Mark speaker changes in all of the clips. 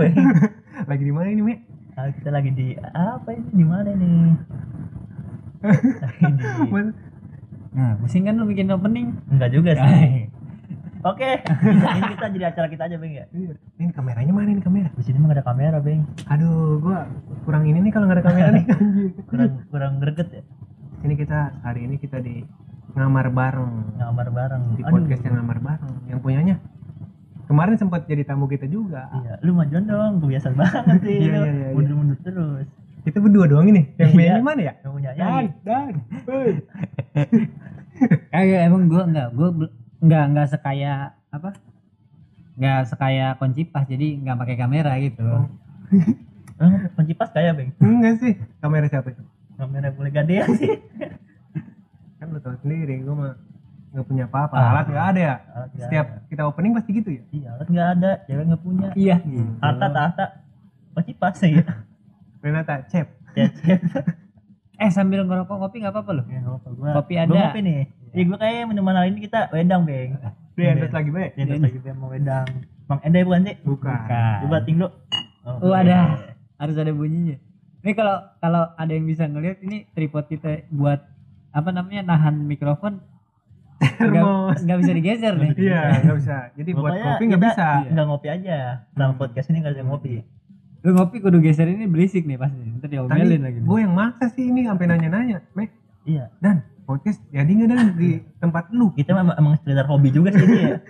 Speaker 1: Beng.
Speaker 2: lagi di mana ini me
Speaker 1: Ah, kita lagi di apa ini? Di mana ini? Lagi di
Speaker 2: Mas-
Speaker 3: Nah, pusing kan lu bikin opening.
Speaker 1: Enggak juga sih. Oke, ini kita jadi acara kita aja, Beng ya.
Speaker 2: Iya. ini kameranya mana ini kamera
Speaker 1: Di sini mah ada kamera, Beng.
Speaker 2: aduh gua kurang ini nih kalau nggak ada kamera nih.
Speaker 1: Kurang kurang greget ya.
Speaker 2: ini kita hari ini kita di ngamar bareng
Speaker 1: Ngamar bareng.
Speaker 2: di podcast yang ngamar bareng yang punyanya kemarin sempat jadi tamu kita juga
Speaker 1: Iya, lu majuan dong, kebiasaan banget sih.
Speaker 2: Iya, iya, iya, iya.
Speaker 1: Mundur-mundur terus.
Speaker 2: kita berdua doang ini yang
Speaker 1: Iya.
Speaker 2: punya mana ya
Speaker 1: Yang punya
Speaker 2: dan dan.
Speaker 3: Kagak emang gua enggak, gua enggak enggak sekaya apa? Enggak sekaya koncipas jadi enggak pakai kamera gitu.
Speaker 1: Eh, kunci pas kayak, Beng.
Speaker 2: enggak sih kamera siapa itu
Speaker 1: Kamera boleh gadean sih.
Speaker 2: kan lu tahu sendiri gua mah nggak punya apa-apa
Speaker 1: Ah.
Speaker 2: alat nggak ada ya
Speaker 1: Alat
Speaker 2: setiap
Speaker 1: ada.
Speaker 2: kita opening pasti gitu ya
Speaker 1: Iya, alat nggak ada, cewek nggak punya.
Speaker 3: Iya.
Speaker 1: Harta tahta. Kunci pas ya.
Speaker 2: Renata cep
Speaker 1: Cecep.
Speaker 3: Eh sambil ngerokok ngopi nggak apa-apa loh.
Speaker 1: Ya, apa gua.
Speaker 3: Kopi
Speaker 1: Gua
Speaker 3: ada.
Speaker 1: ngopi nih. Iya, gua kayak minuman hari ini kita wedang, Beng.
Speaker 2: dia endorse lagi baik
Speaker 1: Dia lagi dia mau wedang. Bang Enda bukan sih?
Speaker 2: bukan
Speaker 3: Bukan.
Speaker 1: Coba ting lu.
Speaker 3: Oh, ada. Harus ada bunyinya. Ini kalau kalau ada yang bisa ngelihat ini tripod kita buat apa namanya nahan mikrofon
Speaker 2: Termos.
Speaker 3: nggak bisa digeser nih.
Speaker 2: iya nggak bisa jadi buat
Speaker 1: Pokoknya
Speaker 2: kopi nggak bisa
Speaker 1: Nggak ngopi aja.
Speaker 2: Hmm.
Speaker 1: podcast ini nggak ada ngopi.
Speaker 3: Lu ngopi kudu geser ini berisik nih pasti. Ntar
Speaker 2: tadi
Speaker 3: diomelin lagi.
Speaker 2: gue yang maksa sih ini sampai nanya-nanya Mek
Speaker 1: Iya.
Speaker 2: dan podcast jadi nggak dan di tempat lu
Speaker 1: Kita memang emang sekedar hobi juga sih ini ya.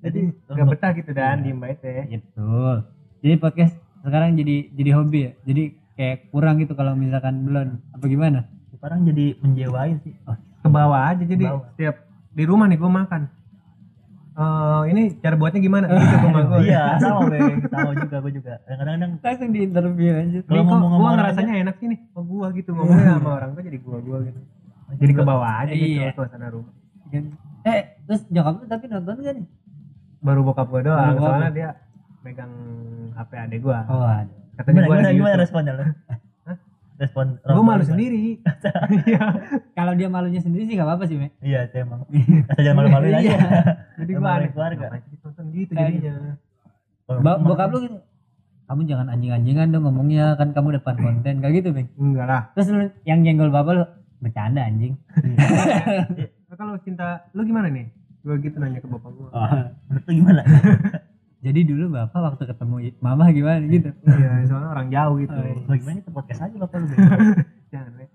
Speaker 1: Jadi
Speaker 2: nggak betah gitu dan diem baik teh
Speaker 3: Betul. Jadi podcast sekarang jadi jadi hobi ya. Jadi kayak kurang gitu kalau misalkan belum apa gimana?
Speaker 1: sekarang jadi menjiwai sih.
Speaker 2: ke bawah aja jadi setiap di rumah nih gue makan Eh ini cara buatnya gimana gitu rumah gue
Speaker 1: Iya, sama Beng. Sama juga gue juga. Kadang-kadang
Speaker 3: Langsung di interview aja.
Speaker 2: Nih
Speaker 1: Kalau ngomong sama
Speaker 2: gue ngerasanya enak sih nih ke gua gitu ngomongnya sama orang tuh jadi gua gua gitu jadi ke bawah aja gitu
Speaker 3: Iya.
Speaker 2: suasana rumah
Speaker 3: Eh, terus nyokap lu tapi nonton gak nih?
Speaker 2: baru bokap gua doang
Speaker 3: Baru bokap.
Speaker 2: soalnya dia megang HP adek gua
Speaker 3: Oh, ada.
Speaker 2: katanya
Speaker 1: gimana,
Speaker 2: gua
Speaker 1: gimana, gimana responnya lu? Respon
Speaker 2: gua malu sendiri iya
Speaker 3: Kalau dia malunya sendiri sih gak apa-apa sih, Mek.
Speaker 1: Iya, itu emang. Asal jangan malu-maluin aja.
Speaker 3: Iya.
Speaker 2: jadi
Speaker 1: Emang
Speaker 2: gua
Speaker 1: ada
Speaker 2: aneh
Speaker 1: keluarga.
Speaker 2: Nonton gitu jadinya
Speaker 1: gua
Speaker 3: bokap lu gitu. Kamu jangan anjing-anjingan dong ngomongnya kan kamu depan konten kayak gitu, Mek.
Speaker 2: enggak lah
Speaker 3: Terus lu yang jenggol bapak lu bercanda anjing.
Speaker 2: Kalau cinta lu gimana nih gua gitu nanya ke bapak gua
Speaker 1: menurut lu gimana?
Speaker 3: Jadi dulu bapak waktu ketemu mama gimana gitu.
Speaker 2: iya soalnya orang jauh gitu
Speaker 3: Oh, iya.
Speaker 1: Gimana kita podcast aja bapak lu.
Speaker 2: Jangan.
Speaker 3: Lah,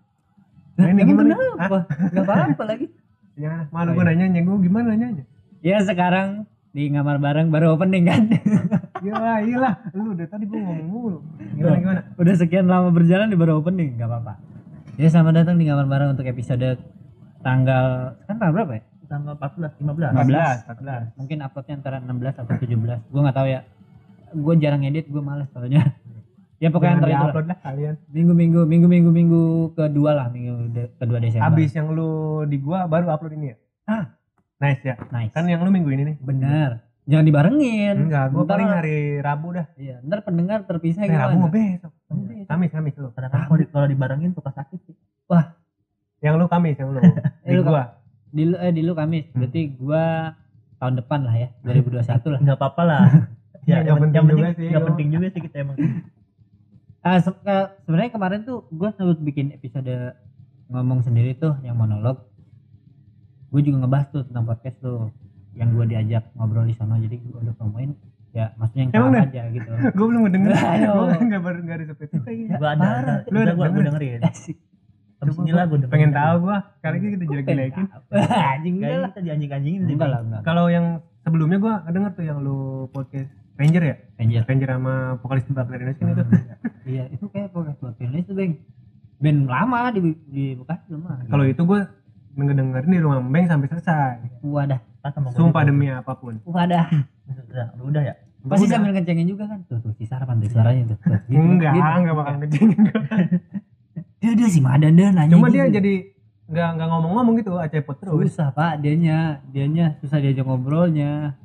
Speaker 2: Nah, ini gimana?
Speaker 3: kenapa? Gak apa-apa lagi.
Speaker 2: jangan malu
Speaker 3: Oh,
Speaker 2: gua
Speaker 3: iya.
Speaker 2: nanya nanya gua gimana nanyanya
Speaker 3: Ya sekarang di ngamar bareng baru opening kan.
Speaker 2: Iya iya lah, lu udah tadi gua ngomong mulu. Gimana gimana?
Speaker 3: Udah sekian lama berjalan di baru opening, nggak apa-apa. Ya selamat datang di ngamar bareng untuk episode tanggal kan tanggal berapa ya?
Speaker 1: Tanggal 14, 15.
Speaker 3: 15. Mungkin uploadnya antara 16 atau 17. Gua nggak tahu ya. Gue jarang edit, gue males soalnya. ya pokoknya antara itu lah.
Speaker 2: lah kalian.
Speaker 3: Minggu-minggu, minggu-minggu minggu kedua lah, minggu de- kedua Desember.
Speaker 2: Habis yang lu di gua baru upload ini ya?
Speaker 3: Ah.
Speaker 2: Nice ya.
Speaker 3: Nice.
Speaker 2: Kan yang lu minggu ini nih.
Speaker 3: bener. Jangan dibarengin.
Speaker 2: Enggak, gua
Speaker 3: Ntar-
Speaker 2: paling hari Rabu dah.
Speaker 3: Iya, ntar pendengar terpisah
Speaker 2: Eh, Rabu mau
Speaker 3: gimana?
Speaker 2: besok. Kamis, Kamis lu.
Speaker 1: Kadang-kadang kalau di- kalau dibarengin suka sakit sih.
Speaker 2: Yang lu Kamis yang lu. Di gua.
Speaker 3: Di lu, eh, di lu Kamis.
Speaker 2: Hmm.
Speaker 3: Berarti gua tahun depan lah ya, 2021 lah.
Speaker 1: Enggak apa-apa lah.
Speaker 2: Ya, yang penting juga sih,
Speaker 1: Enggak
Speaker 2: gua.
Speaker 1: penting juga sih kita emang.
Speaker 3: Ah, se- ke- sebenarnya kemarin tuh gue sempet bikin episode ngomong sendiri tuh yang monolog. Gue juga ngebahas tuh tentang podcast tuh yang gue diajak ngobrol di sana jadi gue udah promoin ya maksudnya yang
Speaker 2: Emang
Speaker 3: aja gitu.
Speaker 2: Gua belum denger.
Speaker 3: Ayo.
Speaker 2: Gua enggak baru enggak ada Spotify.
Speaker 1: Gua ada, ada.
Speaker 2: Lu
Speaker 1: Udah
Speaker 2: denger?
Speaker 1: dengerin. Ini lah gua dengerin.
Speaker 2: Pengen tahu gua. Kali ini kita jelek-jelekin.
Speaker 3: Anjing enggak lah.
Speaker 1: kita dianjing-anjingin sih.
Speaker 3: Enggak
Speaker 1: Bang.
Speaker 3: lah, enggak.
Speaker 2: Kalau yang sebelumnya gua denger tuh yang lu podcast Ranger ya?
Speaker 3: Ranger.
Speaker 2: Ranger sama vokalis Tebak dari Indonesia itu.
Speaker 3: Iya, itu kayak podcast buat Indonesia tuh, Bang. Band lama di di Bekasi lama.
Speaker 2: Kalau itu gua denger dengerin di rumah Beng sampai selesai.
Speaker 3: wadah,
Speaker 1: Pas sama gua
Speaker 2: Sumpah demi apa pun.
Speaker 3: wadah.
Speaker 1: Udah, udah ya.
Speaker 3: Pasti
Speaker 2: Udah.
Speaker 3: sambil ngecengin juga kan. Tuh, tuh si Sarapan tuh suaranya tuh. gitu,
Speaker 2: enggak,
Speaker 3: gitu.
Speaker 2: enggak bakal ngejengin gua.
Speaker 3: Dia dia si Madan deh nanya
Speaker 2: Cuma
Speaker 3: gitu.
Speaker 2: dia jadi enggak enggak ngomong-ngomong gitu, acepot terus.
Speaker 3: susah pak dianya dianya susah diajak ngobrolnya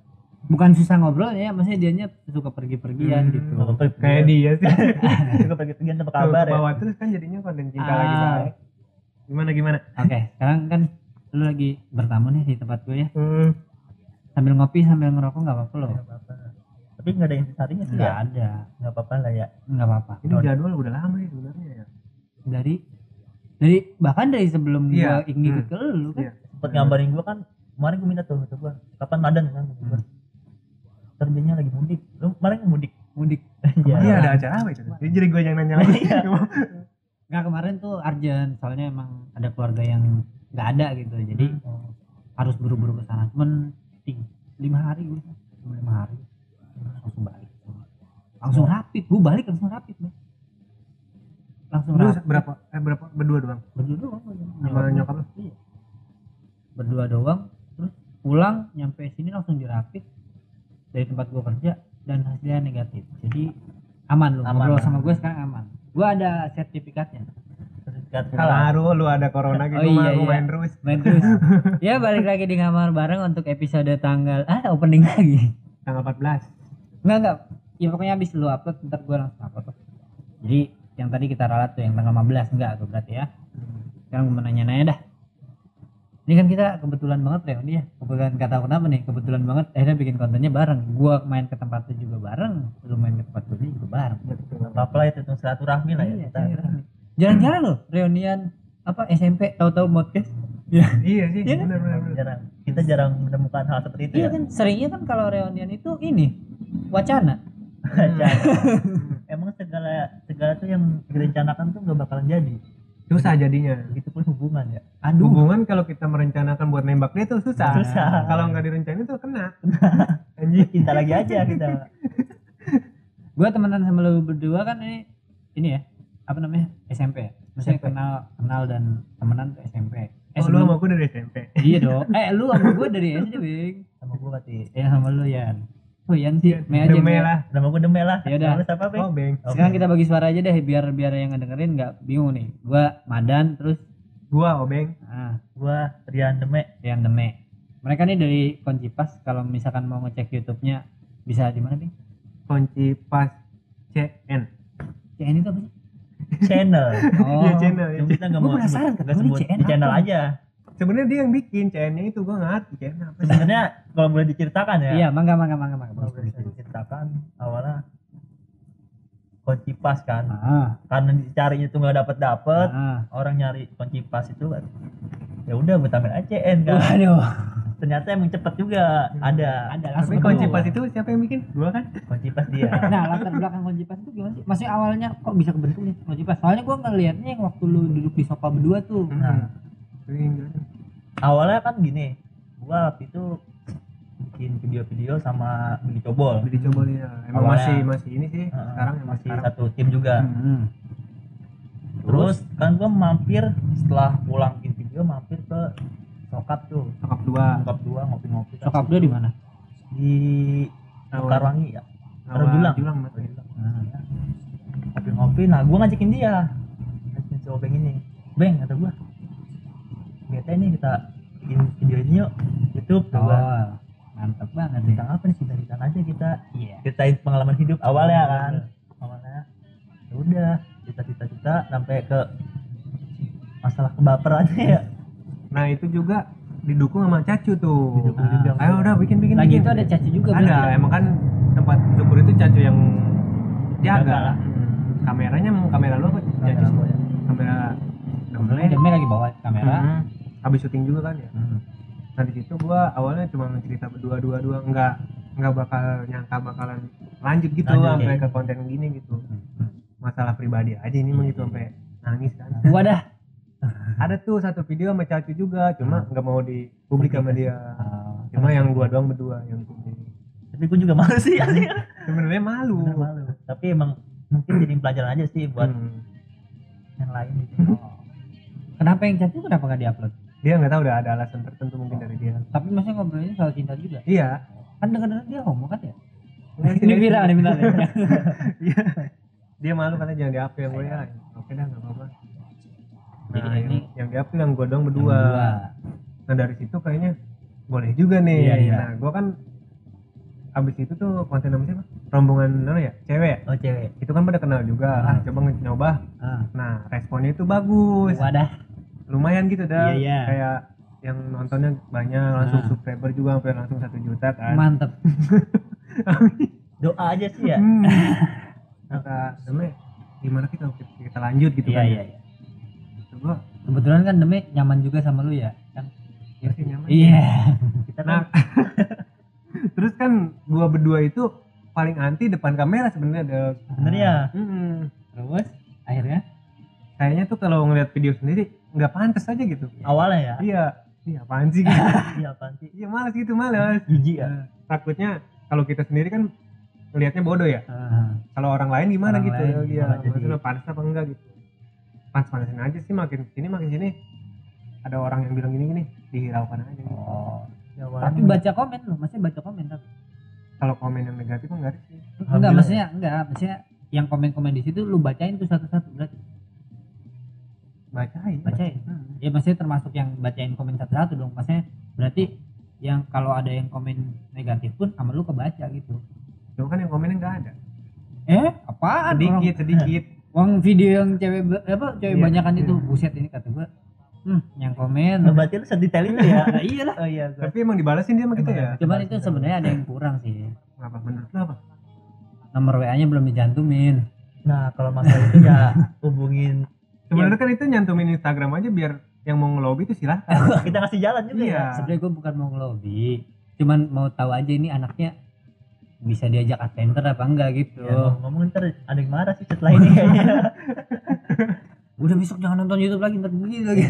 Speaker 3: bukan susah ngobrolnya ya maksudnya dianya suka pergi-pergian
Speaker 2: Hmm.
Speaker 3: gitu
Speaker 1: Apa
Speaker 2: Kayak dia sih.
Speaker 1: Juga pergi-pergian tanpa
Speaker 2: Tuh,
Speaker 1: kabar ya.
Speaker 2: bawah terus kan jadinya konten cinta
Speaker 3: Ah.
Speaker 2: lagi baik. Gimana gimana?
Speaker 3: oke sekarang kan lu lagi bertamu nih di tempat gue ya
Speaker 2: Hmm.
Speaker 3: sambil ngopi sambil ngerokok nggak apa-apa loh
Speaker 1: Nggak apa-apa. tapi nggak ada intisarinya sih
Speaker 3: nggak
Speaker 1: ya
Speaker 3: ada
Speaker 1: nggak apa-apa lah ya
Speaker 3: nggak apa-apa
Speaker 2: Ini jadwal udah lama nih sebenarnya ya.
Speaker 3: Dari dari bahkan dari sebelum
Speaker 2: Iya.
Speaker 3: gua ngikut
Speaker 2: Hmm.
Speaker 3: ke lu kan
Speaker 2: Iya.
Speaker 1: sempet gambarin gua kan kemarin gua minta tuh gua kapan madan kan gua kerjanya lagi mudik lu kemarin mudik
Speaker 3: mudik
Speaker 1: Iya.
Speaker 2: Ada acara apa itu? Jadi jadi gue yang nanya lagi.
Speaker 1: Iya.
Speaker 3: nggak kemarin tuh Arjen soalnya emang ada keluarga yang nggak ada gitu jadi
Speaker 1: Oh,
Speaker 3: harus buru-buru ke sana cuman ting- lima hari gue cuma lima hari langsung balik langsung rapid gue balik langsung rapid Bang. Langsung
Speaker 2: Lu berapa? Eh berapa? Berdua doang.
Speaker 3: berdua doang gua.
Speaker 2: Sama nyokap lu?
Speaker 3: iya berdua doang terus pulang nyampe sini langsung dirapit dari tempat gua kerja dan hasilnya negatif jadi aman lu
Speaker 1: Aman,
Speaker 3: ngobrol
Speaker 1: aman.
Speaker 3: sama gue sekarang aman gua ada sertifikatnya
Speaker 1: sertifikat
Speaker 2: Haru lu ada corona gitu
Speaker 3: Oh, iya,
Speaker 2: mah gua
Speaker 3: iya.
Speaker 2: main terus.
Speaker 3: main terus ya balik lagi di kamar bareng untuk episode tanggal ah opening lagi
Speaker 2: Tanggal 14.
Speaker 3: enggak enggak ya pokoknya habis lu upload ntar gua langsung upload jadi yang tadi kita ralat tuh yang tanggal 15 enggak tuh berarti ya. Sekarang gue mau nanya-nanya dah. Ini kan kita kebetulan banget ya. Dia kebetulan gak tahu kenapa nih kebetulan banget. Akhirnya bikin kontennya bareng. Gua main ke tempat lu juga bareng. Lu main ke tempat gue juga bareng.
Speaker 1: Nggak apa-apa lah itu tuh silaturahmi lah ya?
Speaker 3: Iya, jarang-jarang loh reunian apa SMP tahu-tahu podcast. Ya
Speaker 2: Iya sih,
Speaker 3: Iya kan?
Speaker 2: benar.
Speaker 1: jarang. Kita jarang menemukan hal seperti itu
Speaker 3: iya
Speaker 1: ya?
Speaker 3: kan? Seringnya kan kalau reunian itu ini wacana.
Speaker 1: Jarang. emang segala segala tuh yang direncanakan tuh nggak bakalan jadi
Speaker 2: Susah jadinya.
Speaker 1: itu pun hubungan ya
Speaker 3: aduh
Speaker 2: Hubungan kalau kita merencanakan buat nembak dia tuh susah.
Speaker 1: Susah.
Speaker 2: Kalau nggak direncanain tuh kena.
Speaker 1: anjing cinta lagi aja kita
Speaker 3: gua temenan sama lu berdua kan ini ini ya apa namanya SMP ya maksudnya
Speaker 1: SMP.
Speaker 3: kenal kenal dan temenan tuh SMP eh
Speaker 2: Oh, lu
Speaker 3: sebelum-
Speaker 2: sama gue dari SMP.
Speaker 3: iya dong eh lu sama gue dari SD Bing
Speaker 1: sama gue berarti
Speaker 3: ya sama lu Yan oh Yan sih
Speaker 2: Iya,
Speaker 3: me aja
Speaker 2: Demi
Speaker 3: Me.
Speaker 2: lah.
Speaker 1: nama gue demel lah
Speaker 3: Ya udah.
Speaker 1: Siapa Beng?
Speaker 2: Oh, Beng.
Speaker 1: Oke.
Speaker 3: sekarang kita bagi suara aja deh biar biar yang ngedengerin nggak bingung nih gua Madan terus
Speaker 2: Gua Obeng.
Speaker 3: ah
Speaker 1: gua Rian Deme
Speaker 3: Yan Deme mereka nih dari Koncipas kalau misalkan mau ngecek YouTube-nya bisa di mana Bing
Speaker 2: Kunci pas CN.
Speaker 3: CN itu apa sih
Speaker 1: channel
Speaker 3: oh
Speaker 2: Iya, channel.
Speaker 1: Cuma kita nggak
Speaker 3: Gua
Speaker 1: mau
Speaker 3: penasaran,
Speaker 1: sebut,
Speaker 3: CN
Speaker 1: di channel
Speaker 3: apa?
Speaker 1: aja
Speaker 2: Sebenarnya dia yang bikin CN-nya itu gua ngerti CN apa
Speaker 1: sebenarnya kalau boleh diceritakan ya.
Speaker 3: Iya mangga mangga mangga mangga.
Speaker 1: Kalau boleh diceritakan awalnya kunci pas kan.
Speaker 3: Ah.
Speaker 1: Karena dicarinya tuh nggak dapet dapet
Speaker 3: ah.
Speaker 1: orang nyari kunci pas itu kan. Ya udah gue tambahin aja CN kan.
Speaker 3: Waduh.
Speaker 1: Ternyata emang cepet juga ada.
Speaker 3: Ada
Speaker 2: Tapi kunci pas itu siapa yang bikin? Gua kan.
Speaker 1: kunci pas dia.
Speaker 3: Nah latar belakang Konjipas itu gimana sih? Maksudnya awalnya kok bisa kebentuk nih Konjipas? Soalnya gua ngelihatnya yang waktu lu duduk di sofa berdua tuh.
Speaker 1: Nah. Awalnya kan gini gua waktu itu bikin video-video sama Billy Cobol
Speaker 2: Jadi coba dia. Emang
Speaker 1: Awalnya.
Speaker 2: masih masih ini sih.
Speaker 1: Heeh,
Speaker 2: Sekarang emang
Speaker 1: masih
Speaker 2: sekarang.
Speaker 1: satu tim juga
Speaker 3: Hmm.
Speaker 1: terus kan gua mampir setelah pulang bikin video mampir ke sokap tuh
Speaker 2: Sokap dua.
Speaker 1: sokap dua ngopi-ngopi
Speaker 3: Sokap lu di mana?
Speaker 1: di Karwangi ya
Speaker 2: Awal
Speaker 1: Julang.
Speaker 2: Julang Mas.
Speaker 1: ngopi-ngopi nah gua ngajakin dia ngajakin si Obeng ini Beng kata gua bete nih kita bikin video ini yuk YouTube tuh gua
Speaker 3: Oh, mantep banget
Speaker 1: tentang apa nih cerita aja kita
Speaker 3: Iya.
Speaker 1: ceritain pengalaman hidup awalnya kan awalnya ya udah cita-cita sampai ke masalah kebaperannya ya
Speaker 2: Nah, itu juga didukung sama Cacu tuh.
Speaker 1: Didukung
Speaker 3: Ah.
Speaker 1: juga.
Speaker 2: Ayo udah bikin bikin.
Speaker 3: Lagi
Speaker 2: bikin.
Speaker 3: itu ada caci juga
Speaker 2: ada
Speaker 3: ya?
Speaker 2: emang kan tempat cukur itu cacu yang
Speaker 1: Jaga lah.
Speaker 2: Hmm. kameranya mau kamera lu apa
Speaker 1: Kamera
Speaker 2: cacu
Speaker 1: gua ya.
Speaker 2: kamera
Speaker 3: Demi lagi bawa kamera.
Speaker 2: Hmm. Habis syuting juga kan ya
Speaker 3: Hmm.
Speaker 2: nah di situ gua awalnya cuma cerita berdua dua dua nggak nggak bakal nyangka bakalan lanjut gitu
Speaker 1: Lanjut,
Speaker 2: sampai
Speaker 1: ya.
Speaker 2: ke konten gini gitu masalah pribadi aja ini mah gitu sampai nangis kan
Speaker 3: Wadah.
Speaker 2: ada tuh satu video sama cacu juga cuma nggak mau dipublik sama dia
Speaker 3: Oh,
Speaker 2: cuma yang gua doang berdua yang ini
Speaker 1: tapi gua juga malu sih
Speaker 2: sebenarnya malu
Speaker 1: Bener malu tapi emang mungkin jadi pelajaran aja sih buat
Speaker 2: Hmm.
Speaker 1: yang lain gitu
Speaker 3: Oh. Kenapa yang caci kenapa nggak diupload?
Speaker 2: Dia nggak tahu udah ada alasan tertentu mungkin dari dia
Speaker 3: Tapi masih ngobrolnya soal cinta juga.
Speaker 2: iya
Speaker 3: Kan dengar-dengar dia homo kan ya?
Speaker 2: Ini
Speaker 3: Ini viral nih benar ya.
Speaker 2: Iya. dia malu katanya jangan yang gue ya oke dah nggak apa-apa nah
Speaker 3: Jadi
Speaker 2: yang,
Speaker 3: ini-
Speaker 2: yang yang gue doang berdua
Speaker 3: Berdua.
Speaker 2: nah dari situ kayaknya boleh juga nih
Speaker 3: Iya, iya.
Speaker 2: nah gue kan abis itu tuh konten nama siapa rombongan mana ya cewek
Speaker 1: oh cewek
Speaker 2: itu kan pada kenal juga
Speaker 3: Hmm.
Speaker 2: ah coba nyoba
Speaker 3: Ah.
Speaker 2: nah responnya itu bagus
Speaker 3: Wadah.
Speaker 2: Lumayan gitu dah
Speaker 3: Iya, iya.
Speaker 2: kayak yang nontonnya banyak langsung
Speaker 3: Ah.
Speaker 2: subscriber juga sampai langsung satu juta kan.
Speaker 3: Mantep.
Speaker 1: doa aja sih ya.
Speaker 2: Hmm. kata namanya gimana kita kita lanjut gitu
Speaker 3: iya
Speaker 2: kan
Speaker 3: iya iya.
Speaker 2: Kata gua
Speaker 3: kebetulan kan Demi nyaman juga sama lu ya kan?
Speaker 2: Ya sih nyaman.
Speaker 3: Iya.
Speaker 1: Kita
Speaker 2: nah.
Speaker 1: Kan
Speaker 2: terus kan gua berdua itu paling anti depan kamera sebenarnya ada
Speaker 1: sebenarnya
Speaker 2: Hmm.
Speaker 3: terus akhirnya?
Speaker 2: Kayaknya tuh kalau ngeliat video sendiri nggak pantas aja gitu.
Speaker 1: Awalnya ya?
Speaker 2: Iya. Iya apaan sih gitu?
Speaker 1: Iya apaan sih?
Speaker 2: Iya malas gitu malas
Speaker 1: jijik ya?
Speaker 2: Takutnya kalau kita sendiri kan ngelihatnya bodoh ya?
Speaker 3: Ah,
Speaker 2: kalau orang lain gimana
Speaker 3: Orang
Speaker 2: gitu?
Speaker 3: lain
Speaker 2: iya
Speaker 3: jadi-
Speaker 2: maksudnya pantas apa enggak gitu? Pantas pantasin aja sih makin sini makin sini. Ada orang yang bilang gini gini dihiraukan aja. Gitu.
Speaker 3: oh.
Speaker 1: Ya,
Speaker 3: tapi baca komen lu masih baca komen tapi?
Speaker 2: Kalau komen yang negatif enggak sih.
Speaker 3: Enggak maksudnya enggak maksudnya yang komen-komen di situ lu bacain tuh satu-satu berarti
Speaker 2: bacain.
Speaker 3: Bacain.
Speaker 2: Hmm.
Speaker 3: ya maksudnya termasuk yang bacain komen satu-satu dong. Maksudnya berarti yang kalau ada yang komen negatif pun sama lu kebaca gitu.
Speaker 2: Cuma kan yang komennya enggak ada.
Speaker 3: Eh apaan
Speaker 2: sedikit sedikit.
Speaker 3: Wong video yang cewek apa cewek
Speaker 2: Iya,
Speaker 3: banyakan
Speaker 2: iya.
Speaker 3: itu. Buset ini kata gua. Hmm yang komen.
Speaker 1: Nah, berarti lu sedetail itu ya
Speaker 3: nah, iyalah.
Speaker 1: Oh iya gua.
Speaker 2: Tapi emang dibalasin dia sama kita ya?
Speaker 3: Cuman itu sebenarnya ada yang kurang sih.
Speaker 2: Apa menurut lu apa
Speaker 3: nomor WA nya belum dicantumin
Speaker 1: nah kalau masalah itu ya hubungin
Speaker 2: sebenarnya kan itu nyantumin Instagram aja biar yang mau ngelobi itu silahkan.
Speaker 1: Kita kasih jalan juga
Speaker 2: Iya.
Speaker 1: ya.
Speaker 3: Sebenarnya gua bukan mau ngelobi cuman mau tahu aja ini anaknya bisa diajak adventure apa enggak gitu.
Speaker 1: Ya, ngomong ntar ada yang marah sih setelah ini kayaknya.
Speaker 3: Udah besok jangan nonton YouTube lagi ntar begini lagi.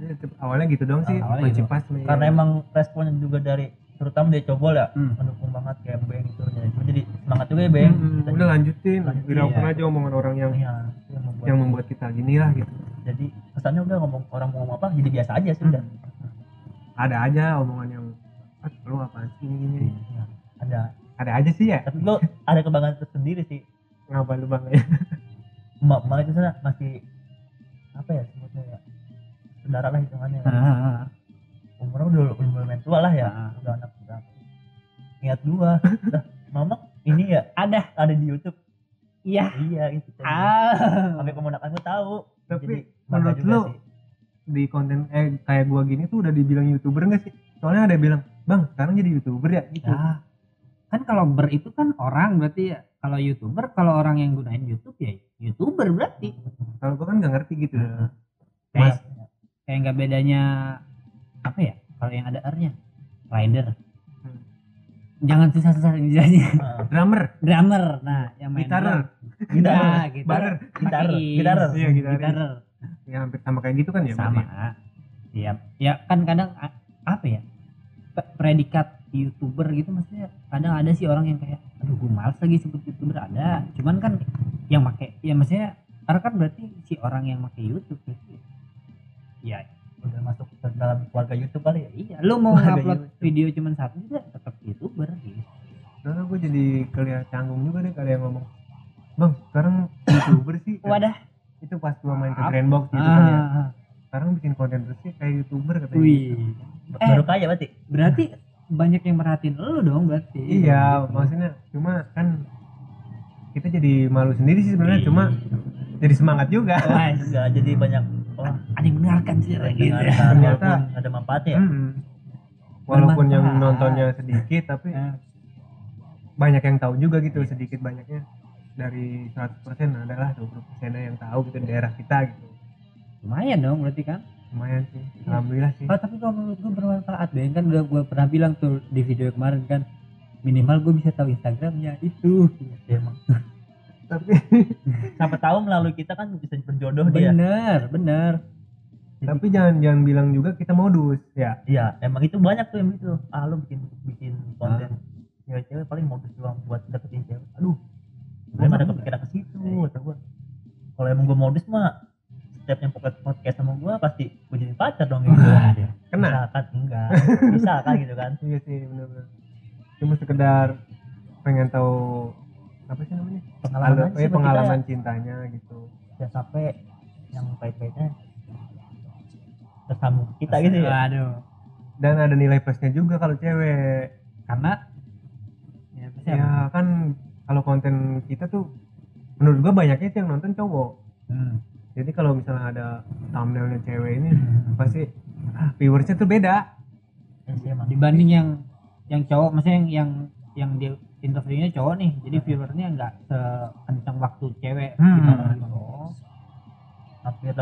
Speaker 2: Ya, tep- awalnya gitu dong sih
Speaker 3: Awalnya gitu.
Speaker 2: pas
Speaker 1: karena emang responnya juga dari terutama dari cobol ya
Speaker 3: Hmm.
Speaker 1: mendukung banget kayak Beng itu gua jadi semangat juga ya Beng.
Speaker 2: Hmm, udah lanjutin
Speaker 1: Lanjutin,
Speaker 2: hiraukan
Speaker 3: iya.
Speaker 2: aja omongan orang yang
Speaker 1: Iya, itu yang membuat
Speaker 2: yang membuat kita gini lah gitu.
Speaker 1: Jadi kesannya udah ngomong orang mau ngomong apa jadi biasa aja sih udah.
Speaker 2: Ada aja omongan yang ah lu apaan sih ini gini?
Speaker 1: Iya, ada.
Speaker 2: Ada aja sih ya?
Speaker 1: Tapi lo ada kebanggaan tersendiri sih.
Speaker 2: Ngapa lu bang ya?
Speaker 1: Emak emak itu sana masih apa ya sebutnya ya? Saudara lah hitungannya.
Speaker 3: Ah,
Speaker 1: umurnya udah udah lumayan tua lah ya
Speaker 3: Ah.
Speaker 1: udah anak berapa ingat gua. Dah mama ini ya? Ada. Ada di YouTube.
Speaker 3: Iya.
Speaker 1: Iya itu
Speaker 3: ah.
Speaker 1: Sampai kemunakan gua tahu.
Speaker 2: Tapi
Speaker 1: Jadi,
Speaker 2: menurut lu
Speaker 1: sih.
Speaker 2: di konten eh kayak gua gini tuh udah dibilang youtuber nggak sih? Soalnya ada yang bilang bang sekarang jadi youtuber ya? Gitu.
Speaker 3: Ya kan kalau ber itu kan orang berarti ya. Kalau youtuber kalau orang yang gunain YouTube ya youtuber berarti.
Speaker 2: Kalau gua kan nggak ngerti gitu.
Speaker 1: Nah.
Speaker 3: kayak
Speaker 1: Mas,
Speaker 3: kayak nggak bedanya apa ya kalau yang ada R-nya? Rider.
Speaker 2: Hmm.
Speaker 3: jangan susah-susah dijadinya
Speaker 1: ah,
Speaker 2: drummer.
Speaker 3: Drummer. Nah yang main
Speaker 2: Gitarer.
Speaker 3: drum. Nah, gitar
Speaker 2: Barer.
Speaker 1: gitar
Speaker 3: pakai
Speaker 1: gitar
Speaker 2: Iya,
Speaker 3: gitarer.
Speaker 2: ya hampir sama kayak gitu kan ya
Speaker 3: sama.
Speaker 2: berarti?
Speaker 3: iya. Ya kan kadang apa ya predikat youtuber gitu maksudnya kadang ada sih orang yang kayak aduh gue males lagi sebut youtuber. Ada. Cuman kan yang make ya maksudnya karena kan berarti si orang yang make YouTube gitu ya
Speaker 1: udah masuk ke dalam keluarga YouTube kali ya?
Speaker 3: Iya lu mau upload video cuman satu juga tetap youtuber gitu.
Speaker 2: Karena gue jadi kelihatan canggung juga deh kalau yang ngomong. Bang, sekarang youtuber sih.
Speaker 3: Wadah.
Speaker 2: Itu pas gua main ke
Speaker 3: Maaf.
Speaker 2: Grandbox gitu kan ya.
Speaker 3: Ah,
Speaker 2: Sekarang bikin konten terus sih kayak youtuber katanya
Speaker 3: wih. Eh.
Speaker 1: baru kaya berarti?
Speaker 3: Berarti banyak yang merhatiin lu dong berarti.
Speaker 2: Iya,
Speaker 3: Gitu.
Speaker 2: maksudnya cuma kan kita jadi malu sendiri sih sebenarnya
Speaker 3: Iya.
Speaker 2: cuma jadi semangat juga.
Speaker 3: Wah,
Speaker 1: juga jadi banyak oh
Speaker 3: ada yang mendengarkan sih
Speaker 1: ada
Speaker 3: gitu.
Speaker 1: dengarkan,
Speaker 2: Ternyata-
Speaker 1: ada manfaatnya ya
Speaker 2: Mm-mm. Walaupun yang nontonnya sedikit tapi
Speaker 3: Eh,
Speaker 2: banyak yang tahu juga gitu sedikit banyaknya dari 100% adalah 20% yang tahu gitu di daerah kita gitu.
Speaker 3: lumayan dong berarti kan
Speaker 2: Lumayan sih. Alhamdulillah sih.
Speaker 3: Oh, tapi kalau menurut gue bermanfaat Ben kan udah gue pernah bilang tuh di video kemarin kan minimal gue bisa tahu Instagramnya itu
Speaker 1: Ya, emang
Speaker 2: Tapi
Speaker 1: siapa tahu melalui kita kan bisa berjodoh dia.
Speaker 3: Bener bener.
Speaker 2: Tapi jangan jangan bilang juga kita modus ya.
Speaker 1: iya emang itu banyak tuh yang gitu. Ah lu bikin bikin konten. Cewek-cewek paling modus doang buat dapetin cewek. Aduh gue ada kepikiran ke situ kata gua. Kalau emang gue modus mah setiap yang podcast podcast sama gue pasti gue jadi pacar dong gitu.
Speaker 3: Waduh.
Speaker 2: Kena.
Speaker 1: misalkan enggak. Misalkan gitu kan?
Speaker 2: Iya sih benar-benar. Cuma sekedar pengen tahu apa sih namanya?
Speaker 1: pengalaman sih
Speaker 2: pengalaman cintanya gitu.
Speaker 1: ya sampai yang pahit-pahitnya tersambung ke kita gitu ya
Speaker 3: Waduh.
Speaker 2: Dan ada nilai plusnya juga kalau cewek.
Speaker 3: karena ya, apa?
Speaker 2: Ya kan kalau konten kita tuh menurut gua banyaknya tuh yang nonton cowok.
Speaker 3: Hmm.
Speaker 2: Jadi kalau misalnya ada thumbnailnya cewek ini pasti ah, viewersnya tuh beda.
Speaker 1: Ya sih,
Speaker 3: dibanding yang yang cowok maksudnya yang yang yang dia interviewnya cowok nih jadi viewernya nggak sekencang waktu cewek
Speaker 2: Hmm.
Speaker 3: gitu. Oh.
Speaker 1: hampir 80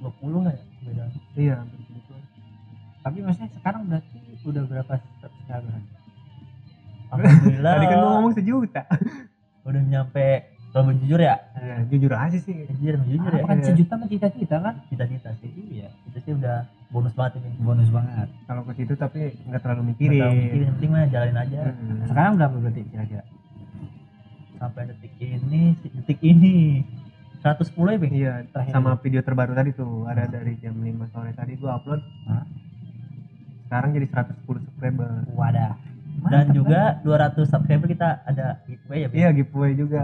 Speaker 1: 20 lah ya beda
Speaker 2: iya hampir segitu.
Speaker 3: tapi maksudnya sekarang berarti udah berapa subscriber
Speaker 1: alhamdulillah
Speaker 2: tadi kan gua ngomong sejuta
Speaker 1: udah nyampe kalau jujur ya?
Speaker 2: Ya, jujur aja sih.
Speaker 1: Jujur jujur ya.
Speaker 3: Kan sejuta mah cita-cita kan?
Speaker 1: Cita-cita sih
Speaker 3: iya.
Speaker 1: Itu sih udah bonus banget ini.
Speaker 3: Bonus banget.
Speaker 2: Kalau ke situ tapi nggak terlalu
Speaker 1: Nggak
Speaker 2: mikirin.
Speaker 1: tahu mikirin yang penting mah jalanin aja.
Speaker 2: Hmm.
Speaker 3: sekarang berapa berarti kira-kira?
Speaker 1: Sampai detik ini detik ini. 110 ya Bang?
Speaker 2: Iya,
Speaker 3: Terakhir
Speaker 2: sama video terbaru tadi tuh. Ada dari jam 5 sore tadi gua upload.
Speaker 3: Hah?
Speaker 2: Sekarang jadi 110 subscriber.
Speaker 3: wadah.
Speaker 1: Dan
Speaker 3: Mantap,
Speaker 1: juga 200 subscriber kita ada giveaway ya Bang?
Speaker 2: Iya, giveaway juga.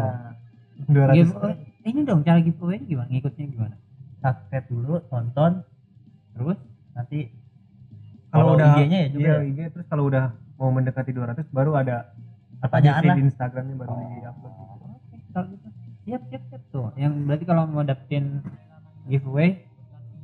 Speaker 2: 200
Speaker 3: Giveaway- ini dong cara giveaway gimana ngikutnya gimana
Speaker 1: subscribe dulu tonton
Speaker 3: terus
Speaker 1: nanti
Speaker 2: kalau udah
Speaker 1: IG-nya ya juga
Speaker 2: Iya,
Speaker 1: ya?
Speaker 2: IG terus kalau udah mau mendekati 200 baru ada
Speaker 1: pertanyaan
Speaker 2: di
Speaker 1: lah
Speaker 2: feed Instagramnya baru di-upload.
Speaker 3: Oh, oke. Kalau gitu siap siap siap tuh yang berarti kalau mau dapetin giveaway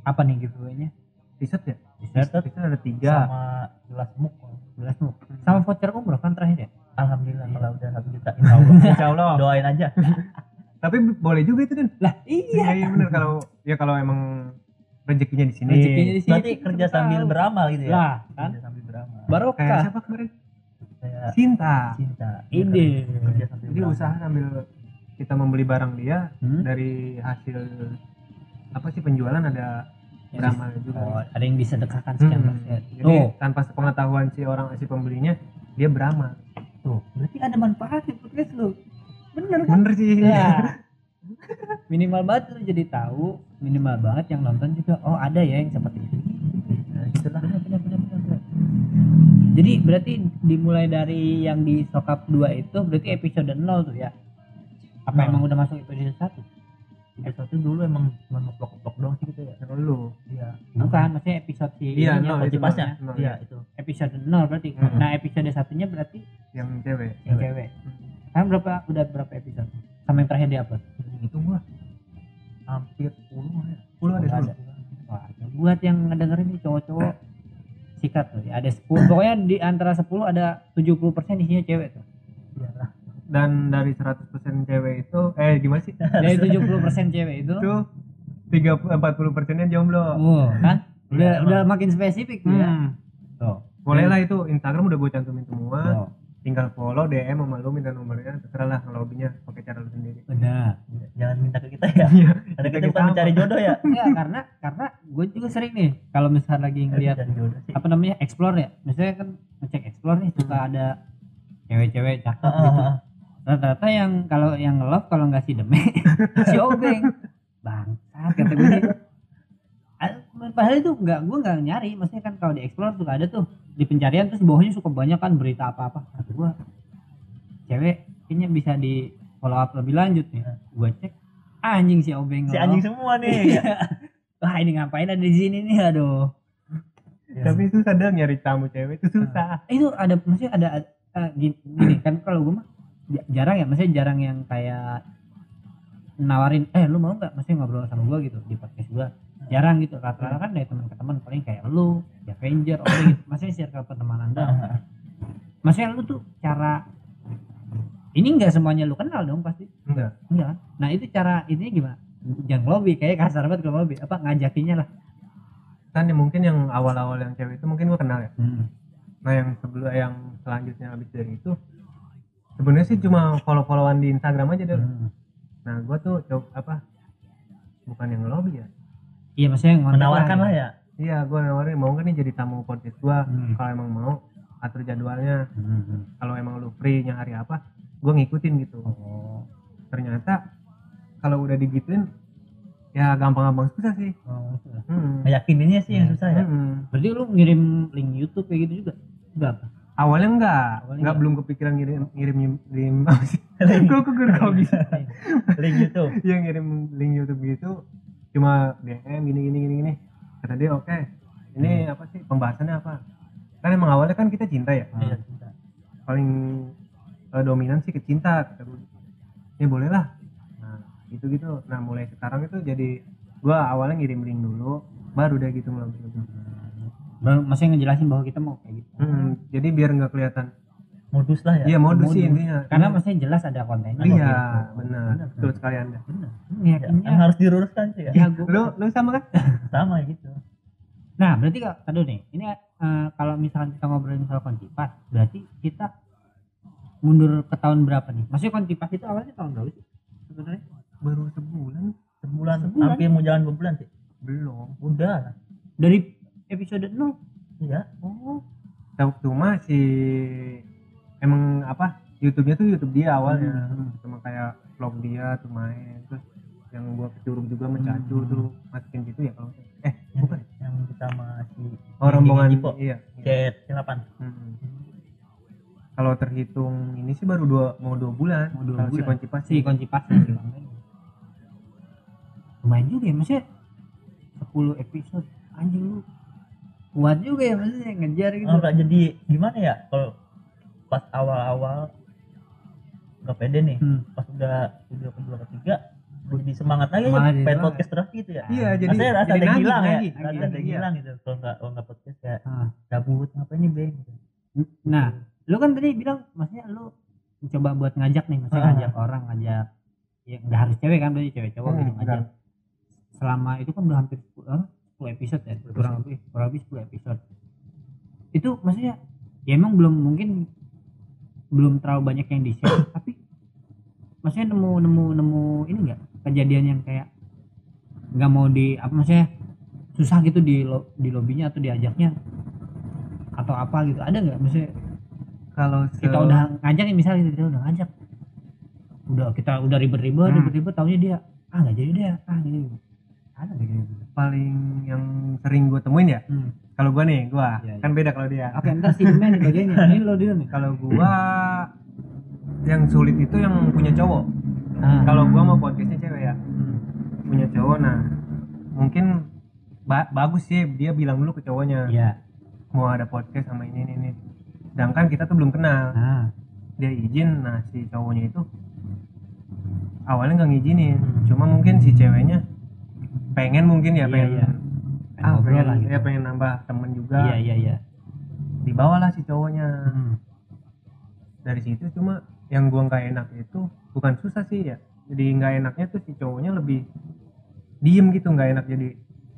Speaker 3: apa nih giveaway-nya
Speaker 2: T-shirt ya?
Speaker 3: T-shirt
Speaker 2: T-shirt ada tiga.
Speaker 1: sama gelas muk
Speaker 3: gelasmu sama voucher umroh kan terakhir ya
Speaker 1: alhamdulillah kalau udah satu juta insya Allah
Speaker 2: Insya Allah.
Speaker 1: doain aja
Speaker 2: Tapi boleh juga itu dan.
Speaker 3: lah
Speaker 2: Iya, iya benar kalau ya kalau emang rezekinya di sini.
Speaker 3: Rezekinya di sini.
Speaker 1: berarti kerja sambil beramal gitu ya
Speaker 3: lah kan
Speaker 1: kerja sambil beramal
Speaker 2: Kayak
Speaker 3: barokah
Speaker 2: siapa kemarin?
Speaker 1: kayak
Speaker 2: Cinta.
Speaker 1: cinta
Speaker 3: Ide.
Speaker 1: kerja sambil
Speaker 2: Jadi usaha sambil kita membeli barang dia
Speaker 3: Hmm?
Speaker 2: dari hasil apa sih penjualan ada
Speaker 3: Ya,
Speaker 2: beramal juga.
Speaker 3: oh, ada yang disedekahkan sekian
Speaker 2: Hmm.
Speaker 3: persen
Speaker 2: Jadi
Speaker 3: tuh
Speaker 2: tanpa sepengetahuan si orang si pembelinya dia beramal.
Speaker 3: tuh berarti ada manfaatnya podcast lu bener kan
Speaker 2: Bener sih.
Speaker 3: ya minimal banget lu jadi tahu minimal banget yang nonton juga oh ada ya yang seperti itu
Speaker 1: nah, gitu lah
Speaker 3: bener, bener, bener, bener, jadi berarti dimulai dari yang di sokap 2 itu berarti episode 0 tuh ya apa
Speaker 1: Nah.
Speaker 3: emang udah masuk episode 1
Speaker 1: episode dulu emang cuma ngeplok-ngeplok doang sih gitu ya
Speaker 2: Lu.
Speaker 1: iya
Speaker 3: bukan maksudnya episode si
Speaker 2: Iya,
Speaker 1: oh,
Speaker 2: itu
Speaker 1: cipasnya
Speaker 2: nol,
Speaker 1: iya
Speaker 2: ya.
Speaker 1: itu
Speaker 3: episode 0 berarti
Speaker 2: Hmm.
Speaker 3: nah episode satunya berarti
Speaker 2: yang cewek.
Speaker 3: yang
Speaker 1: Cewek.
Speaker 3: cewek sekarang berapa udah berapa episode? Sama yang terakhir di upload?
Speaker 1: Itu gua. Hampir 10 ya.
Speaker 2: 10 ada
Speaker 3: Udah
Speaker 2: 10.
Speaker 3: Wah, buat yang ngedengerin nih cowok-cowok sikat tuh. Ya ada 10 pokoknya di antara 10 ada 70% isinya cewek tuh.
Speaker 1: Iya. Lah
Speaker 2: Dan dari 100% cewek itu eh gimana sih?
Speaker 3: dari 70% cewek itu?
Speaker 2: Itu 30 40 persennya jomblo.
Speaker 3: oh, kan? Udah
Speaker 1: Iya,
Speaker 3: udah makin spesifik tuh ya.
Speaker 2: Hmm.
Speaker 3: tuh.
Speaker 2: Boleh lah itu Instagram udah gue cantumin semua.
Speaker 3: tuh
Speaker 2: Tinggal follow DM sama lu minta nomornya terserah lah kalau hobinya pakai cara lu sendiri.
Speaker 3: benar
Speaker 1: jangan minta ke kita ya
Speaker 2: Iya.
Speaker 1: karena kita bukan mencari jodoh ya
Speaker 3: ya karena karena gue juga sering nih kalau misal lagi ngelihat
Speaker 1: mencari jodoh sih
Speaker 3: apa namanya explore ya misalnya kan ngecek explore nih suka ada cewek-cewek cakep
Speaker 1: Ah,
Speaker 3: gitu
Speaker 1: ah, ah.
Speaker 3: rata-rata yang kalau yang love kalau nggak si deme si obeng bangsat kata gue nih. Ah, padahal itu nggak gue nggak nyari. Maksudnya kan kalau di explore tuh ada tuh. Di pencarian terus bawahnya suka banyak kan berita apa apa kata gue cewek kayaknya bisa di follow up lebih lanjut nih gue cek anjing si obeng
Speaker 1: si anjing semua nih
Speaker 3: wah ini ngapain ada di sini nih? Aduh.
Speaker 1: Ya.
Speaker 2: Tapi susah dah nyari tamu cewek itu susah.
Speaker 3: Eh, itu ada maksudnya ada eh, gini, gini, kan kalau gue mah ja- jarang ya. Maksudnya jarang yang kayak nawarin eh lu mau nggak? Maksudnya ngobrol sama gue gitu di podcast gue jarang gitu rata-rata kan dari teman ke teman paling kayak lu ya Avenger orang gitu maksudnya circle pertemanan doang
Speaker 1: ah.
Speaker 3: maksudnya lu tuh cara ini nggak semuanya lu kenal dong pasti
Speaker 2: Enggak.
Speaker 3: enggak nah itu cara ini gimana jangan lobby kayak kasar banget kalau lobby apa ngajakinnya lah
Speaker 2: Kan yang mungkin yang awal-awal yang cewek itu mungkin gue kenal ya.
Speaker 3: Hmm.
Speaker 2: Nah yang sebelum yang selanjutnya habis dari itu sebenarnya sih cuma follow-followan di Instagram aja deh.
Speaker 3: Hmm.
Speaker 2: Nah gue tuh coba apa bukan yang ngelobi ya.
Speaker 3: Iya maksudnya
Speaker 1: menawarkan lah ya.
Speaker 2: Iya gue nawarin mau nggak nih jadi tamu podcast gue
Speaker 3: Hmm.
Speaker 2: kalau emang mau atur jadwalnya.
Speaker 3: Hmm.
Speaker 2: kalau emang lu free nya hari apa gue ngikutin gitu.
Speaker 3: Oh.
Speaker 2: Ternyata kalau udah digituin ya gampang-gampang susah sih.
Speaker 3: Oh
Speaker 2: hmm.
Speaker 1: meyakininnya sih yang susah ya?
Speaker 2: Hmm.
Speaker 3: Berarti lu ngirim link YouTube kayak gitu juga? Enggak apa?
Speaker 2: awalnya enggak.
Speaker 3: Awalnya
Speaker 2: enggak belum kepikiran ngirim ngirim ngirim apa sih gue kok bisa.
Speaker 1: Link YouTube.
Speaker 2: Yang ngirim link YouTube gitu cuma DM gini gini gini gini. Kata dia oke ini apa sih pembahasannya apa? Kan emang awalnya kan kita cinta ya?
Speaker 1: Iya, cinta.
Speaker 2: paling eh, dominan sih ke cinta kata gue ya boleh lah. Nah gitu gitu nah mulai sekarang itu jadi gua awalnya ngirim link dulu baru deh gitu ngelobi
Speaker 3: Baru masih ngejelasin bahwa kita mau kayak gitu.
Speaker 2: Hmm, jadi biar nggak kelihatan
Speaker 1: modus lah ya.
Speaker 2: Iya modus sih intinya.
Speaker 3: Karena maksudnya jelas ada kontennya
Speaker 2: iya benar.
Speaker 3: Benar.
Speaker 2: betul sekali anda.
Speaker 3: Bener
Speaker 1: ya,
Speaker 3: yakinnya.
Speaker 1: yang harus diluruskan sih ya,
Speaker 3: ya gua
Speaker 2: lu lu sama kan?
Speaker 1: Sama gitu.
Speaker 3: Nah berarti kak aduh nih ini eh, kalau misalkan kita ngobrolin soal kontipas berarti kita mundur ke tahun berapa nih? Maksudnya kontipas itu awalnya tahun berapa sih sebenarnya?
Speaker 2: Baru sebulan.
Speaker 1: Sebulan,
Speaker 3: Sebulan.
Speaker 1: hampir mau jalan dua bulan sih.
Speaker 2: Belum.
Speaker 1: Udah.
Speaker 3: Dari episode 0
Speaker 1: iya.
Speaker 3: Oh
Speaker 2: tahu cuma si emang apa YouTube-nya tuh YouTube dia awalnya.
Speaker 3: Hmm.
Speaker 2: cuma kayak vlog dia tuh main terus yang gua kecurug juga mencacu
Speaker 3: Hmm.
Speaker 2: tuh masukin gitu ya kalau eh bukan.
Speaker 1: yang kita masih
Speaker 2: oh rombongan
Speaker 1: Jipo.
Speaker 2: iya.
Speaker 1: Chat silapan
Speaker 2: Hmm. kalau terhitung ini sih baru dua mau dua bulan.
Speaker 3: Mau dua
Speaker 2: kalau si
Speaker 3: bulan.
Speaker 2: kunci pas
Speaker 3: si kunci pas sih. Lumayan juga ya maksudnya 10 episode. Anjing lu kuat juga ya maksudnya ngejar gitu.
Speaker 1: Oh, jadi. Gimana ya? Kalau pas awal-awal nggak pede nih
Speaker 3: Hmm.
Speaker 1: pas udah video kedua ketiga jadi semangat lagi ya pengen podcast terus gitu ya
Speaker 2: iya jadi
Speaker 1: Rasanya rasa
Speaker 2: jadi
Speaker 1: ada
Speaker 2: nagih,
Speaker 1: hilang ya rasa ada
Speaker 2: iya.
Speaker 1: hilang gitu kalau nggak kalau nggak podcast kayak
Speaker 3: Ah.
Speaker 1: cabut ngapain nih bang gitu.
Speaker 3: nah lu kan tadi bilang maksudnya lu mencoba buat ngajak nih maksudnya
Speaker 1: Ah.
Speaker 3: ngajak orang ngajak ya nggak harus cewek kan berarti cewek cowok
Speaker 2: Hmm,
Speaker 3: gitu ngajak
Speaker 2: enggak.
Speaker 3: selama itu kan udah hampir 10, apa, 10 episode ya kurang lebih kurang lebih 10 episode itu maksudnya ya emang belum mungkin belum terlalu banyak yang di share tapi maksudnya nemu nemu nemu ini enggak kejadian yang kayak nggak mau di apa maksudnya susah gitu di lo, di lobbynya atau diajaknya? Atau apa gitu? Ada nggak? Maksudnya
Speaker 2: kalau se-
Speaker 3: kita udah ngajak nih misalnya kita udah ngajak. Udah kita udah ribet-ribet
Speaker 2: Hmm.
Speaker 3: ribet-ribet taunya dia ah nggak jadi dia ah gitu ada nggak gitu?
Speaker 2: Paling yang sering gue temuin ya
Speaker 3: hmm.
Speaker 2: Kalau gua nih gua.
Speaker 3: Iya, iya.
Speaker 2: kan beda kalau dia.
Speaker 3: Oke ntar si nih bagiannya. Ini lo dia nih.
Speaker 2: Kalau gua yang sulit itu yang punya cowok.
Speaker 3: Ah.
Speaker 2: kalau gua mau podcastnya cewek ya.
Speaker 3: Hmm.
Speaker 2: punya cowok nah mungkin ba- bagus sih dia bilang dulu ke cowoknya.
Speaker 3: Iya.
Speaker 2: Mau ada podcast sama ini ini ini. Sedangkan kita tuh belum kenal.
Speaker 3: Ah.
Speaker 2: Dia izin nah si cowoknya itu awalnya nggak ngizinin.
Speaker 3: Hmm.
Speaker 2: cuma mungkin si ceweknya pengen mungkin ya
Speaker 3: Iya,
Speaker 2: pengen
Speaker 3: iya.
Speaker 2: Ah
Speaker 3: ngobrol
Speaker 2: pengen
Speaker 3: lah gitu.
Speaker 2: ya pengen nambah temen juga
Speaker 3: iya iya iya
Speaker 2: dibawalah si cowoknya
Speaker 3: Hmm.
Speaker 2: dari situ cuma yang gua nggak enak itu bukan susah sih ya jadi nggak enaknya tuh si cowoknya lebih diem gitu nggak enak jadi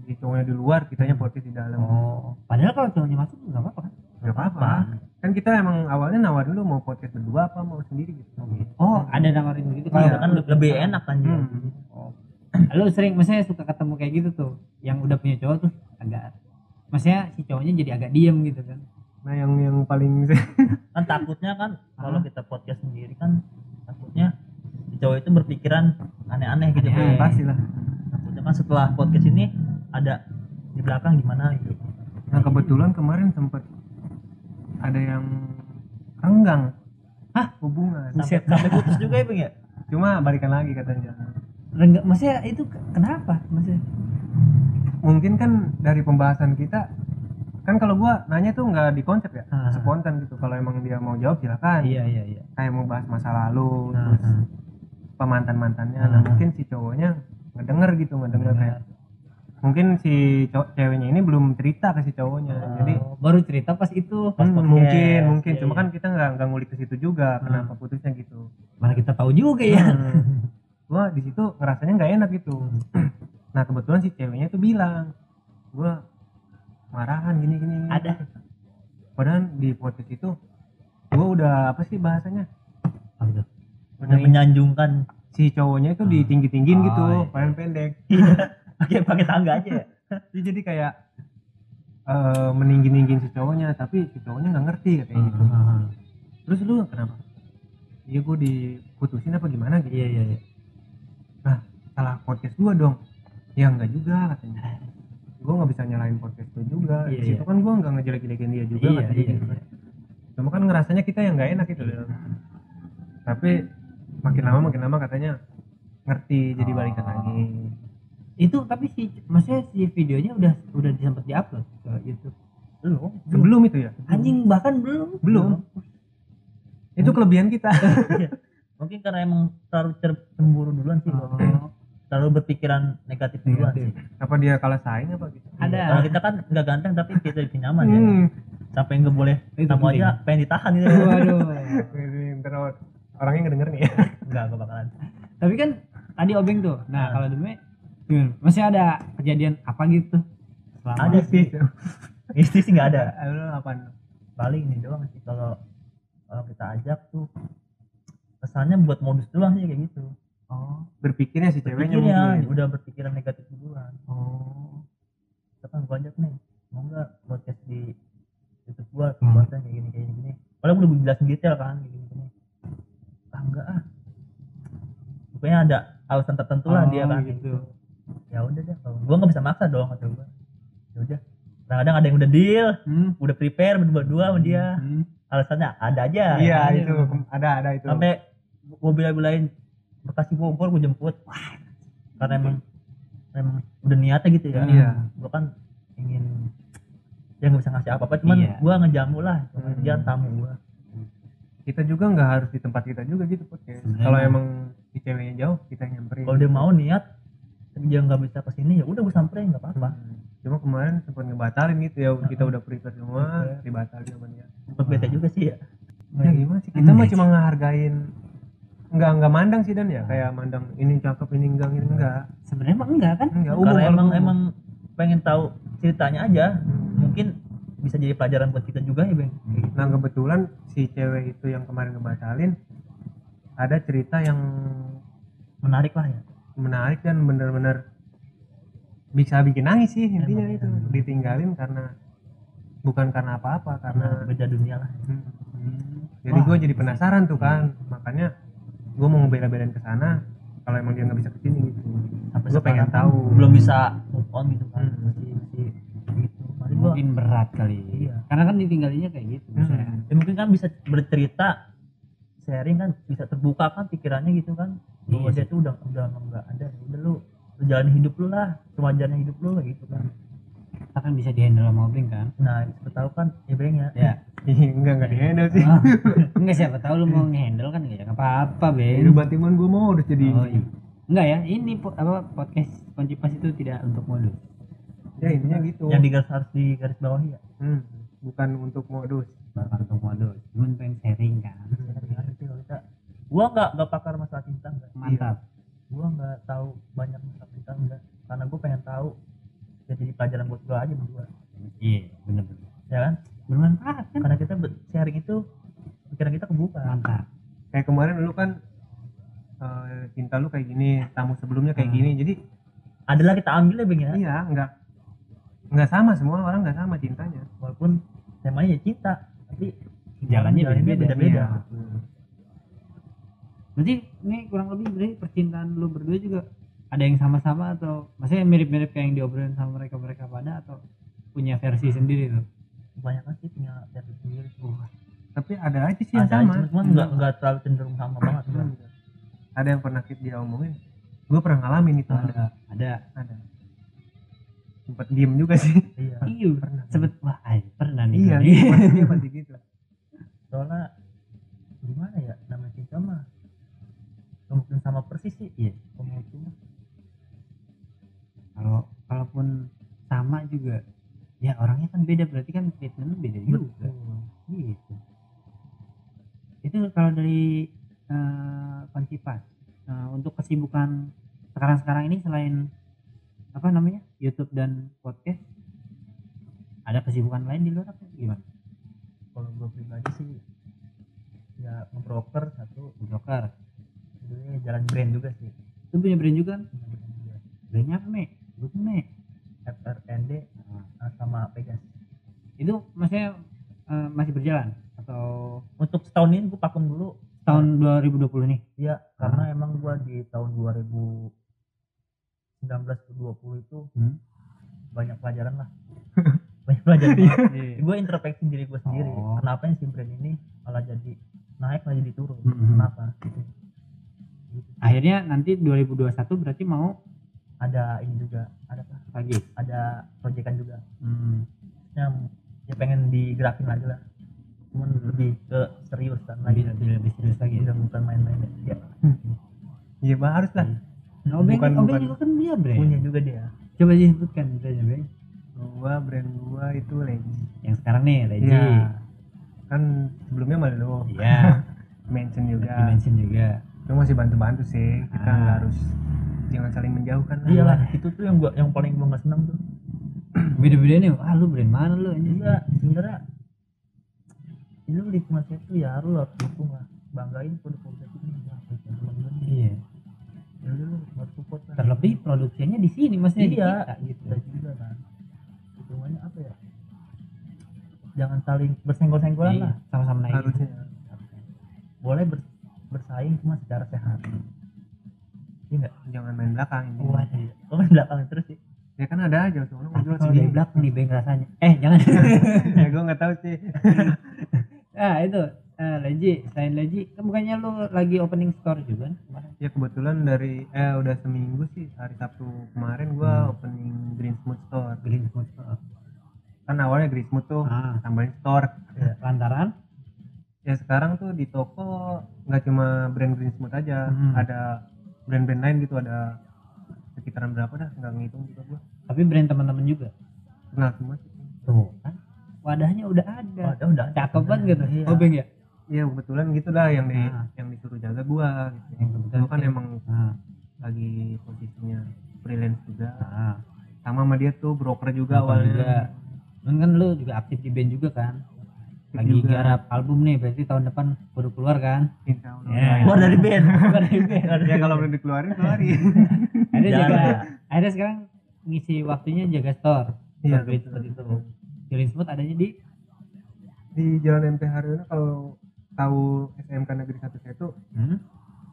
Speaker 2: si cowoknya di luar kitanya podcast di dalam
Speaker 3: oh padahal kalau cowoknya masuk nggak apa-apa kan
Speaker 2: nggak apa-apa kan kita emang awalnya nawarin dulu mau podcast berdua apa mau sendiri gitu
Speaker 3: oh ada nawarin begitu
Speaker 1: Kalau
Speaker 2: Iya.
Speaker 1: kan lebih enak kan ya.
Speaker 2: Hmm.
Speaker 3: Oh. Lu sering maksudnya suka ketemu kayak gitu tuh yang udah punya cowok tuh agak maksudnya si cowoknya jadi agak diem gitu kan
Speaker 2: nah yang yang paling
Speaker 1: kan takutnya kan kalau
Speaker 3: Ah.
Speaker 1: kita podcast sendiri kan takutnya si cowok itu berpikiran aneh-aneh gitu. Bang.
Speaker 2: pasti lah
Speaker 1: takutnya kan setelah podcast ini ada di belakang gimana gitu
Speaker 2: nah kebetulan kemarin sempet ada yang renggang
Speaker 3: Hah?
Speaker 2: hubungan
Speaker 1: sampai, sampai putus juga ya bang ya
Speaker 2: cuma balikan lagi katanya
Speaker 3: Rengga, maksudnya itu ke- kenapa maksudnya
Speaker 2: mungkin kan dari pembahasan kita kan kalau gua nanya tuh nggak di konsep ya
Speaker 3: Ah.
Speaker 2: spontan gitu kalau emang dia mau jawab silakan
Speaker 3: iya iya iya
Speaker 2: kayak mau bahas masa lalu
Speaker 3: Nah,
Speaker 2: terus pemantan mantannya nah
Speaker 3: Ah.
Speaker 2: mungkin si cowoknya ngedenger gitu ngedenger
Speaker 3: Ngedenger.
Speaker 2: kayak mungkin si cow- ceweknya ini belum cerita ke si cowoknya jadi
Speaker 3: Oh, baru cerita pas itu
Speaker 1: pas
Speaker 2: hmm,
Speaker 1: podcast.
Speaker 2: mungkin mungkin
Speaker 1: Iya,
Speaker 2: cuma
Speaker 1: iya.
Speaker 2: kan kita nggak nggak ngulik ke situ juga
Speaker 3: Hmm.
Speaker 2: kenapa putusnya gitu
Speaker 3: mana kita tahu juga ya
Speaker 2: Hmm. gua di situ ngerasanya nggak enak gitu. Nah kebetulan si ceweknya tuh bilang gua marahan gini gini,
Speaker 3: ada.
Speaker 2: Padahal di podcast itu gua udah apa sih bahasanya?
Speaker 3: Apa?
Speaker 1: Udah menyanjungkan.
Speaker 2: Si cowoknya itu ditinggi tinggin
Speaker 3: Oh,
Speaker 2: gitu
Speaker 3: iya.
Speaker 2: paling pendek.
Speaker 1: Pakai pakai tangga aja ya?
Speaker 2: Jadi kayak eh meninggi ninggin si cowoknya tapi si cowoknya nggak ngerti katanya gitu.
Speaker 3: Ah,
Speaker 2: terus lu kenapa? Iya gua diputusin apa gimana gitu.
Speaker 3: Iya iya iya
Speaker 2: salah podcast gua dong. Ya enggak juga katanya. Gua nggak bisa nyalain podcast gua juga.
Speaker 3: Iya,
Speaker 2: di situ
Speaker 3: iya.
Speaker 2: kan gua nggak ngejelek-jelekin dia juga
Speaker 3: iya
Speaker 2: katanya
Speaker 3: iya,
Speaker 2: gitu. kan.
Speaker 3: iya.
Speaker 2: cuma kan ngerasanya kita yang nggak enak gitu. Loh tapi makin lama makin lama katanya ngerti jadi
Speaker 3: Oh.
Speaker 2: balikan lagi.
Speaker 3: Itu tapi si maksudnya si videonya udah udah sempat diupload ke YouTube?
Speaker 1: Belum.
Speaker 2: Sebelum itu ya?
Speaker 3: Anjing bahkan belum.
Speaker 2: Belum. Itu kelebihan kita.
Speaker 1: Mungkin karena emang terlalu cemburu duluan sih
Speaker 3: Oh.
Speaker 1: Terlalu berpikiran negatif duluan sih.
Speaker 2: Apa dia kalah saing apa gitu?
Speaker 3: Ada.
Speaker 1: kalau kita kan nggak ganteng tapi kita bikin nyaman ya.
Speaker 2: Hmm,
Speaker 1: sampai nggak boleh
Speaker 3: Itu
Speaker 1: aja pengen ditahan gitu.
Speaker 3: Waduh
Speaker 2: Jadi ntar orangnya ngedenger nih. Ya
Speaker 1: enggak gak bakalan.
Speaker 3: Tapi kan tadi obeng tuh nah
Speaker 1: Nah.
Speaker 3: kalau demi gimana? masih ada kejadian apa gitu? Selama-
Speaker 1: ada sih. istri sih nggak ada.
Speaker 2: Lu apaan?
Speaker 1: paling ini doang sih kalau kalau kita ajak tuh kesannya buat modus doang sih kayak gitu
Speaker 2: Oh, berpikirnya si ceweknya
Speaker 1: Pikirnya
Speaker 2: mungkin.
Speaker 1: udah berpikiran negatif duluan
Speaker 2: Oh.
Speaker 1: kita kan ajak nih mau nggak podcast di YouTube gua
Speaker 3: Hmm.
Speaker 1: konten kayak gini kayak gini padahal gua udah jelasin detail kan kayak gini gini ah enggak ah pokoknya ada alasan tertentu lah
Speaker 3: Oh,
Speaker 1: dia kan
Speaker 3: gitu.
Speaker 1: ya udah deh kalau gua nggak bisa maksa dong kata gua ya udah kadang ada yang udah deal
Speaker 3: hmm.
Speaker 1: udah prepare berdua-dua sama dia
Speaker 3: Hmm.
Speaker 1: alasannya ada aja
Speaker 2: Iya,
Speaker 1: Ada.
Speaker 2: itu ada ada itu.
Speaker 1: sampai gua bilang-bilain Bekasi Bogor gua jemput karena emang emang udah niatnya gitu ya
Speaker 2: Iya.
Speaker 1: gua kan ingin ya nggak bisa ngasih apa-apa cuman
Speaker 3: Iya.
Speaker 1: gua ngejamu lah
Speaker 2: Hmm.
Speaker 1: jangan tamu gua
Speaker 2: kita juga nggak harus di tempat kita juga gitu podcast.
Speaker 3: Sebenarnya
Speaker 2: Kalau
Speaker 3: emang-
Speaker 2: si ceweknya jauh, kita nyamperin.
Speaker 1: kalau dia mau niat tapi dia nggak bisa ke sini ya udah gua samperin nggak apa-apa
Speaker 2: Hmm. Cuma kemarin sempat ngebatalin gitu ya, kita
Speaker 1: Heeh.
Speaker 2: udah prepare semua,
Speaker 1: Prepare.
Speaker 2: dibatalin sama dia.
Speaker 1: sempet bete juga sih ya
Speaker 2: Ya gimana sih? Kita mah cuma ngehargain nggak nggak mandang sih dan ya kayak mandang ini cakep ini enggak ini enggak
Speaker 3: sebenarnya emang enggak kan
Speaker 2: enggak umum
Speaker 1: karena
Speaker 2: kalau
Speaker 1: emang
Speaker 2: umum.
Speaker 1: emang pengen tahu ceritanya aja
Speaker 2: Hmm.
Speaker 1: mungkin bisa jadi pelajaran buat kita juga ya bang gitu.
Speaker 2: Nah kebetulan si cewek itu yang kemarin ngebatalin ada cerita yang
Speaker 1: menarik lah ya
Speaker 2: menarik dan benar-benar bisa bikin nangis sih intinya
Speaker 1: Emang,
Speaker 2: itu
Speaker 1: emang.
Speaker 2: ditinggalin karena bukan karena apa-apa
Speaker 1: karena beda dunia lah
Speaker 2: Hmm. jadi
Speaker 3: Wah.
Speaker 2: gue jadi penasaran tuh kan makanya gue mau ngebela-belain ke sana kalau emang dia nggak bisa ke sini gitu.
Speaker 1: Sampai
Speaker 2: gue pengen tahu.
Speaker 1: Belum bisa move on gitu kan
Speaker 2: Hmm.
Speaker 1: masih masih gitu. Gua
Speaker 3: mungkin berat kali.
Speaker 1: Iya.
Speaker 3: karena kan ditinggalinya kayak gitu.
Speaker 2: Hmm.
Speaker 1: ya mungkin kan bisa bercerita sharing kan bisa terbuka kan pikirannya gitu kan. Bahwa
Speaker 3: Iya
Speaker 1: dia tuh udah udah nggak ada. Udah lu lu jalani hidup lu lah sewajarnya hidup lu kayak gitu kan.
Speaker 3: Kita kan bisa dihandle sama obeng kan.
Speaker 1: Nah siapa tahu kan ya ya.
Speaker 3: Ya
Speaker 2: enggak enggak di handle sih.
Speaker 3: Ah, enggak siapa tahu lu mau ngehandle kan ya nggak apa-apa beng
Speaker 2: Hidup batiman gue mau udah jadi
Speaker 3: oh, iya. enggak ya ini po- apa podcast kunci pas itu tidak untuk modus.
Speaker 2: Ya intinya gitu.
Speaker 1: Yang di garis harus di garis bawah ya?
Speaker 2: Hmm, bukan untuk modus.
Speaker 3: Bukan untuk modus cuman pengen sharing kan.
Speaker 1: Gua nggak nggak pakar masalah cinta enggak.
Speaker 3: Mantap.
Speaker 1: Gua nggak tahu banyak masalah cinta enggak. Karena gua pengen tahu ya jadi pelajaran buat gua aja berdua.
Speaker 3: Iya bener-bener.
Speaker 1: Ya kan
Speaker 3: bermanfaat kan
Speaker 1: karena kita sharing itu pikiran kita kebuka
Speaker 3: mantap
Speaker 2: kayak kemarin lu kan eh, cinta lu kayak gini tamu sebelumnya kayak
Speaker 3: Hmm.
Speaker 2: gini jadi
Speaker 1: adalah kita ambil ya bang ya
Speaker 2: iya enggak enggak sama semua orang enggak sama cintanya
Speaker 1: walaupun temanya ya cinta tapi
Speaker 3: Jalannya beda-beda.
Speaker 1: beda-beda
Speaker 2: Iya. Hmm.
Speaker 3: berarti ini kurang lebih berarti percintaan lu berdua juga ada yang sama-sama atau maksudnya mirip-mirip kayak yang diobrolin sama mereka mereka pada atau punya versi sendiri tuh
Speaker 1: kebanyakan sih punya versi sendiri
Speaker 2: tapi ada aja sih yang
Speaker 1: ada
Speaker 2: sama.
Speaker 1: aja, cuman
Speaker 2: Hmm.
Speaker 1: nggak nggak terlalu cenderung sama banget.
Speaker 2: Hmm. ada yang pernah kita dia omongin gue pernah ngalamin itu ada
Speaker 3: ada. ada.
Speaker 2: Ada. Sempat diem juga sih.
Speaker 1: Iya.
Speaker 3: Iya.
Speaker 2: Pernah.
Speaker 3: sebet wah ay, pernah nih
Speaker 2: iya pasti dia pasti gitu.
Speaker 1: Soalnya gimana ya namanya cinta mah nggak mungkin sama persis sih.
Speaker 3: Iya.
Speaker 1: Mah
Speaker 3: kalau kalaupun sama juga ya orangnya kan beda berarti kan treatmentnya beda juga. Gitu. Itu kalau dari eh Koncipas eh, untuk kesibukan sekarang-sekarang ini selain apa namanya YouTube dan podcast ada kesibukan lain di luar apa? Gimana?
Speaker 1: Kalau gue pribadi sih ya ngebroker satu.
Speaker 3: Broker
Speaker 1: kedua jalan brand juga sih.
Speaker 3: Lu punya brand juga? Kan brandnya apa me? Gue tuh me
Speaker 1: FRND sama Pegas
Speaker 3: itu maksudnya eh, masih berjalan atau
Speaker 1: untuk setahun ini gue vakum dulu
Speaker 3: tahun 2020 nih
Speaker 1: ya karena emang gue di tahun 2019 ke 20 itu
Speaker 3: hmm?
Speaker 1: banyak pelajaran lah banyak pelajaran.
Speaker 3: Iya.
Speaker 1: gue introspeksi diri gue sendiri
Speaker 3: Oh.
Speaker 1: kenapa yang si brand ini malah jadi naik malah jadi turun
Speaker 3: Mhm.
Speaker 1: kenapa gitu. Gitu.
Speaker 3: akhirnya nanti 2021 berarti mau
Speaker 1: ada ini juga ada apa?
Speaker 3: Lagi?
Speaker 1: Ada proyekan juga.
Speaker 3: Hmm.
Speaker 1: yang ya pengen digerakin lagi lah. Cuman lebih ke serius kan lagi.
Speaker 3: lebih, lebih, lebih serius lagi.
Speaker 1: Udah bukan main-main. Ya.
Speaker 2: Iya bah harus lah.
Speaker 3: Nah, Obeng,
Speaker 2: Bukan-
Speaker 3: Obeng
Speaker 2: bukan.
Speaker 3: juga kan dia brand
Speaker 1: punya juga dia.
Speaker 3: Coba disebutkan brandnya Beng
Speaker 2: gua brand gua itu Legi
Speaker 3: yang sekarang nih Leji
Speaker 2: iya. Kan sebelumnya lo
Speaker 3: iya.
Speaker 2: Mention juga.
Speaker 3: Dimension juga.
Speaker 2: Itu masih bantu-bantu sih. Kita
Speaker 3: Ah.
Speaker 2: nggak harus jangan saling menjauhkan lah.
Speaker 1: iya lah itu tuh yang gua yang paling gua nggak seneng tuh.
Speaker 3: Beda-beda nih ah lu brand mana lu ini?
Speaker 1: Iya sebenarnya lu lingkungan tuh ya lu harus dukung lah. Banggain produk-produk ini ya teman-teman
Speaker 3: iya.
Speaker 1: Ya udah lu harus support lah.
Speaker 3: Terlebih produksinya di sini maksudnya di
Speaker 1: iya
Speaker 3: kita gitu.
Speaker 1: kita juga kan. Hitungannya apa ya? Jangan saling bersenggol-senggolan
Speaker 3: Iya,
Speaker 1: lah.
Speaker 3: sama-sama naik.
Speaker 2: Harusnya.
Speaker 1: Boleh ber- bersaing cuma secara sehat iya nggak
Speaker 2: jangan main belakang ini.
Speaker 3: Wah,
Speaker 1: oh main belakang terus sih?
Speaker 2: Ya kan ada aja soalnya
Speaker 3: kalau dari
Speaker 2: sendiri
Speaker 3: belakang nih beng rasanya. Eh jangan.
Speaker 2: Ya gua nggak tahu sih.
Speaker 3: Ah itu. Eh, Leji selain Leji kan bukannya lu lagi opening store juga kan kemarin?
Speaker 2: Ya kebetulan dari eh udah seminggu sih hari Sabtu kemarin gua
Speaker 3: Hmm.
Speaker 2: opening Green Smooth Store.
Speaker 3: Green Food Store.
Speaker 2: kan awalnya Green Smooth tuh
Speaker 3: ah.
Speaker 2: tambahin store.
Speaker 1: Iya.
Speaker 3: lantaran?
Speaker 2: Ya sekarang tuh di toko nggak cuma brand Green Smooth aja
Speaker 3: Hmm.
Speaker 2: ada brand-brand lain gitu ada sekitaran berapa dah nggak ngitung juga gua.
Speaker 3: Tapi brand teman-teman juga?
Speaker 2: Kenal semua sih.
Speaker 3: Tuh. Kan wadahnya udah ada.
Speaker 1: Oh, udah udah
Speaker 3: cakep banget gitu.
Speaker 1: Iya.
Speaker 3: oh beng ya?
Speaker 2: Iya kebetulan gitu dah yang di
Speaker 3: Ah.
Speaker 2: yang disuruh jaga gua gitu.
Speaker 3: Yang kebetulan
Speaker 2: kan emang
Speaker 3: ah.
Speaker 2: lagi posisinya freelance juga.
Speaker 3: ah.
Speaker 2: Sama sama dia tuh broker juga
Speaker 3: Broker
Speaker 2: awalnya.
Speaker 3: juga. Kan lu juga aktif di band juga kan lagi
Speaker 2: Juga.
Speaker 3: garap album nih berarti tahun depan baru keluar kan
Speaker 2: Insya Allah.
Speaker 3: Ya.
Speaker 1: keluar dari band
Speaker 3: keluar dari band
Speaker 2: ya kalau belum dikeluarin keluarin.
Speaker 1: Jangan.
Speaker 3: jaga akhirnya sekarang ngisi waktunya jaga store
Speaker 2: Iya, betul.
Speaker 3: seperti itu Green Smooth adanya di
Speaker 2: di Jalan MT Haryono kalau tahu SMK Negeri 1 itu
Speaker 3: hmm?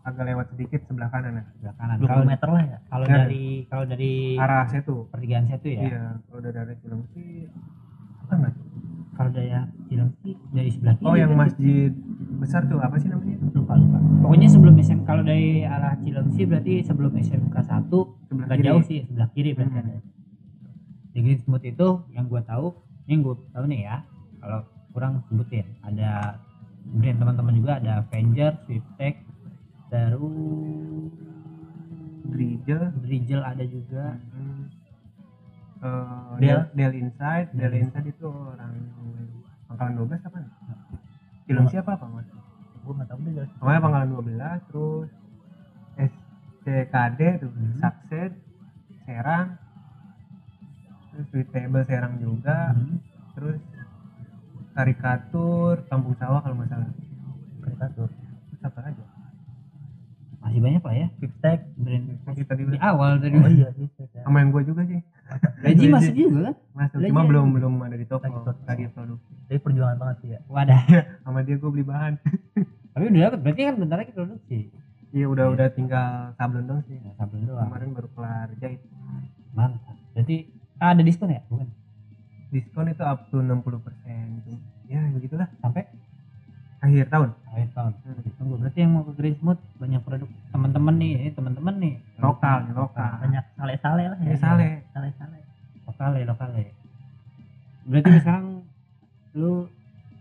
Speaker 2: agak lewat sedikit sebelah kanan ya.
Speaker 3: sebelah kanan
Speaker 1: 20
Speaker 3: kalau
Speaker 1: meter lah ya
Speaker 3: kalau
Speaker 2: Ya.
Speaker 3: dari kalau dari
Speaker 2: Arah situ.
Speaker 3: pertigaan satu ya
Speaker 2: Iya, kalau udah dari Cilengsi bukan nggak?
Speaker 3: Kalau dari Cilengsi dari sebelah kiri
Speaker 2: Oh, yang
Speaker 3: kan?
Speaker 2: masjid besar tuh apa sih namanya?
Speaker 3: lupa lupa pokoknya sebelum SM kalau dari arah Cilengsi berarti sebelum SMK 1
Speaker 2: Sebelah kiri.
Speaker 3: jauh sih sebelah kiri berarti
Speaker 2: Hmm.
Speaker 3: ada di Green Smooth itu yang gua tahu yang gua tahu nih ya kalau kurang sebutin ada brand teman-teman juga ada Avenger, Swiftech, terus
Speaker 2: Gereja.
Speaker 3: Bridgel ada juga
Speaker 2: Hmm. Eh,
Speaker 1: Del.
Speaker 2: Del, Inside, Del
Speaker 3: Del
Speaker 2: Inside itu orang pangkalan 12 apa? Film siapa apa mas?
Speaker 1: gue nggak tahu deh
Speaker 2: Pokoknya pangkalan 12 terus SCKD tuh,
Speaker 3: Hmm.
Speaker 2: Sukses, Serang, terus Sweet Table Serang juga,
Speaker 3: Hmm.
Speaker 2: terus karikatur Kampung Sawah kalau nggak salah.
Speaker 1: karikatur
Speaker 2: Terus apa aja?
Speaker 3: masih banyak lah ya
Speaker 1: Fiftek
Speaker 3: brand
Speaker 2: Kita tadi
Speaker 3: di awal tadi
Speaker 1: oh iya ya
Speaker 2: sama yang gue juga sih
Speaker 3: Gaji masuk juga kan?
Speaker 2: Masuk cuma belum belum ada di toko.
Speaker 1: Lagi toko.
Speaker 2: lagi produk.
Speaker 1: Tapi perjuangan banget sih ya.
Speaker 3: Wadah.
Speaker 2: Sama dia gue beli bahan.
Speaker 3: Tapi udah dapet. Berarti kan bentar lagi produksi.
Speaker 2: Iya udah udah tinggal sablon dong sih.
Speaker 3: Ya, sabar doang.
Speaker 2: Kemarin baru kelar jahit.
Speaker 3: Mantap. Berarti ah, ada diskon ya? Bukan?
Speaker 2: Diskon itu up to 60% itu ya begitulah.
Speaker 3: Sampai
Speaker 2: akhir tahun.
Speaker 3: Akhir tahun.
Speaker 2: Hmm.
Speaker 3: tunggu berarti yang mau ke Green Smooth banyak produk teman-teman nih ini teman-teman nih.
Speaker 2: Lokal nih lokal.
Speaker 1: Banyak sale-sale lah
Speaker 2: ya. Sale
Speaker 1: sale-sale
Speaker 3: lokal ya lokal ya berarti sekarang lu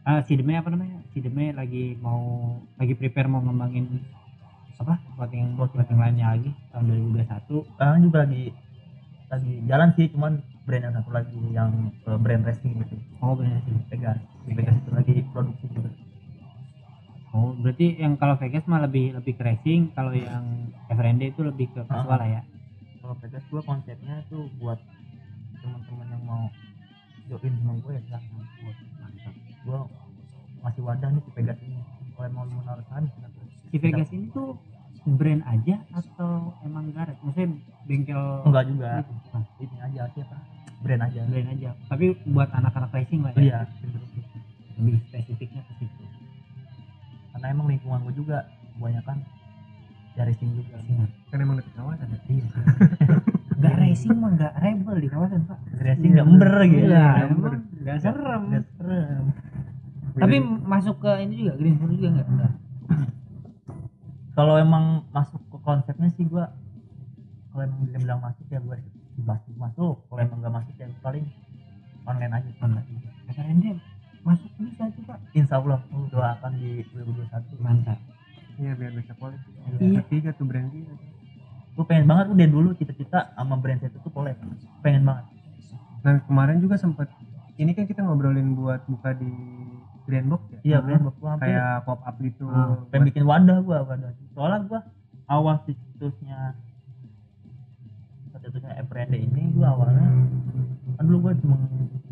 Speaker 3: ah si Deme apa namanya? Si Deme lagi mau lagi prepare mau ngembangin apa? Clothing clothing lainnya lagi tahun 2021
Speaker 1: sekarang juga lagi lagi jalan sih cuman brand yang satu lagi yang eh, brand racing gitu.
Speaker 3: Oh benar sih
Speaker 1: Vegas. Vegas itu lagi produksi juga
Speaker 3: oh berarti yang kalau Vegas mah lebih lebih ke racing kalau yang FRND itu lebih ke casual lah ya?
Speaker 1: Kalau Vegas gua konsepnya tuh buat teman-teman yang mau join sama gue ya silahkan buat mantap. Gua masih wadah nih di Vegas ini. Kalau mau menaruhkan
Speaker 3: si Vegas ini tuh brand aja atau emang garage? Maksudnya bengkel
Speaker 1: enggak juga?
Speaker 3: Bukan.
Speaker 1: ini aja siapa brand aja.
Speaker 3: Brand aja. Tapi buat anak-anak racing lah ya?
Speaker 1: Iya.
Speaker 3: Lebih spesifiknya ke situ
Speaker 1: karena emang lingkungan gue juga kebanyakan ya racing juga.
Speaker 3: Racingan
Speaker 2: kan emang deket kawasan ya?
Speaker 1: Iya.
Speaker 3: Nggak racing mah nggak rebel di kawasan pak.
Speaker 1: Racing nggak ember gitu.
Speaker 3: Iya,
Speaker 2: Nggak
Speaker 3: emang
Speaker 2: ember.
Speaker 3: nggak serem.
Speaker 1: Nggak. Serem
Speaker 3: tapi masuk ke ini juga Green Smooth juga nggak? Enggak
Speaker 1: kalau emang masuk ke konsepnya sih gua kalau emang dia bilang masuk ya gua masuk masuk. Kalau emang nggak masuk ya paling online aja. Online.
Speaker 3: FRND masuk bisa tuh pak.
Speaker 1: Insya Allah doakan di 2021
Speaker 3: mantap.
Speaker 2: Iya biar bisa collab.
Speaker 1: Iya.
Speaker 2: tiga tuh brand tiga
Speaker 1: gue pengen banget udah dulu cita-cita sama brand saya itu tuh collab. Pengen banget.
Speaker 2: Nah kemarin juga sempat ini kan kita ngobrolin buat buka di Grand Box ya?
Speaker 1: Iya brand gua hampir.
Speaker 2: Kayak pop up gitu.
Speaker 3: Ah,
Speaker 1: pengen
Speaker 2: buat-
Speaker 1: bikin wadah gua wadah. Soalnya gua awal situsnya situsnya Eprende ini gua awalnya kan dulu gua cuma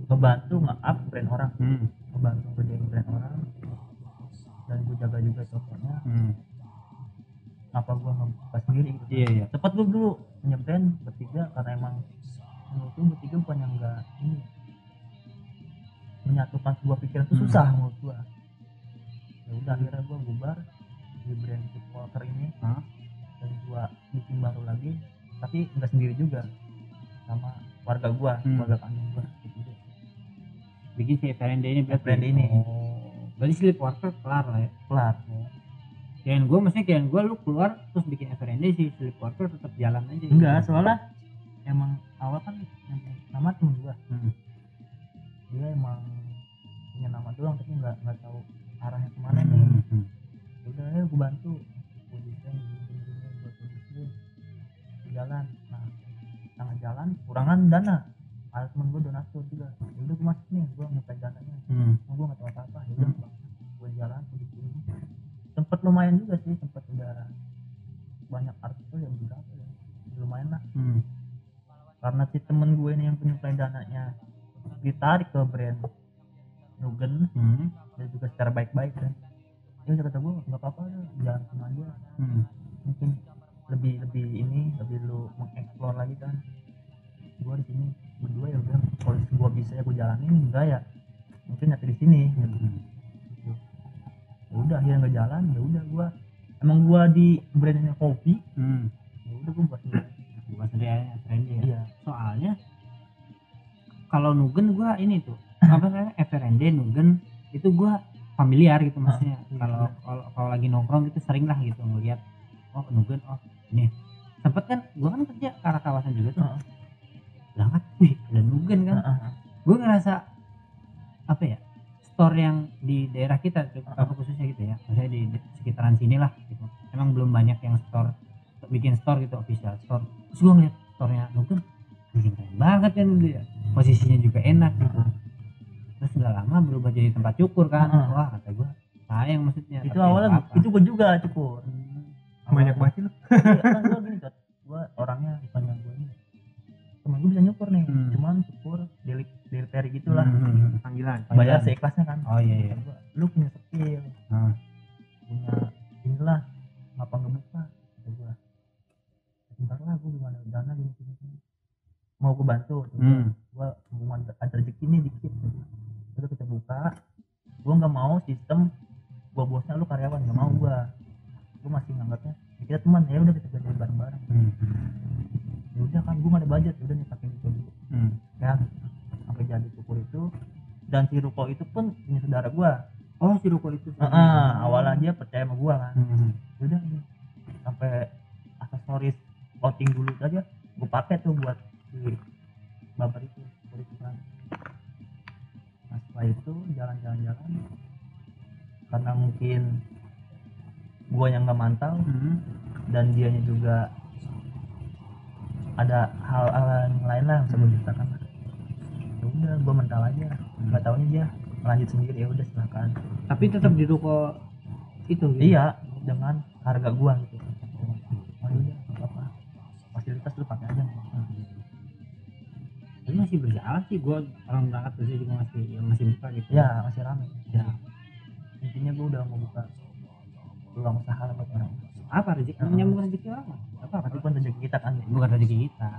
Speaker 1: ngebantu nge-up brand orang.
Speaker 3: Hmm.
Speaker 1: Ngebantu gedein brand orang dan gua jaga juga tokonya
Speaker 3: Hmm.
Speaker 1: apa gua ngebuka sendiri gitu
Speaker 3: iya iya
Speaker 1: cepat gua dulu punya brand bertiga karena emang menurut gua bertiga bukan yang enggak ini menyatukan sebuah pikiran itu
Speaker 3: Hmm.
Speaker 1: susah menurut gua ya udah akhirnya gua bubar di brand supporter ini
Speaker 3: Hah?
Speaker 1: dan gua bikin baru lagi tapi nggak sendiri juga sama warga gua
Speaker 3: Hmm.
Speaker 1: warga kandung gua deh.
Speaker 3: Bikin si FRND ini berarti.
Speaker 1: FRND ini.
Speaker 3: oh. Berarti Sleepwalker kelar lah ya?
Speaker 1: Kelar.
Speaker 3: Kirain gue maksudnya kirain gue lu keluar terus bikin FRND si Sleepwalker tetap jalan aja gitu.
Speaker 1: enggak soalnya emang awal kan yang nama temen gua.
Speaker 3: Hmm.
Speaker 1: dia emang punya nama doang tapi nggak nggak tahu arahnya ke mana nih.
Speaker 3: Hmm.
Speaker 1: Ya udah ya gue bantu. Gue desain gini gini gini gue produksi jalan. Nah tengah jalan kurangan dana ada temen gue donatur juga. Ya udah gue masuk nih gue minta dananya
Speaker 3: Hmm.
Speaker 1: nah, gue nggak tahu apa apa ya udah gue jalan gue bikin sempet lumayan juga sih sempet udah banyak artikel yang juga apa ya? Lumayan lah.
Speaker 3: Hmm.
Speaker 1: karena si temen gue ini yang penyuplai dananya ditarik ke brand Nugen.
Speaker 3: Hmm.
Speaker 1: dan juga secara baik-baik kan. Udah kata gue nggak apa-apa lah, jalan sama aja
Speaker 3: Hmm.
Speaker 1: mungkin lebih lebih ini lebih lu mengeksplor lagi kan. Gue di sini berdua ya udah kalau gue bisa ya gue jalanin enggak ya mungkin nyatu di sini gitu.
Speaker 3: Hmm.
Speaker 1: Ya udah akhirnya nggak jalan ya udah gue emang gue di brandnya kopi
Speaker 3: Hmm.
Speaker 1: ya udah gue buat sendiri
Speaker 3: bukan sendiri ya
Speaker 1: iya
Speaker 3: soalnya kalau Nugen gua ini tuh apa namanya FRND Nugen itu gua familiar gitu maksudnya
Speaker 1: iya.
Speaker 3: kalau kalau kalau lagi nongkrong gitu sering lah gitu ngeliat oh Nugen oh ini sempet kan gua kan kerja ke arah kawasan juga tuh
Speaker 1: Heeh.
Speaker 3: Berangkat wih ada Nugen kan?
Speaker 1: Heeh.
Speaker 3: gue ngerasa apa ya store yang di daerah kita apa khususnya gitu ya maksudnya di, di sekitaran sini lah gitu. Emang belum banyak yang store bikin store gitu official store. Terus gue ngeliat store-nya Nugen bikin keren banget kan gitu ya. Posisinya juga enak gitu. Terus nggak lama berubah jadi tempat cukur kan. Wah kata gue sayang maksudnya
Speaker 1: itu awalnya
Speaker 3: apa-apa.
Speaker 1: itu gue juga cukur.
Speaker 2: Banyak banget lu.
Speaker 1: Iya, kan gue orangnya bukan gue temen gue bisa nyukur nih.
Speaker 3: Hmm.
Speaker 1: cuman cukur daily daily peri gitu lah
Speaker 3: Hmm, hmm, hmm.
Speaker 2: panggilan.
Speaker 1: Bayar seikhlasnya kan.
Speaker 3: Oh iya iya.
Speaker 1: Gua, lu punya skill.
Speaker 3: Hmm.
Speaker 1: punya inilah ngapa ngebuka kata gue sebentar lah gue gimana dana gini gini gini. Mau gue bantu.
Speaker 3: Hmm.
Speaker 1: gue hubungan ada rezeki nih dikit. Udah kita buka gue nggak mau sistem gue bosnya lu karyawan nggak mau gue gue masih nganggapnya ya kita teman ya udah kita belajar bareng bareng
Speaker 3: Hmm.
Speaker 1: Ya udah kan gue gak ada budget. Udah nih pakai itu dulu.
Speaker 3: Hmm.
Speaker 1: ya sampai jadi cukur itu. Dan si ruko itu pun punya saudara gue
Speaker 3: oh si ruko itu.
Speaker 1: Heeh, awalnya dia percaya sama gue kan.
Speaker 3: Hmm.
Speaker 1: Ya udah nih, sampai aksesoris outing dulu aja gue pakai tuh buat si babar itu cukur itu kan. Nah setelah itu jalan-jalan-jalan karena mungkin gue yang nggak mantau
Speaker 3: Hmm.
Speaker 1: dan dianya juga ada hal-hal yang lain lah yang bisa gue ceritakan lah. Ya udah gue mental aja. Nggak taunya dia lanjut sendiri ya udah silakan.
Speaker 3: Tapi tetap di ruko itu gitu?
Speaker 1: iya dengan harga gua gitu. Oh udah nggak apa-apa. Fasilitas lu pakai aja.
Speaker 3: Tapi masih berjalan sih gue orang berangkat kerja juga masih ya masih buka gitu.
Speaker 1: Ya masih rame.
Speaker 3: Ya
Speaker 1: intinya gua udah mau buka peluang usaha buat orang.
Speaker 3: Apa rezeki?
Speaker 1: Heeh.
Speaker 3: menyambung rezeki orang apa
Speaker 1: tapi pun rezeki kita kan ya
Speaker 3: bukan rezeki kita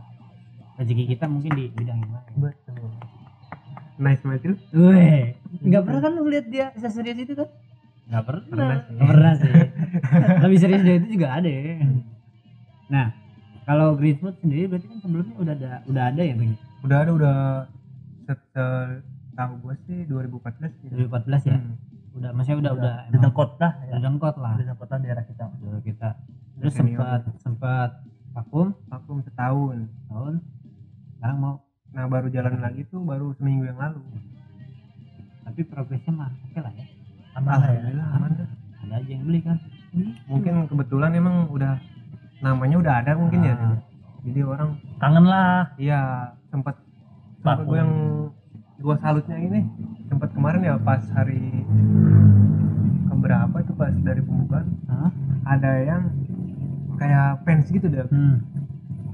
Speaker 3: rezeki kita mungkin di bidang yang lain
Speaker 1: betul
Speaker 2: nice lu
Speaker 3: Weh, nggak pernah kan lu lihat dia serius itu kan? Nggak pernah.
Speaker 2: Pernah sih.
Speaker 3: Nggak pernah sih. Lebih serius dari itu juga ada. ya. Nah, kalau Greenwood sendiri berarti kan sebelumnya udah ada udah ada ya Bang?
Speaker 2: udah ada udah set- tahu gua sih 2014 sih
Speaker 3: 2014 ya.
Speaker 2: Hmm.
Speaker 3: Udah maksudnya udah udah
Speaker 1: di dengkot lah ya
Speaker 3: udah dengkot lah.
Speaker 1: di dengkot lah daerah kita
Speaker 3: Udah kita terus sempat sempat vakum?
Speaker 2: Vakum setahun.
Speaker 3: Tahun sekarang mau
Speaker 2: nah baru jalan lagi tuh baru seminggu yang lalu.
Speaker 3: Tapi progresnya mah oke lah ya.
Speaker 1: Aman lah ya.
Speaker 2: Alhamdulillah aman dah.
Speaker 3: ada aja yang beli kan?
Speaker 2: Mungkin kebetulan emang udah namanya udah ada mungkin ya.
Speaker 3: Ah.
Speaker 2: jadi orang
Speaker 1: kangen lah.
Speaker 2: Iya sempat Sampai gue yang gue salutnya ini sempat kemarin ya pas hari keberapa tuh pas dari pembukaan.
Speaker 3: Hah?
Speaker 2: ada yang kayak fans gitu deh
Speaker 3: hmm.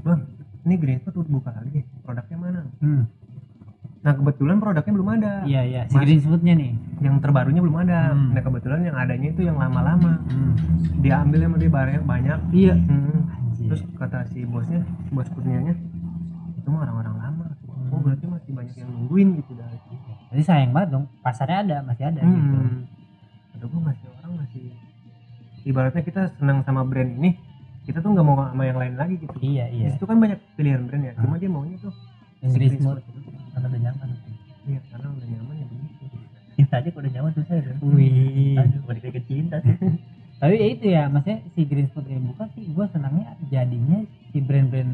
Speaker 2: bang ini Greenfoot udah buka lagi produknya mana
Speaker 3: Hmm.
Speaker 2: nah kebetulan produknya belum ada
Speaker 3: iya iya si
Speaker 2: Mas-
Speaker 3: green smoothnya nih
Speaker 2: yang terbarunya belum ada
Speaker 3: Hmm.
Speaker 2: nah kebetulan yang adanya itu yang lama-lama
Speaker 3: hmm.
Speaker 2: dia ambil sama dia barang banyak
Speaker 3: iya
Speaker 2: Hmm.
Speaker 3: Anjir.
Speaker 2: terus kata si bosnya bos kurnianya itu mah orang-orang lama oh
Speaker 3: Hmm.
Speaker 2: berarti masih banyak yang nungguin gitu dah
Speaker 3: jadi sayang banget dong pasarnya ada masih ada gitu
Speaker 2: hmm. ada gue masih orang masih ibaratnya kita senang sama brand ini kita tuh nggak mau sama yang lain lagi gitu.
Speaker 3: Iya iya.
Speaker 2: Situ kan banyak pilihan brand ya. Cuma dia maunya tuh
Speaker 3: yang green smooth.
Speaker 1: Karena udah nyaman.
Speaker 2: Iya karena udah nyaman ya begitu.
Speaker 1: Cinta aja kalau udah nyaman susah ya
Speaker 3: wih.
Speaker 1: Aduh balik ke cinta sih.
Speaker 3: Tapi ya itu ya maksudnya si green smooth ini buka sih gue senangnya jadinya si brand-brand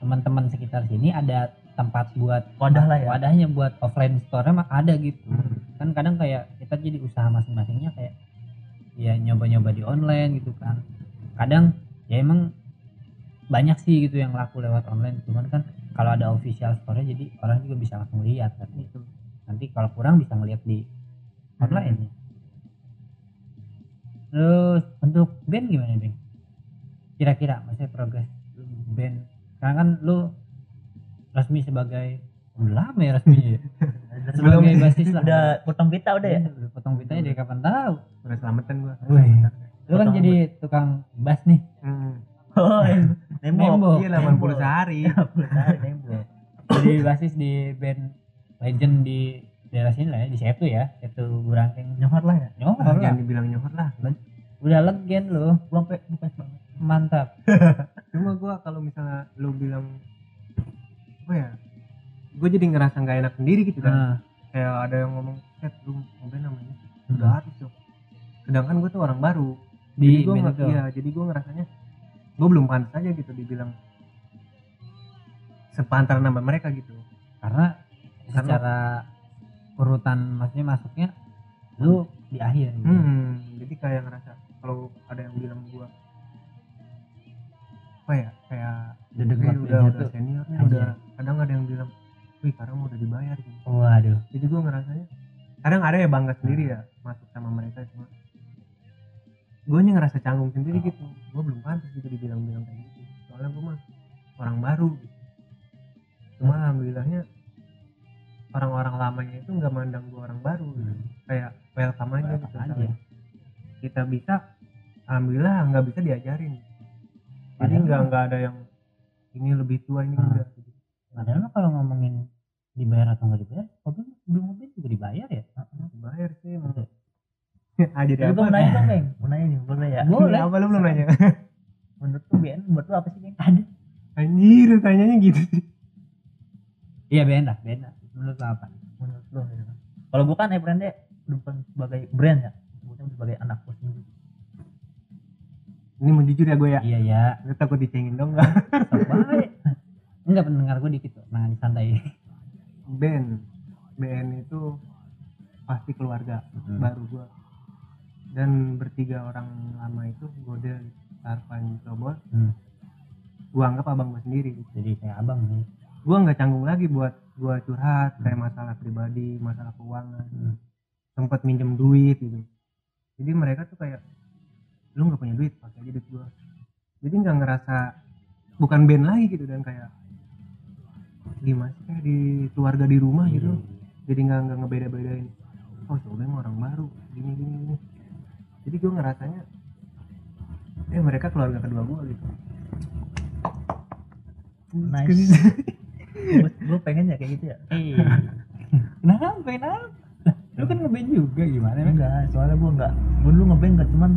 Speaker 3: teman-teman sekitar sini ada tempat buat
Speaker 1: Wadah lah ya.
Speaker 3: wadahnya buat offline store mah ada gitu.
Speaker 2: Hmm.
Speaker 3: kan kadang kayak kita jadi usaha masing-masingnya kayak ya nyoba-nyoba di online gitu kan. Kadang ya emang banyak sih gitu yang laku lewat online. Cuman kan kalau ada official store jadi orang juga bisa langsung lihat kan. Itu nanti kalau kurang bisa ngeliat di online ya. terus untuk band gimana bang? Kira-kira maksudnya progres band. Sekarang kan lu resmi sebagai udah lama ya resminya ya? Sebagai basis lah.
Speaker 1: Udah potong pita udah ya?
Speaker 3: Udah potong pitanya dari kapan tahu.
Speaker 2: Udah selamatan gua.
Speaker 3: Wih. Lu kan jadi tukang bass nih.
Speaker 2: Hmm.
Speaker 1: oh nembok.
Speaker 3: Nembok.
Speaker 2: iya 80 sehari.
Speaker 1: Benar, nembok.
Speaker 3: Jadi basis di band legend di daerah sini lah ya di Setu ya. Setu Burangkeng.
Speaker 1: Nyohor lah ya?
Speaker 3: Nyohor
Speaker 2: Ah,
Speaker 3: lah.
Speaker 2: jangan dibilang nyohor lah.
Speaker 3: Udah legend lu.
Speaker 1: Gua sampai bukan. Banget
Speaker 3: mantap.
Speaker 2: Cuma gua kalau misalnya lu bilang apa ya gue jadi ngerasa nggak enak sendiri gitu kan.
Speaker 3: Nah
Speaker 2: kayak ada yang ngomong set lu mobil namanya?
Speaker 3: Hmm.
Speaker 2: udah artis tuh sedangkan gue tuh orang baru
Speaker 3: di
Speaker 2: jadi nggak
Speaker 3: itu
Speaker 2: iya jadi gue ngerasanya gue belum pantas aja gitu dibilang sepantaran nama mereka gitu.
Speaker 3: Karena
Speaker 2: Karena-
Speaker 3: secara urutan maksudnya masuknya lu di akhir gitu.
Speaker 2: hmm, jadi kayak ngerasa kalau ada yang bilang gue apa ya kayak
Speaker 3: udah
Speaker 2: "Eh,
Speaker 3: dekat
Speaker 2: udah udah
Speaker 3: Setu.
Speaker 2: senior nih udah kadang ada yang bilang wih sekarang udah dibayar gitu.
Speaker 3: Waduh.
Speaker 2: Jadi gue ngerasanya kadang ada ya bangga sendiri ya masuk sama mereka cuma gue ngerasa canggung sendiri gitu gue belum pantas gitu dibilang-bilang kayak gitu soalnya gue mah orang baru gitu. cuma alhamdulillahnya orang-orang lamanya itu nggak mandang gue orang baru gitu. kayak welcome aja
Speaker 3: Welcome
Speaker 2: gitu
Speaker 3: aja.
Speaker 2: misalnya. kita bisa alhamdulillah nggak bisa diajarin jadi nggak nggak ada yang ini lebih tua ini
Speaker 3: Hmm.
Speaker 2: enggak gitu.
Speaker 3: padahal kalau ngomongin dibayar atau nggak dibayar mobil belum mobil juga dibayar ya
Speaker 2: dibayar sih
Speaker 3: Oke.
Speaker 2: ah jadi apa?
Speaker 1: mau nanya dong bang. Mau nanya nih boleh ya
Speaker 3: Boleh.
Speaker 2: apa lu belum nanya?
Speaker 1: Menurut lu BN menurut lu apa sih bang
Speaker 3: ada.
Speaker 2: Anjir, tanyanya gitu. Sih.
Speaker 3: iya beda beda menurut lo apa?
Speaker 1: Menurut lu gitu kan. kalau bukan ya brandnya bukan sebagai brand ya. Sebutnya sebagai anak bos sendiri.
Speaker 2: Ini mau jujur ya gue ya.
Speaker 3: iya ya
Speaker 2: Gue takut dicengin dong
Speaker 3: sok baik. Enggak pendengar gue dikit kok nah santai.
Speaker 2: Ben. BN itu pasti keluarga
Speaker 3: Hmm.
Speaker 2: baru gue. Dan bertiga orang lama itu Godel, Tarpan, Cobot.
Speaker 3: Hmm.
Speaker 2: Gue anggap abang gue sendiri.
Speaker 3: jadi kayak abang nih
Speaker 2: Gue nggak canggung lagi buat gue curhat kayak masalah pribadi, masalah keuangan.
Speaker 3: Hmm.
Speaker 2: Sempat minjem duit gitu. Jadi mereka tuh kayak lu nggak punya duit pakai aja duit gue. Jadi nggak ngerasa bukan band lagi gitu dan kayak gimana sih kayak di keluarga di rumah gitu jadi nggak nggak ngebeda bedain oh coba orang baru gini gini gini jadi gue ngerasanya eh mereka keluarga kedua gue gitu.
Speaker 1: Nice. gue pengen ya kayak gitu ya?
Speaker 3: Eh kenapa? Kenapa? Lah, lu kan ngeband juga gimana? Emang
Speaker 1: enggak soalnya gue enggak gue dulu ngeband kan cuman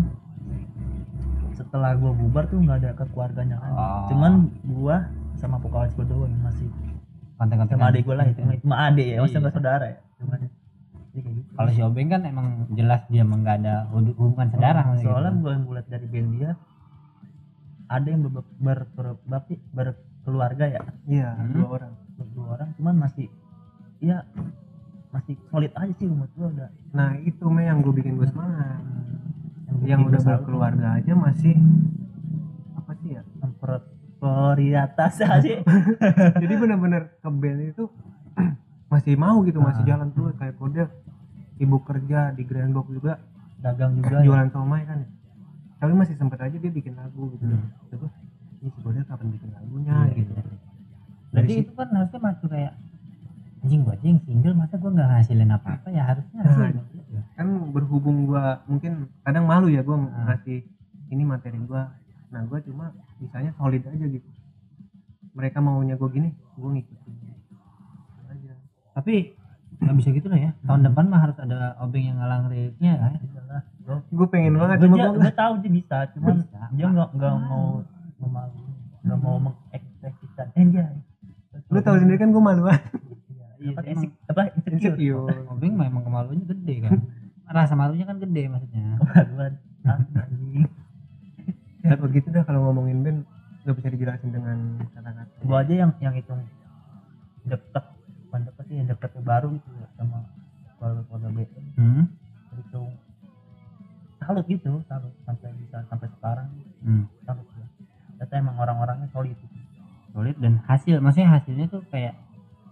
Speaker 1: setelah gue bubar tuh nggak ada kekeluarganya kan.
Speaker 3: Oh.
Speaker 1: cuman gue sama vokalis gue doang masih
Speaker 3: konten-konten
Speaker 1: sama adik gue lah itu. Cuma adik ya maksudnya
Speaker 3: Iya.
Speaker 1: saudara ya cuman
Speaker 3: kalau si Obeng kan emang jelas dia emang nggak ada hub- hubungan saudara
Speaker 1: Oh,
Speaker 3: gitu.
Speaker 1: soalnya gue yang bulat dari band dia ada yang ber, ber, ber, ber- berkeluarga ya?
Speaker 2: Iya
Speaker 3: Hmm.
Speaker 2: dua orang.
Speaker 1: Dua orang cuman masih ya masih solid aja sih menurut gue udah.
Speaker 2: Nah itu me yang gue bikin gue semangat. Yang
Speaker 1: bikin
Speaker 2: udah berkeluarga aja masih apa sih ya?
Speaker 1: Memper prioritas aja. Sih
Speaker 2: jadi bener-bener ke band itu masih mau gitu masih
Speaker 3: Ah.
Speaker 2: jalan terus kayak kode ibu kerja di Grand Box juga
Speaker 1: dagang juga ya.
Speaker 2: jualan somai kan ya. tapi masih sempet aja dia bikin lagu gitu
Speaker 3: Hmm.
Speaker 2: terus ini si kode kapan bikin lagunya
Speaker 3: Iya,
Speaker 2: gitu
Speaker 3: iya. Berarti
Speaker 2: situ-
Speaker 3: itu kan harusnya masuk kayak anjing gua yang single masa gua nggak ngasilin apa-apa ya harusnya
Speaker 2: Nah,
Speaker 3: hasil
Speaker 2: kan berhubung gua mungkin kadang malu ya gua
Speaker 3: Ah.
Speaker 2: ngasih ini materi gua nah gua cuma bisanya solid aja gitu mereka maunya gua gini gua ngikutin aja
Speaker 3: Tapi nggak bisa gitu lah ya. Tahun depan mah harus ada obeng yang ngalang liriknya kan.
Speaker 1: Iyalah, bro.
Speaker 2: gua pengen banget
Speaker 1: gue
Speaker 2: cuma
Speaker 1: dia
Speaker 2: gua
Speaker 1: gue tahu dia bisa cuman
Speaker 3: Bisa.
Speaker 1: dia nggak nggak mau memalu nggak mau mengekspresikan. Eh dia
Speaker 2: lu tahu sendiri kan gua malu
Speaker 1: iya, iya,
Speaker 3: Apa,
Speaker 1: insecure.
Speaker 3: Obeng memang kemaluannya gede kan. Rasa malunya kan gede maksudnya.
Speaker 1: kemaluan. Ah,
Speaker 2: ya begitu dah kalau ngomongin band nggak bisa dijelasin dengan kata-kata.
Speaker 1: Gua aja yang yang hitung. Deket deket sih yang deket baru gitu ya sama keluarga keluarga B
Speaker 3: Hmm.
Speaker 1: hitung salut gitu salut sampai bisa sampai sekarang
Speaker 3: Hmm.
Speaker 1: salut ya ternyata emang orang-orangnya solid gitu.
Speaker 3: Solid dan hasil maksudnya hasilnya tuh kayak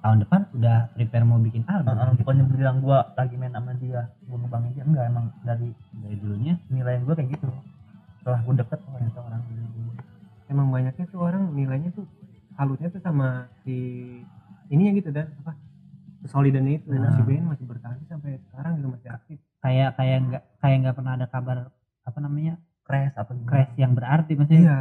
Speaker 3: tahun depan udah prepare mau bikin album.
Speaker 1: Uh, bukannya bilang gua lagi main sama dia gua ngembangin dia enggak emang dari
Speaker 3: Dari dulunya
Speaker 1: nilai gua kayak gitu setelah gua deket oh ternyata orang ini
Speaker 2: emang banyaknya tuh orang nilainya tuh salutnya tuh sama si ininya gitu dan apa kesolidannya itu
Speaker 3: Nah.
Speaker 2: si band masih bertahan sampai sekarang gitu masih aktif.
Speaker 3: Kayak kayak nggak kayak nggak pernah ada kabar apa namanya
Speaker 1: crash apa gimana?
Speaker 3: Crash. Yang berarti maksudnya
Speaker 2: iya.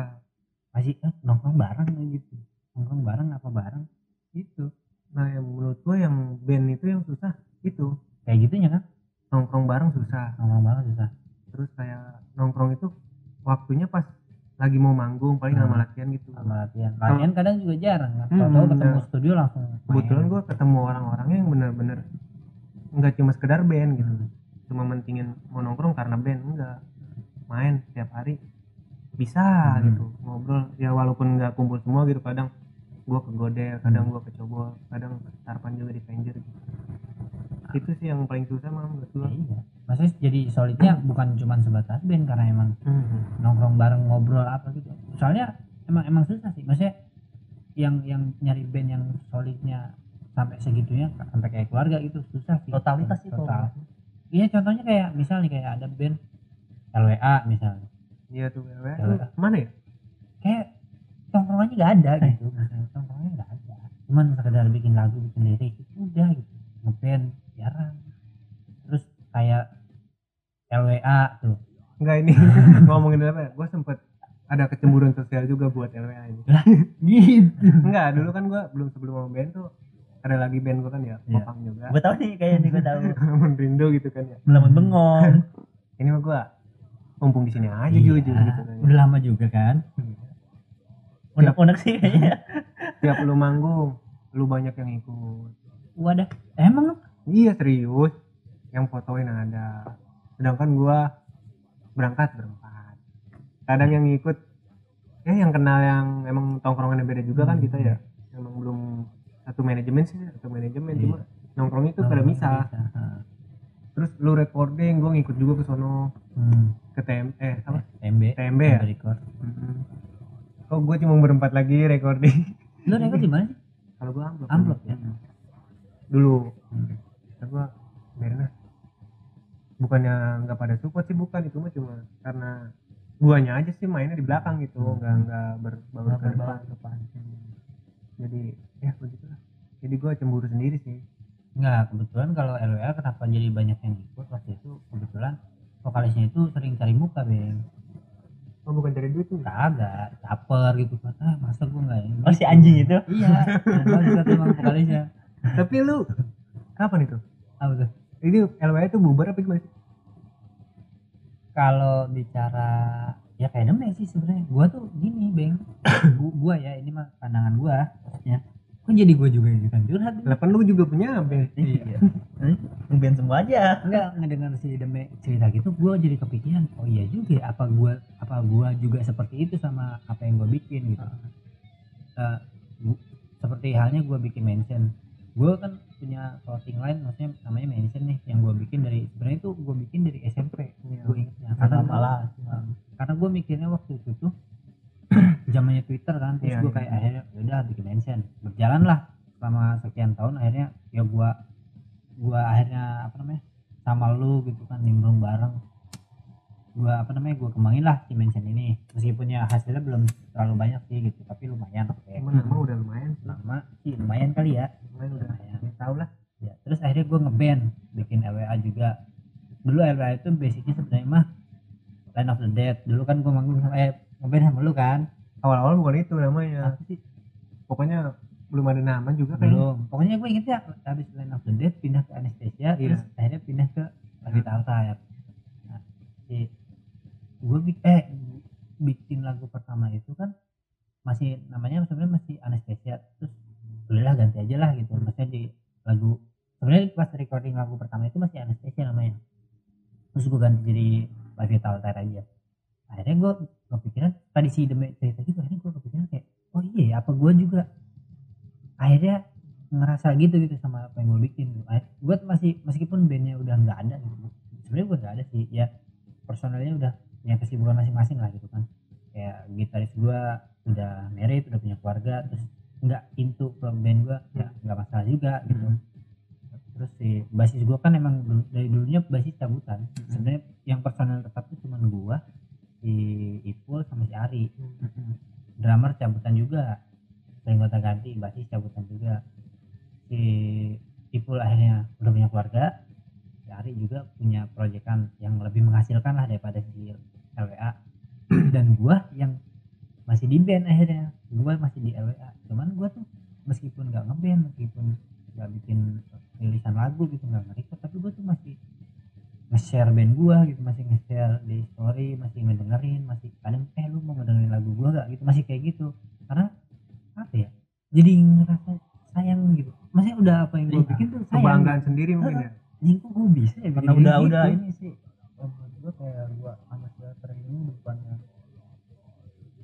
Speaker 3: masih eh, nongkrong bareng gitu. Nongkrong bareng apa bareng? Gitu.
Speaker 2: Nah yang menurut gua yang band itu yang susah itu.
Speaker 3: Kayak gitunya kan?
Speaker 2: Nongkrong bareng susah.
Speaker 3: Nongkrong bareng susah.
Speaker 2: Terus kayak nongkrong itu waktunya pas lagi mau manggung paling
Speaker 3: Hmm.
Speaker 2: sama latihan gitu.
Speaker 3: Sama latihan. Latihan kadang juga jarang. Kan
Speaker 2: Hmm,
Speaker 3: tahu ketemu
Speaker 2: nah.
Speaker 3: studio langsung
Speaker 2: kebetulan gua ketemu orang-orangnya yang bener-bener nggak cuma sekedar band gitu.
Speaker 3: Hmm.
Speaker 2: cuma mentingin mau nongkrong karena band enggak. Main setiap hari. Bisa
Speaker 3: Hmm.
Speaker 2: gitu ngobrol. Ya walaupun nggak kumpul semua gitu kadang gua ke Godel kadang gua ke Cobol kadang sarapan juga di Avenger gitu. itu sih yang paling susah mah menurut
Speaker 3: Ya, iya maksudnya jadi solidnya bukan cuma sebatas band karena emang
Speaker 2: Hmm.
Speaker 3: nongkrong bareng ngobrol apa gitu. Soalnya emang emang susah sih. Maksudnya yang yang nyari band yang solidnya sampai segitunya sampai kayak keluarga gitu susah sih.
Speaker 1: Totalitas sih
Speaker 3: total. Iya contohnya kayak misalnya kayak ada band LWA misalnya.
Speaker 2: Iya tuh LWA
Speaker 3: udah.
Speaker 2: mana ya?
Speaker 3: Kayak tongkrongannya nggak ada gitu. Misalnya tongkrongannya nggak ada. Cuman sekedar bikin lagu bikin lirik udah gitu. Ngeband jarang kayak LWA tuh.
Speaker 2: Enggak ini ngomongin LWA gua sempet ada kecemburuan sosial juga buat LWA ini.
Speaker 3: Gitu.
Speaker 2: Enggak dulu kan gua belum sebelum mau band tuh ada lagi band gua kan ya
Speaker 3: Iya.
Speaker 2: Popang juga.
Speaker 1: Gue tahu nih kayaknya gue tahu.
Speaker 2: Merindo gitu kan ya.
Speaker 1: Melamun bengong.
Speaker 2: Ini mah gua mumpung di sini aja
Speaker 3: Iya,
Speaker 2: jujur gitu kan
Speaker 3: udah lama juga kan?
Speaker 1: Unek-unek sih kayaknya.
Speaker 2: Tiap lu manggung lu banyak yang ikut.
Speaker 3: Wadah emang?
Speaker 2: Iya serius yang fotoin ada sedangkan gua berangkat berempat kadang yang ikut ya yang kenal yang emang tongkrongannya beda juga kan
Speaker 3: Hmm.
Speaker 2: kita ya emang belum satu manajemen sih satu manajemen
Speaker 3: Iya.
Speaker 2: cuma nongkrongnya itu pada misah
Speaker 3: Heeh.
Speaker 2: terus lu recording gua ngikut juga ke sono
Speaker 3: hmm.
Speaker 2: ke TM eh apa
Speaker 3: TMB
Speaker 2: TMB ya
Speaker 3: record
Speaker 2: Mm-mm. kok gue cuma berempat lagi recording
Speaker 3: lu record di mana sih
Speaker 2: kalau gua amplop
Speaker 3: Amplop ya?
Speaker 2: Mm. dulu
Speaker 3: Hmm.
Speaker 2: gua biarin lah bukannya nggak pada support sih bukan. Itu mah cuma karena guanya aja sih mainnya di belakang gitu.
Speaker 3: Hmm.
Speaker 2: nggak nggak berbaur ke depan
Speaker 1: depan
Speaker 2: jadi ya begitulah. Jadi gua cemburu sendiri sih.
Speaker 3: Enggak, kebetulan kalau LWA kenapa jadi banyak yang ikut? Waktu itu kebetulan vokalisnya itu sering cari muka beng
Speaker 2: oh bukan cari duit tuh?
Speaker 3: Kagak caper gitu. Kan ah masa gua enggak ini
Speaker 1: oh si anjing itu?
Speaker 3: Iya bangsat emang vokalisnya.
Speaker 2: Tapi lu kapan itu?
Speaker 3: Apa tuh?
Speaker 2: Ini LWA itu bubar apa gimana sih
Speaker 3: kalau bicara ya kayak demen sih sebenarnya. Gua tuh gini beng. Gu- gua ya ini mah pandangan gua maksudnya. Kok jadi gua juga ikutan curhat?
Speaker 2: Lah kan lu juga punya band
Speaker 1: iya. Ngeband semua aja.
Speaker 3: Enggak ngedengar si Deme cerita gitu gua jadi kepikiran oh iya juga ya, apa gua apa gua juga seperti itu sama apa yang gua bikin gitu. Eh, gu- seperti halnya gua bikin mention gua kan punya clothing line maksudnya namanya mention nih yang gua bikin dari sebenarnya itu gua bikin dari SMP
Speaker 2: Iya.
Speaker 3: gua ingetnya karena
Speaker 1: sama lah
Speaker 3: karena gue mikirnya waktu itu tuh zamannya Twitter kan terus
Speaker 2: Iya,
Speaker 3: gue
Speaker 2: iya.
Speaker 3: kayak akhirnya udah bikin mention berjalan lah selama sekian tahun akhirnya ya gua gua akhirnya apa namanya sama lu gitu kan nimbrung bareng gua apa namanya gua kembangin lah si mention ini. Meskipun ya hasilnya belum terlalu banyak sih gitu tapi lumayan oke.
Speaker 2: Cuman emang udah lumayan sih.
Speaker 3: Lama sih lumayan kali ya.
Speaker 2: Lumayan udah
Speaker 3: lumayan.
Speaker 2: ya, tau lah.
Speaker 3: Ya terus akhirnya gue ngeband bikin LWA juga. Dulu LWA itu basicnya sebenarnya mah Line of the Dead. Dulu kan gue manggung sama eh ngeband sama lu kan.
Speaker 2: Awal-awal bukan itu namanya.
Speaker 3: Apa sih?
Speaker 2: Pokoknya belum ada nama juga kan.
Speaker 3: Belum. Pokoknya gue inget ya habis Line of the Dead pindah ke Anesthesia terus akhirnya pindah ke Lagi Tarta ya nah, si gue eh bikin lagu pertama itu kan masih namanya sebenarnya masih Anesthesia terus udahlah ganti aja lah gitu. Maksudnya di lagu sebenarnya pas recording lagu pertama itu masih Anesthesia namanya. Terus gue ganti jadi Vital Tire aja. Akhirnya gue kepikiran tadi si Demi cerita gitu akhirnya gue kepikiran kayak oh iya ya apa gue juga akhirnya ngerasa gitu gitu sama apa yang gue bikin gitu. gue masih meskipun bandnya udah nggak ada gitu. Sebenarnya gue nggak ada sih ya personalnya udah punya kesibukan masing-masing lah gitu kan. Kayak gitaris gue udah married udah punya keluarga terus nggak into ke band gue ya nggak masalah juga gitu. Terus si basis gue kan emang dulu- dari dulunya basis cabutan. Sebenarnya yang personal tetap tuh cuma gue si Ipul sama si Ari. Drummer cabutan juga sering gonta ganti basis cabutan juga. Si Ipul akhirnya udah punya keluarga si Ari juga punya proyekan yang lebih menghasilkan lah daripada si LWA dan gua yang masih di band akhirnya. Gua masih di LWA cuman gua tuh meskipun nggak ngeband meskipun nggak bikin rilisan lagu gitu nggak ngerecord tapi gua tuh masih nge-share band gua gitu masih nge-share di story masih ngedengerin masih kadang eh lu mau ngedengerin lagu gua gak gitu masih kayak gitu. Karena apa ya jadi ngerasa sayang gitu. Maksudnya udah apa yang gua
Speaker 1: Iya.
Speaker 3: bikin tuh sayang.
Speaker 2: kebanggaan sendiri mungkin ya.
Speaker 3: Anjing kok gue bisa ya
Speaker 1: karena udah
Speaker 3: kayak
Speaker 1: udah
Speaker 3: gitu?
Speaker 1: ini sih gua kayak gua sama teater ini bukannya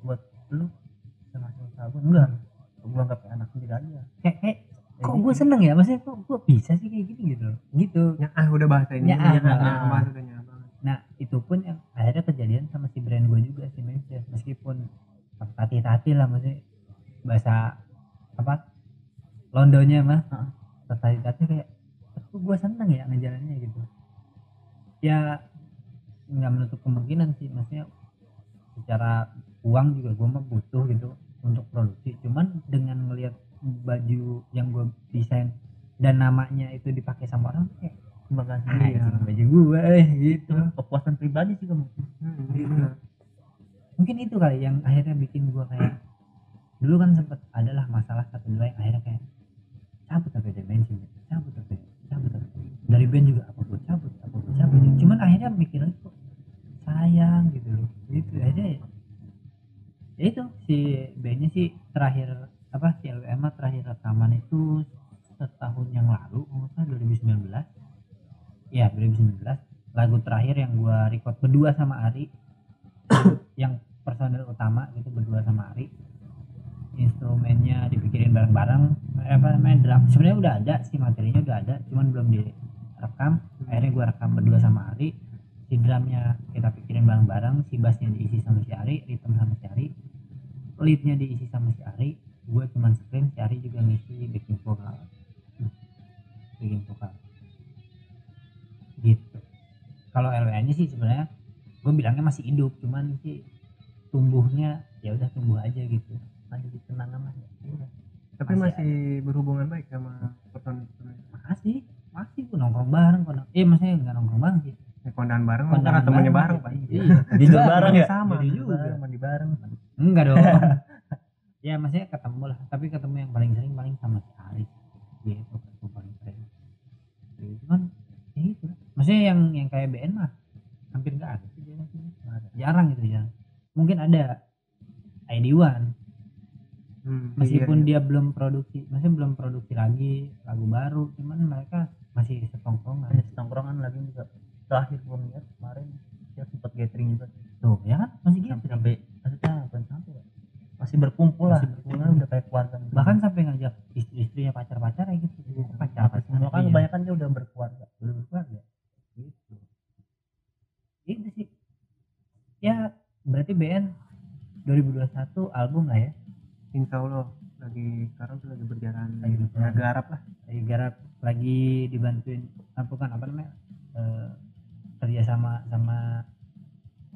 Speaker 1: buat lu senang-senang sabun enggak. Gua anggap kayak anak sendiri aja.
Speaker 3: Kayak, kayak
Speaker 1: Kayak
Speaker 3: kok
Speaker 1: gitu.
Speaker 3: gue seneng ya? Maksudnya kok gue bisa sih kayak gini gitu? Gitu.
Speaker 2: Ya ah udah bahasa ini. Ya, udah nyaah banget.
Speaker 3: nah itu pun yang akhirnya kejadian sama si brand gue juga si Menses meskipun tati-tati lah maksudnya bahasa apa Londonnya mah tati-tati kayak kok gue seneng ya ngejalannya? gitu. Ya nggak menutup kemungkinan sih. Maksudnya secara uang juga gue mah butuh gitu untuk produksi. Cuman dengan ngelihat baju yang gue desain dan namanya itu dipakai sama orang kayak
Speaker 1: kebanggaan
Speaker 3: ah
Speaker 1: sendiri ya.
Speaker 3: baju gue eh gitu.
Speaker 1: Kepuasan pribadi sih kamu
Speaker 2: Hmm,
Speaker 3: Gitu. mungkin itu kali yang akhirnya bikin gue kayak dulu kan sempet adalah masalah satu dua yang akhirnya kayak cabut apa dari bensin cabut apa cabut apa dari band juga apa gue cabut apa gue cabut ya. cuman akhirnya mikir lagi kok sayang gitu loh. Gitu akhirnya ya, ya itu si bandnya sih terakhir apa si LWM terakhir rekaman itu setahun yang lalu kalau nggak salah 2019 ya 2019 lagu terakhir yang gua record berdua sama Ari. Yang personel utama gitu berdua sama Ari. Instrumennya dipikirin bareng-bareng. Eh, apa namanya drum. Sebenarnya udah ada sih materinya udah ada cuman belum direkam. Akhirnya gua rekam berdua sama Ari si drumnya. Kita pikirin bareng-bareng si bassnya diisi sama si Ari rhythm sama si Ari. Leadnya diisi sama si Ari. Gua cuman scream si Ari juga ngisi backing vokal. Backing vokal. Gitu. Kalau LWA nya sih sebenarnya gue bilangnya masih hidup cuman sih tumbuhnya ya udah tumbuh aja gitu.
Speaker 1: Masih di kenangan lah ya udah.
Speaker 2: Tapi
Speaker 3: Masih
Speaker 2: masih berhubungan baik sama personil
Speaker 3: masih masih. Gue nongkrong bareng kok eh maksudnya nggak nongkrong bareng sih
Speaker 2: ya, kondangan bareng
Speaker 3: Kondangan
Speaker 2: karena temennya
Speaker 3: bareng,
Speaker 2: bareng pak.
Speaker 3: Iya.
Speaker 1: tidur bareng ya?
Speaker 2: sama.
Speaker 1: tidur
Speaker 3: juga.
Speaker 1: mandi bareng.
Speaker 3: Enggak dong. Ya maksudnya ketemu lah. Tapi ketemu yang paling sering paling sama si Ari. Gitu ketemu paling sering. Kan ya itu maksudnya yang yang kayak BN mah hampir nggak ada sih dia jarang gitu ya mungkin ada ID1
Speaker 2: Hmm,
Speaker 3: meskipun
Speaker 2: iya, iya.
Speaker 3: dia belum produksi maksudnya belum produksi lagi lagu baru. Cuman mereka masih setongkrongan.
Speaker 1: Setongkrongan lagi juga terakhir gua lihat kemarin dia sempat gathering juga.
Speaker 3: Tuh ya kan? Masih gitu
Speaker 1: sampai maksudnya bukan sampai ya? Masih berkumpul lah.
Speaker 3: Masih berkumpul.
Speaker 1: Udah kayak keluarga
Speaker 3: bahkan sampai ngajak istri-istrinya pacar-pacar kayak gitu. Pacar pacar
Speaker 1: semua kan kebanyakan dia udah berkeluarga.
Speaker 3: Udah berkeluarga? Gitu. Itu sih. Ya berarti BN 2021 album lah ya.
Speaker 2: Insya Allah. Lagi sekarang tuh lagi berjalan.
Speaker 3: Lagi berjalan.
Speaker 2: agak Arab lah.
Speaker 3: Lagi garap. Lagi dibantuin. Apa kan apa namanya? Eh, kerja sama sama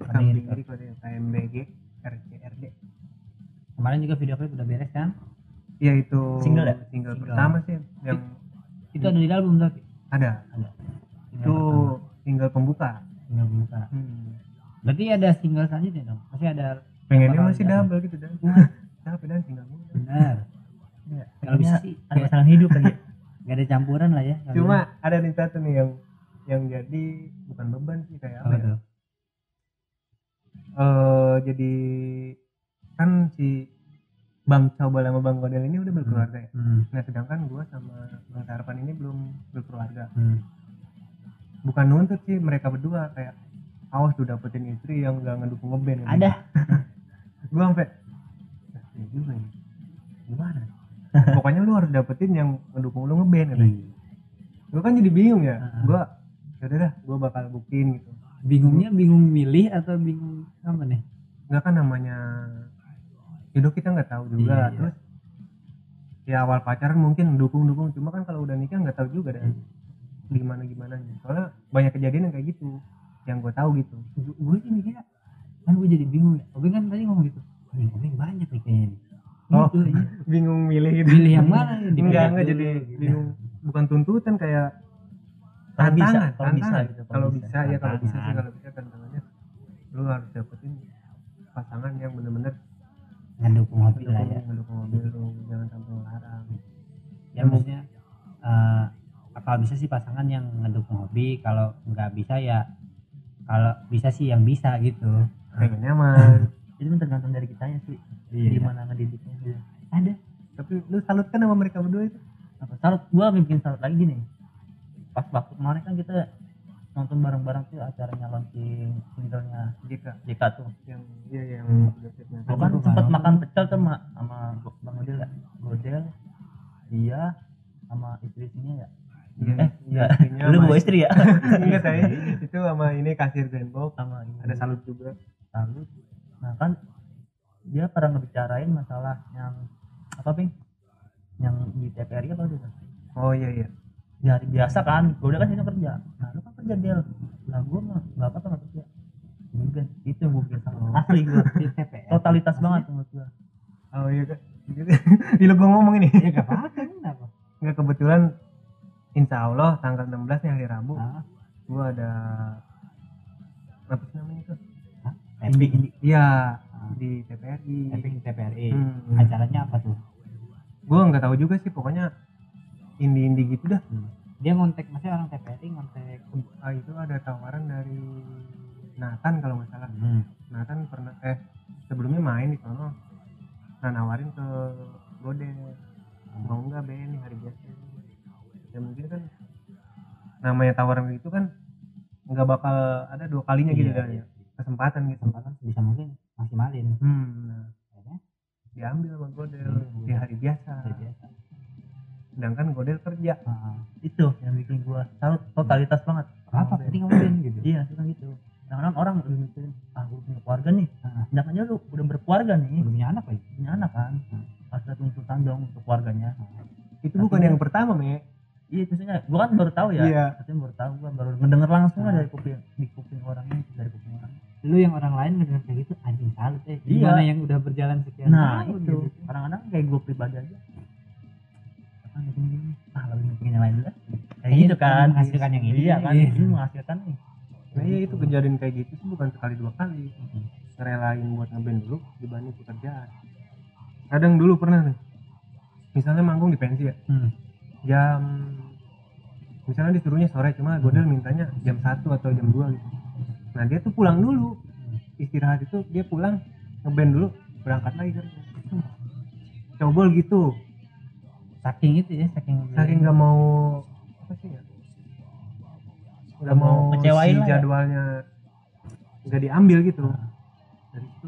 Speaker 2: KMBG RCRD
Speaker 3: kemarin juga video klip udah beres kan?
Speaker 2: Ya itu
Speaker 1: Single ya?
Speaker 2: single,
Speaker 3: Single.
Speaker 2: pertama sih yang
Speaker 3: itu ada di album tapi?
Speaker 2: Ada.
Speaker 3: Ada.
Speaker 2: Itu single pembuka.
Speaker 3: Single pembuka.
Speaker 2: Hmm.
Speaker 3: berarti ada single selanjutnya dong? Masih ada
Speaker 2: pengennya masih double gitu dan tapi dan single
Speaker 3: benar.
Speaker 1: Ya,
Speaker 3: Kalau bisa sih,
Speaker 1: ada
Speaker 3: ya.
Speaker 1: pasangan hidup lagi.
Speaker 3: nggak ada campuran lah ya.
Speaker 2: Cuma ada nih satu nih yang yang jadi bukan beban sih kayak apa ya eh jadi kan si Bang Coba sama Bang Godel ini udah berkeluarga ya.
Speaker 3: hmm.
Speaker 2: Nah sedangkan gua sama Bang Tarpan ini belum berkeluarga.
Speaker 3: Hmm.
Speaker 2: Bukan nuntut sih mereka berdua kayak awas tuh dapetin istri yang gak ngedukung ngeband.
Speaker 3: ada
Speaker 2: Gua sampai "Ah, iya juga ini. Gimana? Pokoknya lu harus dapetin yang ngedukung lu ngeband katanya. Gua kan jadi bingung ya.
Speaker 3: Ah.
Speaker 2: Gua yaudah dah, gua bakal booking gitu.
Speaker 3: bingungnya bingung milih atau bingung apa nih
Speaker 2: Enggak kan namanya hidup kita nggak tahu juga
Speaker 3: Iya, iya.
Speaker 2: terus ya awal pacaran mungkin dukung dukung cuma kan kalau udah nikah nggak tahu juga dan gimana gimana soalnya banyak kejadian yang kayak gitu yang gue tahu gitu
Speaker 3: gue sih mikirnya kan gue jadi bingung ya Obeng kan tadi ngomong gitu Obeng, Obeng banyak nih kayaknya nih
Speaker 2: Oh.
Speaker 3: Gitu, iya.
Speaker 2: bingung milih gitu
Speaker 3: pilih yang mana nih
Speaker 2: enggak enggak jadi
Speaker 3: gitu.
Speaker 2: bingung bukan tuntutan kayak
Speaker 1: Kalau bisa,
Speaker 2: tantangan
Speaker 1: kalau bisa gitu, kalau bisa.
Speaker 2: bisa ya kalau bisa sih kalau bisa tantangannya lu harus dapetin pasangan yang bener-bener
Speaker 3: ngedukung hobi lah
Speaker 2: mendukung
Speaker 3: ya.
Speaker 2: mendukung mobil lu jangan sampai melarang
Speaker 3: ya maksudnya eh, kalau bisa sih pasangan yang ngedukung hobi? Kalau nggak bisa ya kalau bisa sih yang bisa gitu.
Speaker 2: Pengen nyaman
Speaker 1: Itu tergantung dari kitanya sih.
Speaker 3: Iya.
Speaker 1: Gimana ngedidiknya. Gitu.
Speaker 3: ada.
Speaker 2: Tapi lu salut kan sama mereka berdua itu?
Speaker 1: Apa? Salut. Gua bikin salut lagi gini. Pas waktu kemarin kan kita nonton bareng-bareng tuh acaranya launching singlenya
Speaker 2: jika
Speaker 1: JK tuh.
Speaker 2: yang iya yang
Speaker 3: Hmm. Apa
Speaker 1: kan sempat makan pecel tuh sama sama Bang Godel ya. Godel, dia sama istri-istrinya ya.
Speaker 2: Iya,
Speaker 1: eh,
Speaker 2: iya, istrinya
Speaker 1: Lu bawa istri ya?
Speaker 2: Enggak saya itu sama ini kasir Grandbox
Speaker 1: sama ini.
Speaker 2: ada salut juga
Speaker 1: salut. Nah kan dia pernah ngebicarain masalah yang apa ping? Yang di TPRI apa tuh?
Speaker 2: oh iya iya
Speaker 1: di hari biasa kan gue udah kan sini kerja. Nah lu kan kerja del. Lah gue mah nggak apa apa nggak kerja mungkin. Itu yang gue bikin salah. Asli gue
Speaker 3: di
Speaker 1: totalitas banget menurut gue
Speaker 2: oh iya kan Gila gua ngomong ini.
Speaker 3: Ya gak apa-apa kenapa
Speaker 2: nggak kebetulan Insya Allah tanggal 16 nih hari Rabu
Speaker 3: ah
Speaker 2: gua ada apa sih namanya itu?
Speaker 3: Epic
Speaker 2: iya
Speaker 3: Ah.
Speaker 2: di TPRI
Speaker 3: epic TPRI
Speaker 2: Hmm.
Speaker 3: acaranya apa tuh?
Speaker 2: Gua nggak tahu juga sih pokoknya indie gitu dah.
Speaker 3: Dia ngontek maksudnya orang TPRI ngontek
Speaker 2: ah, itu ada tawaran dari Nathan kalau nggak salah.
Speaker 3: Hmm.
Speaker 2: Nathan pernah eh sebelumnya main di sono nah nawarin ke Godel mau nggak Ben nih hari biasa? Ya mungkin kan namanya tawaran itu kan nggak bakal ada dua kalinya gitu
Speaker 3: Iya,
Speaker 2: kan
Speaker 3: iya.
Speaker 2: ya kesempatan gitu.
Speaker 3: Kesempatan bisa mungkin maksimalin.
Speaker 2: Hmm, nah,
Speaker 3: Akhirnya,
Speaker 2: diambil sama Godel
Speaker 3: Hmm.
Speaker 2: di hari biasa.
Speaker 3: Seperti biasa
Speaker 2: sedangkan Godel kerja.
Speaker 3: Ah,
Speaker 1: itu yang bikin gue salut totalitas banget.
Speaker 3: Apa
Speaker 1: Sama
Speaker 3: penting ngomongin gitu?
Speaker 1: Iya sih kan gitu. Kadang orang udah mikirin ah gue punya keluarga nih. Jangan aja lu udah berkeluarga nih.
Speaker 3: Udah punya anak lagi?
Speaker 1: Punya anak kan. Pasti ada tuntutan dong untuk keluarganya.
Speaker 2: Itu
Speaker 1: Tapi
Speaker 2: bukan yang pertama me
Speaker 1: iya itu sih gue kan baru tahu ya.
Speaker 2: Iya.
Speaker 1: Maksudnya baru tahu gue baru ngedenger langsung
Speaker 3: Ah.
Speaker 1: dari kuping di kuping orangnya dari kuping orang.
Speaker 3: Lu yang orang lain ngedenger kayak gitu anjing salut eh.
Speaker 1: Iya.
Speaker 3: gimana yang udah berjalan sekian
Speaker 1: nah
Speaker 3: tahun
Speaker 1: itu.
Speaker 3: gitu.
Speaker 1: kadang-kadang kayak gue pribadi aja ah lebih pengen yang lain dulu dah. kayak gitu kan.
Speaker 3: Menghasilkan yang ini.
Speaker 1: iya kan.
Speaker 3: Iya.
Speaker 1: ini menghasilkan nih.
Speaker 2: Nah iya itu kejadian kayak gitu sih bukan sekali dua kali. Ngerelain buat ngeband dulu dibanding pekerjaan kadang dulu pernah nih. Misalnya manggung di pensi ya.
Speaker 3: Hmm.
Speaker 2: jam misalnya disuruhnya sore cuma Godel mintanya jam 1 atau jam 2 gitu. Nah dia tuh pulang dulu. Istirahat itu dia pulang ngeband dulu berangkat lagi kerja. Cobol gitu
Speaker 3: saking itu ya saking
Speaker 2: saking nggak mau apa sih ya? Nggak
Speaker 1: mau kecewain
Speaker 2: si
Speaker 1: lah ya.
Speaker 2: jadwalnya. Nggak diambil gitu.
Speaker 3: Nah.
Speaker 2: dari itu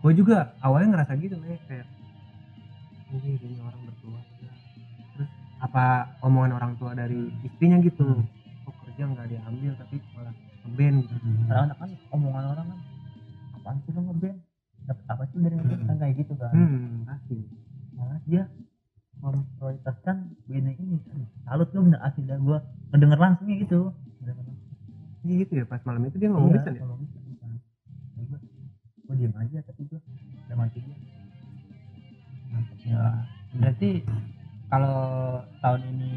Speaker 2: gue juga awalnya ngerasa gitu nih kayak ini ini orang berkeluarga. Terus apa omongan orang tua dari istrinya gitu?
Speaker 3: Hmm.
Speaker 2: kok kerja nggak diambil tapi malah ngeband gitu.
Speaker 1: Kadang-kadang kan omongan orang kan apaan sih lo ngeband? Dapat apa sih dari ngeband kan kayak gitu kan.
Speaker 2: Hmm pasti.
Speaker 1: Malah dia memprioritaskan bandnya ini salut lu bener asli dah gua. Ngedenger langsungnya gitu.
Speaker 2: Iya gitu ya pas malam itu dia ngomong
Speaker 1: Iya,
Speaker 2: bisa ya
Speaker 1: gua gua diem aja tapi gua udah mati gua.
Speaker 3: Ya berarti kalau tahun ini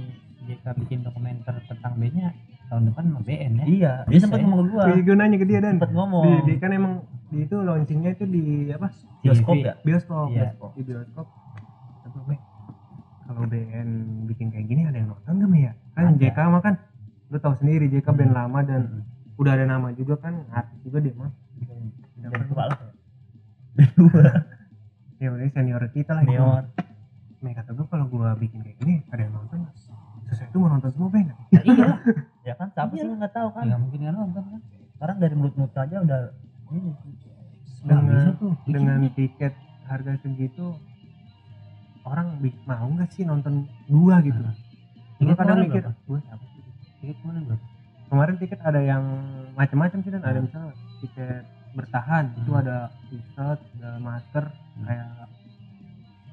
Speaker 3: JK bikin dokumenter tentang bandnya tahun depan mau BN ya?
Speaker 1: Iya dia
Speaker 3: Bisa
Speaker 1: sempat
Speaker 3: ya?
Speaker 1: ngomong ke gua.
Speaker 2: Iya, gue nanya ke dia dan.
Speaker 1: Sempat ngomong.
Speaker 2: Di, di- kan emang di itu launchingnya itu di apa?
Speaker 1: Bioskop
Speaker 3: TV.
Speaker 1: ya?
Speaker 2: Bioskop.
Speaker 3: Iya.
Speaker 2: bioskop di bioskop. Gue, kalau BN bikin kayak gini ada yang nonton gak ya kan
Speaker 3: Ada.
Speaker 2: JK mah kan lu tahu sendiri JK band
Speaker 3: Hmm.
Speaker 2: lama dan
Speaker 3: Hmm.
Speaker 2: udah ada nama juga kan artis juga dia mah.
Speaker 1: Dan tua lah
Speaker 2: ya? Udah senior kita lah
Speaker 1: senior.
Speaker 2: Nih kata gue kalau gua bikin kayak gini ada yang nonton sesuai itu mau nonton semua band
Speaker 1: ya iya ya kan siapa sih
Speaker 3: Iya.
Speaker 1: lu nggak tahu kan?
Speaker 3: Nggak mungkin kan nonton kan?
Speaker 1: Sekarang dari mulut mulut aja udah ini.
Speaker 2: Dengan
Speaker 3: tuh.
Speaker 2: dengan tiket harga segitu orang mau nggak sih nonton gua gitu? Hmm.
Speaker 3: gue
Speaker 2: kadang mikir gua siapa sih?
Speaker 3: Tiket ke mana gua?
Speaker 2: Kemarin tiket ada yang macam-macam sih dan. Ada
Speaker 3: hmm.
Speaker 2: misalnya tiket bertahan
Speaker 3: hmm.
Speaker 2: itu ada t-shirt ada masker
Speaker 3: hmm.
Speaker 2: kayak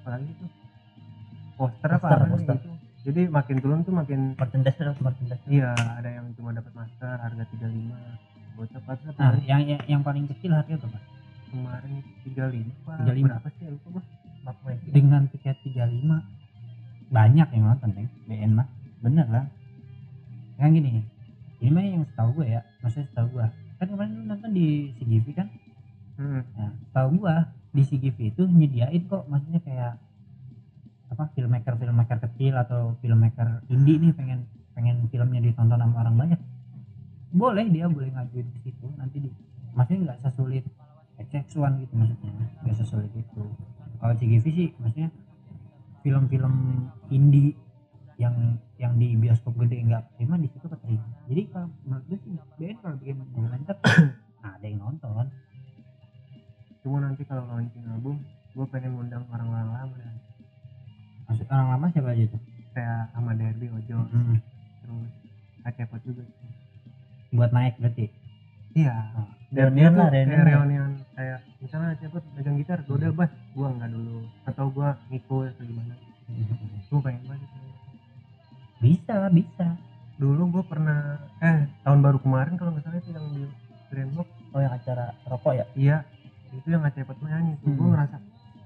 Speaker 2: apa lagi itu? Poster,
Speaker 1: poster
Speaker 2: apa
Speaker 1: poster.
Speaker 2: gitu. Jadi makin turun tuh makin
Speaker 1: merchandise merchandise.
Speaker 2: Iya ada yang cuma dapat masker harga 35 bocah pas
Speaker 3: nah, yang yang paling kecil harganya berapa?
Speaker 2: Kemarin 35
Speaker 3: 35
Speaker 2: berapa sih? Lupa
Speaker 1: mas
Speaker 3: dengan tiket 35 banyak yang nonton ya. nih BN mah. Bener lah. Kan gini ini mah yang setahu gue ya. Maksudnya setahu gue kan kemarin lu nonton di CGV kan?
Speaker 2: Hmm.
Speaker 3: nah setahu gue di CGV itu nyediain kok. Maksudnya kayak apa filmmaker filmmaker kecil atau filmmaker indie nih pengen pengen filmnya ditonton sama orang banyak. Boleh dia boleh ngajuin ke situ nanti di maksudnya nggak sesulit XX1 gitu maksudnya. Nggak sesulit itu kalau CGV sih maksudnya film-film indie yang yang di bioskop gede nggak terima di situ keterima jadi kalau menurut gue sih BN kalau bikin dokumenter ada yang nonton.
Speaker 2: Cuma nanti kalau launching album gue pengen ngundang orang-orang lama. Dan
Speaker 3: maksud orang lama siapa aja tuh?
Speaker 2: Kayak Ahmad Derby Ojo.
Speaker 3: Hmm,
Speaker 2: terus Acepot juga
Speaker 3: buat naik berarti?
Speaker 2: Iya.
Speaker 3: Oh.
Speaker 1: Reunion lah,
Speaker 2: kayak
Speaker 1: reunion.
Speaker 2: reunion kayak misalnya Acepot pegang gitar gue udah bass gue nggak dulu. Atau gue ngikut atau gimana. Gue pengen banget
Speaker 3: bisa bisa.
Speaker 2: Dulu gue pernah eh tahun baru kemarin kalau nggak salah itu yang di Grand Box
Speaker 1: oh yang acara rokok ya?
Speaker 2: Iya itu yang Acepot nyanyi tuh. Gue
Speaker 3: Hmm.
Speaker 2: ngerasa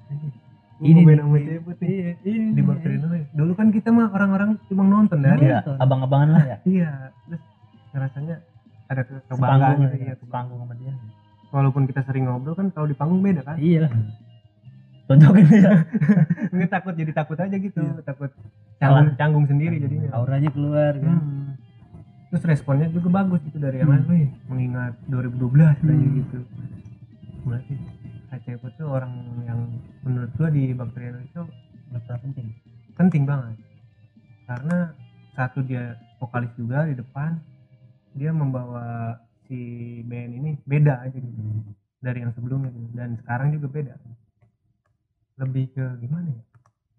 Speaker 2: "Anjing, gua
Speaker 3: Ini
Speaker 2: main sama. Acepot nih
Speaker 3: ini
Speaker 2: di Bakteri dulu kan kita mah orang-orang cuma nonton
Speaker 1: iya abang-abangan lah ya.
Speaker 2: Iya terus ngerasanya ada ke kebanggaan gitu
Speaker 1: ya.
Speaker 2: ya
Speaker 1: sepanggung sama dia.
Speaker 2: Walaupun kita sering ngobrol kan kalau di panggung beda kan?
Speaker 3: Iya.
Speaker 1: Tonjokin dia
Speaker 2: nggak takut jadi takut aja gitu.
Speaker 1: Iya.
Speaker 2: takut canggung canggung sendiri jadinya.
Speaker 3: auranya keluar kan.
Speaker 2: Hmm. terus responnya juga bagus gitu dari yang
Speaker 3: Hmm.
Speaker 2: lain. Wih mengingat 2012 katanya
Speaker 3: Hmm.
Speaker 2: gitu. Berarti Acepot tuh orang yang menurut gua di Bakteri itu
Speaker 1: Betul penting.
Speaker 2: penting banget. Karena satu dia vokalis juga di depan dia membawa si band ini beda aja gitu. Dari yang sebelumnya gitu. dan sekarang juga beda. Lebih ke gimana ya?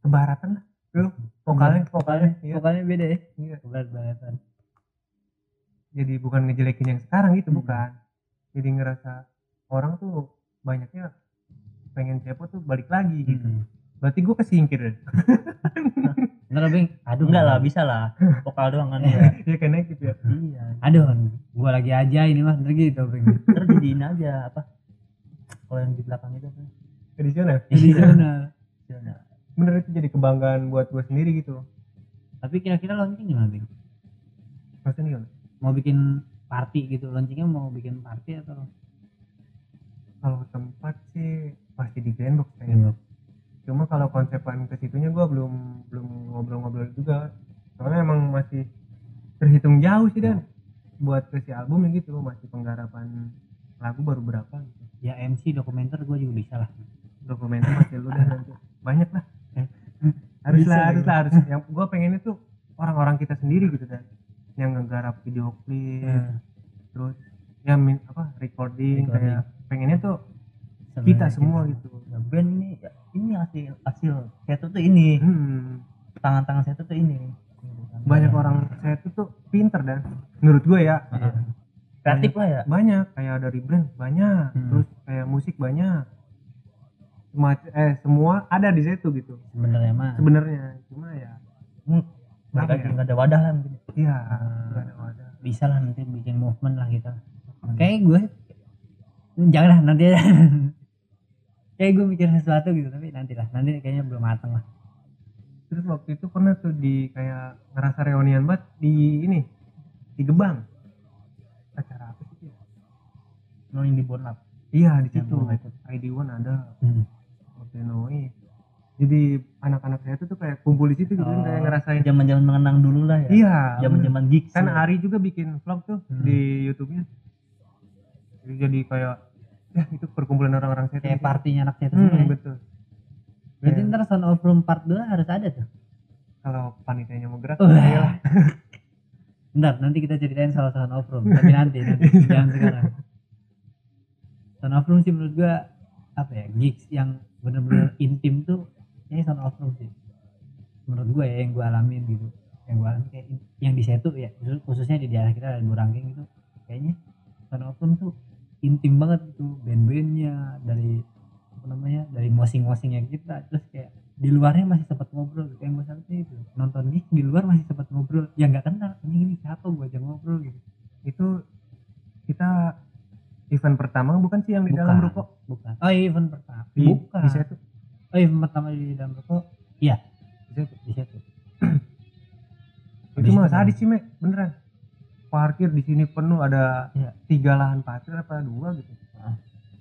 Speaker 2: Kebaratan lah. Tuh, vokalnya? Vokalnya iya,
Speaker 3: vokalnya beda ya?
Speaker 2: Iya.
Speaker 3: banget
Speaker 2: jadi bukan ngejelekin yang sekarang gitu
Speaker 3: Hmm.
Speaker 2: bukan. Jadi ngerasa orang tuh banyaknya pengen cepot tuh balik lagi gitu.
Speaker 3: Hmm.
Speaker 2: berarti gua kesingkir
Speaker 3: Bener Bing? Aduh
Speaker 1: enggak lah bisa lah. Vokal doang kan ya
Speaker 2: ya kena gitu ya.
Speaker 1: Iya.
Speaker 3: Aduh, gua lagi aja ini mah bener gitu Bing.
Speaker 1: terus jadiin aja apa? Kalau yang di belakang itu apa
Speaker 2: tradisional.
Speaker 1: Nah,
Speaker 2: bener itu jadi kebanggaan buat gua sendiri gitu.
Speaker 3: Tapi kira-kira launching gimana Bing?
Speaker 2: maksudnya gimana?
Speaker 3: Mau bikin party gitu, launchingnya mau bikin party atau?
Speaker 2: kalau tempat sih pasti di Grandbox kayaknya cuma kalau konsepan ke situnya gua belum belum ngobrol-ngobrol juga. Soalnya emang masih terhitung jauh sih dan. Buat ke si album gitu masih penggarapan lagu baru berapa gitu.
Speaker 3: Ya MC dokumenter gue juga bisa lah.
Speaker 2: dokumenter masih lu dah nanti. Banyak lah. Harus
Speaker 3: Bisa,
Speaker 2: lah harus lah harus. Yang gua pengennya tuh orang-orang kita sendiri gitu kan yang ngegarap video klip
Speaker 3: Hmm.
Speaker 2: terus ya min, apa recording,
Speaker 3: Recording.
Speaker 2: kayak pengennya tuh
Speaker 3: Sebenarnya
Speaker 2: kita semua gitu.
Speaker 1: Ya band ya, ini hasil hasil saya tuh tuh ini.
Speaker 2: Hmm.
Speaker 1: tangan-tangan saya tuh tuh ini. Gitu
Speaker 2: banyak orang saya tuh tuh pinter dan menurut gue ya.
Speaker 1: Iya. kreatif lah ya.
Speaker 2: banyak kayak dari brand banyak
Speaker 3: Hmm.
Speaker 2: terus kayak musik banyak. Semua eh semua ada di situ gitu.
Speaker 3: Sebenarnya mah.
Speaker 2: Sebenarnya cuma ya
Speaker 1: Hmm, mereka
Speaker 2: ya?
Speaker 1: nggak ada wadah lah mungkin
Speaker 2: iya
Speaker 3: Ah.
Speaker 2: nggak ada wadah.
Speaker 3: Bisa lah nanti bikin movement lah kita kayak gue jangan lah nanti aja kayak gue mikir sesuatu gitu tapi nanti lah nanti kayaknya belum matang lah
Speaker 2: terus waktu itu pernah tuh di kayak ngerasa reunian banget di ini di Gebang acara apa sih itu?
Speaker 1: no yang di Bonlap
Speaker 2: iya di situ. ID One ada
Speaker 3: hmm.
Speaker 2: waktu Noi jadi anak-anak saya tuh tuh kayak kumpul di situ gitu
Speaker 3: Oh,
Speaker 2: kayak ngerasain
Speaker 1: zaman zaman mengenang dulu lah ya
Speaker 2: iya
Speaker 1: zaman
Speaker 2: bener.
Speaker 1: zaman gigs
Speaker 2: kan
Speaker 1: ya.
Speaker 2: Ari juga bikin vlog tuh
Speaker 3: Hmm.
Speaker 2: di YouTube-nya jadi, jadi kayak ya itu perkumpulan orang-orang saya tuh
Speaker 3: kayak
Speaker 2: di
Speaker 3: partinya anak saya itu
Speaker 2: hmm,
Speaker 3: semua ya.
Speaker 2: betul.
Speaker 3: Berarti
Speaker 2: Kayak
Speaker 3: ntar Sound of Room part 2 harus ada tuh.
Speaker 2: Kalau panitianya mau gerak iya lah.
Speaker 3: Bentar, nanti kita ceritain soal Sound of Room tapi nanti, nanti jangan sekarang. Sound of Room sih menurut gua apa ya gigs yang bener-bener intim tuh kayaknya Sound of Room sih. Menurut gua ya yang gua alamin gitu. Yang gua alamin kayak yang di situ ya khusus- khususnya di daerah kita dan Burangking gitu kayaknya Sound of Room tuh intim banget gitu band-bandnya dari apa namanya dari mosing-mosingnya kita. Terus kayak di luarnya masih sempat ngobrol gitu yang gue salutnya itu nonton gigs di luar masih sempat ngobrol. Yang nggak kenal ini ini siapa gue aja ngobrol gitu.
Speaker 2: Itu kita event pertama bukan sih yang di dalam ruko?
Speaker 3: bukan. Oh iya, event pertama.
Speaker 2: Di
Speaker 3: bukan.
Speaker 2: di situ?
Speaker 3: Oh event pertama di dalam ruko? Iya.
Speaker 2: Di situ?
Speaker 3: Di situ.
Speaker 2: Itu mah sadis sih me beneran parkir di sini penuh ada
Speaker 3: Iya.
Speaker 2: tiga lahan parkir apa dua gitu.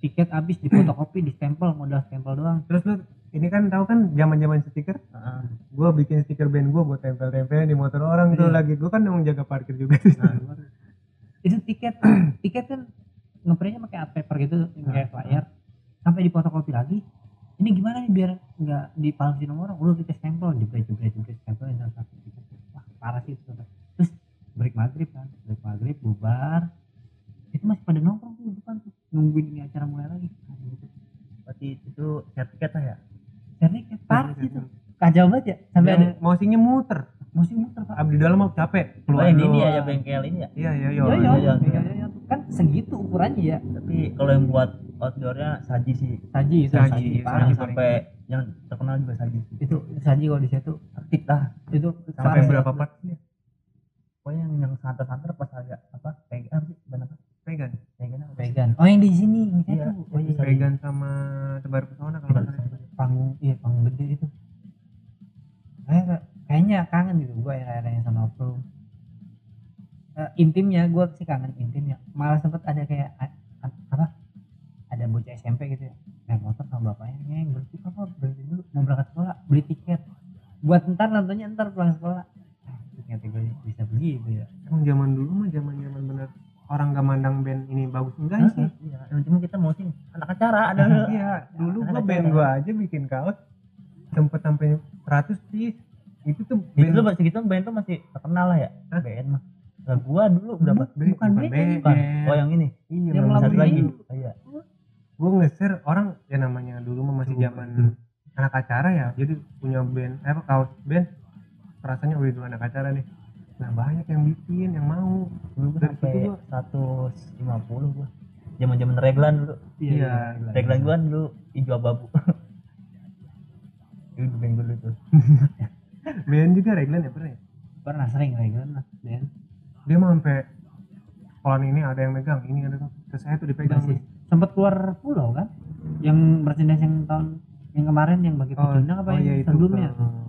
Speaker 3: Tiket habis di fotokopi di stempel modal stempel doang.
Speaker 2: Terus lu ini kan tahu kan zaman zaman stiker
Speaker 1: Heeh.
Speaker 2: gue bikin stiker band gue gue tempel tempelin di motor orang tuh
Speaker 3: Iya.
Speaker 2: lagi. Gue kan yang jaga parkir juga.
Speaker 3: Nah, itu tiket tiket kan ngeprintnya pakai art paper gitu yang kayak flyer sampai di fotokopi lagi ini gimana nih biar nggak dipalsuin orang? Udah kita stempel jebret jebret jebret stempel yang satu parah sih itu. Terus break maghrib kan? Break maghrib bubar. Itu masih pada nongkrong tuh di depan tuh. Nungguin ini acara mulai lagi. Gitu.
Speaker 1: berarti itu share tiket lah ya?
Speaker 3: Jadi kayak parah sih tuh. kacau banget ya sampai ada
Speaker 2: yang mousingnya muter.
Speaker 3: Musim muter pak.
Speaker 2: Abdi dalam mau capek
Speaker 1: oh yang ini ya
Speaker 2: doang.
Speaker 1: ya bengkel ini ya?
Speaker 2: Iya iya
Speaker 3: iya.
Speaker 2: Iya
Speaker 3: iya
Speaker 1: iya,
Speaker 3: iya, iya. kan segitu ukurannya ya.
Speaker 1: Tapi kalau yang buat outdoornya saji sih.
Speaker 3: Saji itu
Speaker 2: Saji,
Speaker 3: saji,
Speaker 2: iya, saji.
Speaker 1: sampai yang terkenal juga saji.
Speaker 3: Itu saji kalau di situ.
Speaker 1: Aktif lah.
Speaker 3: Itu
Speaker 2: sampai berapa part
Speaker 1: pokoknya yang yang santer-santer pas agak apa pegang apa sih benar
Speaker 2: Vegan.
Speaker 1: Pegang apa
Speaker 3: vegan. Oh yang di sini yang di
Speaker 1: Iya,
Speaker 3: situ. oh iya
Speaker 2: Vegan sama tebar pesona kalau nggak salah.
Speaker 3: Panggung iya panggung gede itu. Kayak- kayaknya kangen gitu gua yang yang sama Pro Eh, intimnya gua sih kangen intimnya. Malah sempet ada kayak a- a- apa ada bocah SMP gitu ya. Naik motor sama bapaknya ngeng berhenti apa berhenti dulu mau berangkat sekolah beli tiket. Buat ntar nontonnya ntar pulang sekolah. Ah, ternyata gue bisa begitu ya.
Speaker 2: Emang zaman dulu mah zaman zaman bener orang gak mandang band ini bagus enggak sih.
Speaker 1: iya cuma kita mau sing anak acara ada.
Speaker 2: Iya dulu gua band gua aja bikin kaos sempet sampai 100 piece. Itu tuh
Speaker 1: itu
Speaker 2: band
Speaker 1: tuh masih gitu band tuh masih terkenal lah ya
Speaker 2: Hah?
Speaker 1: band mah. Nah gua dulu berapa?
Speaker 2: Band-
Speaker 3: bukan band.
Speaker 1: bukan. Oh yang ini?
Speaker 2: Iya
Speaker 3: Yang
Speaker 1: satu lagi. oh, iya.
Speaker 2: Gue nge-share orang ya namanya dulu mah masih zaman anak acara ya jadi punya band apa kaos band rasanya wih dulu anak acara nih? Nah banyak yang bikin yang mau.
Speaker 1: Dulu
Speaker 2: situ
Speaker 1: sampai
Speaker 2: gua-
Speaker 1: seratus lima puluh gua. Zaman zaman reglan dulu.
Speaker 2: Iya,
Speaker 1: reglan. Gua kan dulu hijau abu itu band gua dulu tuh.
Speaker 2: Band juga reglan ya pernah ya?
Speaker 3: pernah sering regan lah Ben
Speaker 2: dia mah sampai pohon ini ada yang megang ini ada terus saya tuh dipegang
Speaker 3: sih sempat keluar pulau kan? Yang merchandise yang tahun yang kemarin yang bagi pecundang apa
Speaker 2: oh
Speaker 3: yang
Speaker 2: iya itu
Speaker 3: sebelumnya?
Speaker 2: ke-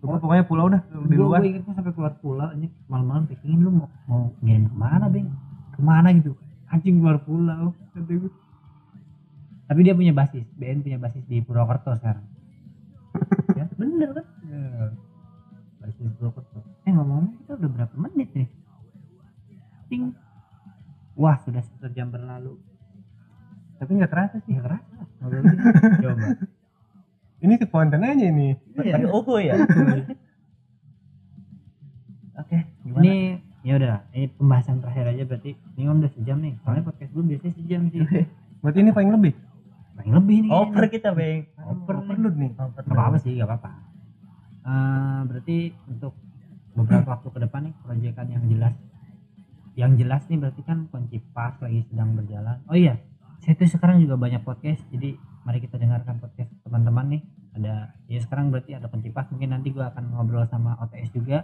Speaker 2: Lupa, pokoknya pulau dah di luar.
Speaker 3: gue inget tuh sampai keluar pulau ini malam-malam pikingin lu mau mau ngirim ke mana beng ke mana gitu. Anjing keluar pulau kata gue. tapi dia punya basis BN punya basis di Purwokerto sekarang. Ya bener kan? Ya. basis di Purwokerto. Eh ngomong kita udah berapa menit nih? Ting. Wah sudah satu jam berlalu.
Speaker 2: Tapi nggak terasa sih.
Speaker 3: Ngobrol gini. coba
Speaker 2: ini aja ini.
Speaker 1: Pakai oho ya? Oke gimana?
Speaker 3: ini ya udah ini pembahasan terakhir aja berarti ini om udah sejam nih. Soalnya podcast gue biasanya sejam sih.
Speaker 2: Berarti ini paling lebih?
Speaker 3: Paling lebih nih.
Speaker 1: Over
Speaker 3: kayaknya.
Speaker 1: kita beng
Speaker 3: Over nih.
Speaker 2: perlu nih.
Speaker 1: Over
Speaker 3: Gak apa-apa sih gak apa-apa. Eh, berarti untuk beberapa waktu ke depan nih proyekan yang jelas. Yang jelas nih berarti kan kunci pas lagi sedang berjalan. Oh iya saya tuh sekarang juga banyak podcast jadi mari kita dengarkan podcast teman-teman nih. Ada ya sekarang berarti ada pencipas mungkin nanti gua akan ngobrol sama OTS juga.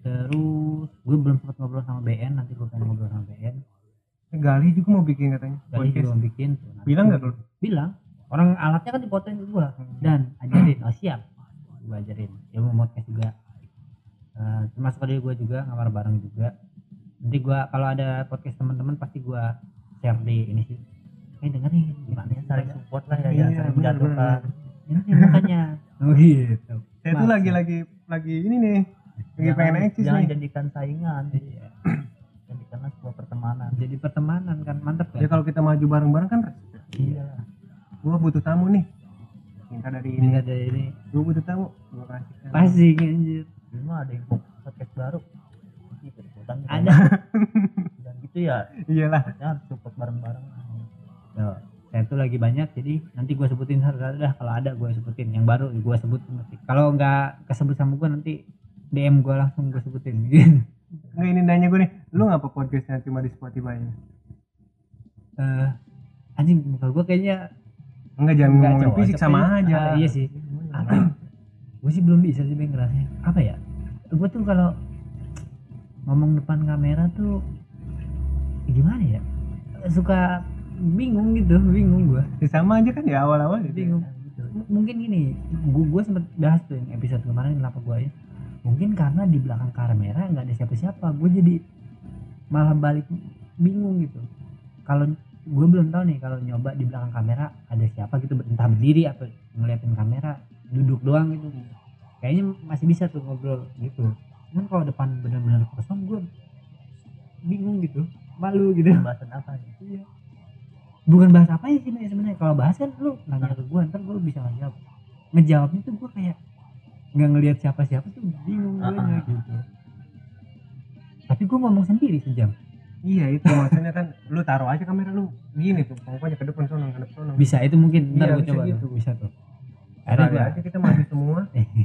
Speaker 3: Terus gue belum sempat ngobrol sama BN nanti gue pengen ngobrol sama BN
Speaker 2: Gali juga mau bikin katanya
Speaker 3: Tadi
Speaker 2: podcast.
Speaker 3: juga mau bikin tuh. Nanti.
Speaker 2: Bilang nggak lu
Speaker 3: bilang. Orang alatnya kan dipotoin ke gua. Dan ajarin. Oh siap. Gua ajarin. Dia mau podcast juga. Eh, termasuk gua juga ngamar bareng juga. Nanti gua kalau ada podcast teman-teman pasti gua share di ini sih eh dengerin gimana ya
Speaker 1: saling support lah ya
Speaker 2: Iya,
Speaker 1: jangan saling menjatuhkan
Speaker 3: dengerin makanya oh gitu.
Speaker 2: Saya tuh lagi lagi lagi ini nih lagi
Speaker 1: Jangan-
Speaker 2: pengen eksis
Speaker 1: jangan
Speaker 2: nih.
Speaker 1: jadikan saingan.
Speaker 3: Iya.
Speaker 1: jadikanlah sebuah pertemanan.
Speaker 3: Jadi pertemanan kan mantep
Speaker 2: ya.
Speaker 3: Kan
Speaker 2: kalau kita maju bareng-bareng kan
Speaker 1: iya.
Speaker 2: Gua butuh tamu nih. Minta dari ini.
Speaker 3: Ini ada ini.
Speaker 2: Gua butuh tamu. Gua kasih kan.
Speaker 3: pasti anjir.
Speaker 1: Ini mah ada yang podcast baru. Gitu
Speaker 3: ada
Speaker 1: dan gitu ya.
Speaker 2: Iyalah.
Speaker 1: Harus support bareng-bareng
Speaker 3: Tuh, saya tuh lagi banyak jadi nanti gue sebutin dah kalau ada gue sebutin. Yang baru gue sebutin nanti. Kalau nggak kesebut sama gue nanti DM gue langsung gue sebutin.
Speaker 2: Nggak ini nanya gue nih lu ngapa podcastnya cuma di Spotify ini?
Speaker 3: Eh anjing muka gue kayaknya
Speaker 2: enggak jangan
Speaker 3: nggak
Speaker 2: ngomongin fisik sama
Speaker 3: kayaknya.
Speaker 2: aja.
Speaker 3: Ah, iya sih. Apa gue sih belum bisa sih bang ngerasanya. Apa ya? Gue tuh kalau ngomong depan kamera tuh gimana ya? Suka bingung gitu bingung gue
Speaker 2: Ya, sama aja kan ya awal-awal gitu ya.
Speaker 3: bingung. M- mungkin gini gua, gua sempet bahas tuh yang episode kemarin kenapa gua ya. Mungkin karena di belakang kamera nggak ada siapa-siapa gue jadi malah balik bingung gitu. Kalau gue belum tahu nih kalau nyoba di belakang kamera ada siapa gitu entah berdiri atau ngeliatin kamera duduk doang gitu. Kayaknya masih bisa tuh ngobrol gitu. Cuman kalau depan bener-bener kosong gue bingung gitu malu gitu.
Speaker 1: Pembahasan apa nih?
Speaker 3: Iya. Bukan bahas apa ya sih sebenarnya. Kalau bahas kan lu nanya ke gua ntar gua bisa ngejawab. Ngejawabnya tuh gua kayak nggak ngelihat siapa-siapa tuh bingung
Speaker 1: Ah,
Speaker 3: gue
Speaker 1: ah.
Speaker 3: gitu. Tapi gua ngomong sendiri sejam.
Speaker 2: iya itu maksudnya kan lu taruh aja kamera lu gini tuh pokoknya ke depan sono ke depan sono
Speaker 3: Bisa itu mungkin ntar
Speaker 2: Iya,
Speaker 3: gua
Speaker 2: bisa
Speaker 3: coba
Speaker 2: gitu.
Speaker 3: Bisa tuh. Akhirnya gua
Speaker 2: aja kita maju semua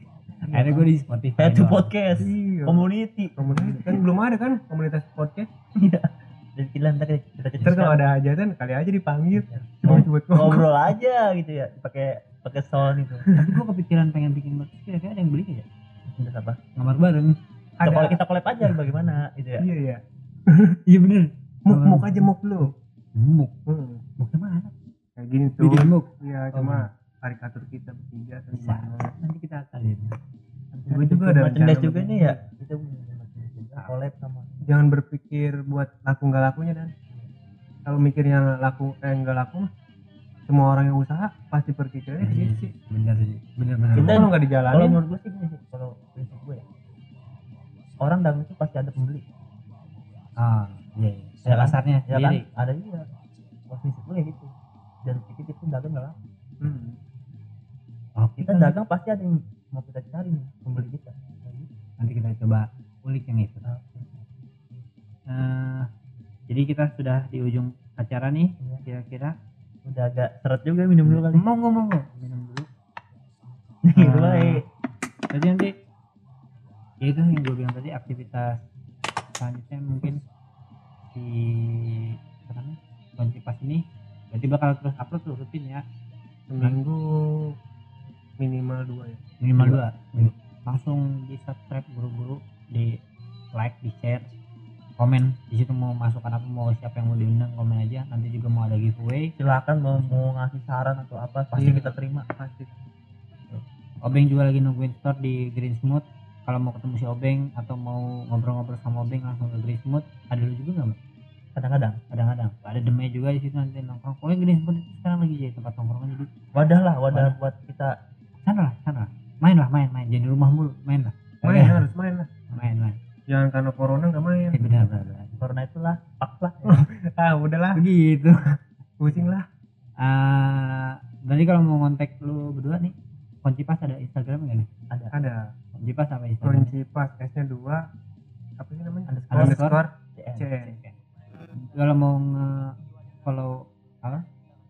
Speaker 3: akhirnya gua di Spotify. doang.
Speaker 1: podcast
Speaker 2: iya
Speaker 1: community
Speaker 2: komunitas kan belum ada kan komunitas podcast
Speaker 1: iya jadi kita ntar kita kita
Speaker 2: ntar kalau ada hajatan kali aja dipanggil cuma buat ngobrol
Speaker 1: ngobrol aja gitu ya pakai pakai sound itu
Speaker 3: Tapi gua kepikiran pengen bikin podcast kira-kira ada yang beli ya?
Speaker 1: Terus apa
Speaker 3: Ngamar bareng.
Speaker 1: ada kalau kita collab aja bagaimana gitu ya
Speaker 2: iya iya
Speaker 3: Iya bener.
Speaker 2: muk muk aja muk lu
Speaker 3: Muk.
Speaker 2: hmm.
Speaker 3: Muknya mana?
Speaker 2: kayak gini tuh
Speaker 3: Bikin muk.
Speaker 2: iya
Speaker 3: Oh,
Speaker 2: cuma karikatur kita bertiga
Speaker 3: Bisa. Nanti kita akalin.
Speaker 2: Gue juga ada rencana
Speaker 1: juga nih ya kita collab sama.
Speaker 2: Jangan berpikir buat laku nggak lakunya dan. Kalau mikirnya laku eh nggak laku mah semua orang yang usaha pasti berpikirnya
Speaker 3: Iya
Speaker 2: gitu sih.
Speaker 3: bener sih. Bener bener
Speaker 1: Kita-
Speaker 2: kalau nggak
Speaker 1: kalau
Speaker 2: dijalanin
Speaker 1: menurut gue sih gini sih kalau prinsip gue ya. Orang dagang itu pasti ada pembeli.
Speaker 3: Ah iya iya.
Speaker 1: Ya
Speaker 3: dasarnya
Speaker 1: ya kan? ada juga. Prinsip gue gitu. Dan pikir itu dagang gak laku.
Speaker 2: Hmm.
Speaker 3: oh,
Speaker 1: kita dagang pasti ada yang mau kita cari nih pembeli kita.
Speaker 3: Nanti kita coba ulik yang itu.
Speaker 1: Nah,
Speaker 3: Eh, jadi kita sudah di ujung acara nih
Speaker 1: Iya.
Speaker 3: kira-kira.
Speaker 1: Udah agak seret juga minum dulu kali.
Speaker 3: Mau nggak minum dulu. Ah.
Speaker 1: baik.
Speaker 3: jadi nanti ya itu yang gue bilang tadi aktivitas selanjutnya mungkin di apa namanya pas ini. Berarti bakal terus upload tuh rutin ya?
Speaker 2: Seminggu minimal dua ya.
Speaker 3: Minimal
Speaker 1: Dua.
Speaker 3: dua. Langsung di subscribe buru-buru di like di share komen. Di situ mau masukkan apa mau siapa yang mau diundang komen aja. Nanti juga mau ada giveaway.
Speaker 1: Silakan mau mau ngasih saran atau apa pasti
Speaker 2: Iya.
Speaker 1: kita terima
Speaker 2: pasti.
Speaker 3: Obeng juga lagi nungguin store di Green Smooth. Kalau mau ketemu si Obeng atau mau ngobrol-ngobrol sama Obeng langsung ke Green Smooth. Ada lu juga nggak
Speaker 1: kadang-kadang.
Speaker 3: Kadang-kadang. Ada demai juga di situ nanti nongkrong. Pokoknya Green Smooth itu sekarang lagi jadi tempat nongkrong jadi.
Speaker 1: Wadah lah wadah
Speaker 3: Wadah.
Speaker 1: buat kita.
Speaker 3: Sana lah sana main lah main main. Jadi rumah mulu main lah.
Speaker 2: Main. harus main lah
Speaker 3: main main.
Speaker 2: Jangan karena corona nggak main.
Speaker 3: Eh, benar benar, benar.
Speaker 1: karena itulah pak lah.
Speaker 2: Ah udahlah.
Speaker 3: Begitu.
Speaker 2: Pusing lah.
Speaker 3: Ah, berarti kalau mau kontak lu berdua nih Koncipas ada Instagram nggak nih?
Speaker 1: Ada.
Speaker 2: Ada.
Speaker 3: Koncipas apa Instagram?
Speaker 2: Kunci pas S nya dua. Apa sih namanya?
Speaker 1: Underscore.
Speaker 2: underscore.
Speaker 1: CN.
Speaker 2: CN
Speaker 3: kalau mau nge follow apa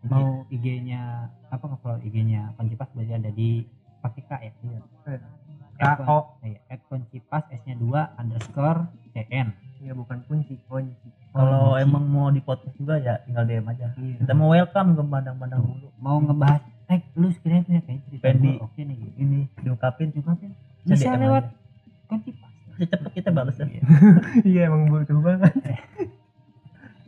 Speaker 3: mau IG-nya apa nge follow IG-nya Koncipas berarti ada di pakai K ya?
Speaker 1: Iya.
Speaker 2: K O
Speaker 3: Iya, at Koncipas S-nya 2 underscore CN
Speaker 2: ya bukan kunci kunci.
Speaker 1: Kalau emang mau di podcast juga ya tinggal DM aja.
Speaker 2: Iya.
Speaker 1: kita mau welcome ke pandang-pandang dulu
Speaker 3: mau ngebahas eh lu sekiranya punya kayak cerita
Speaker 1: Pengen
Speaker 3: gua
Speaker 1: di-
Speaker 3: oke nih gitu.
Speaker 1: ini diungkapin. Juga kan
Speaker 3: bisa lewat kunci pas.
Speaker 1: Cepet kita balas ya.
Speaker 3: Iya.
Speaker 2: iya emang butuh banget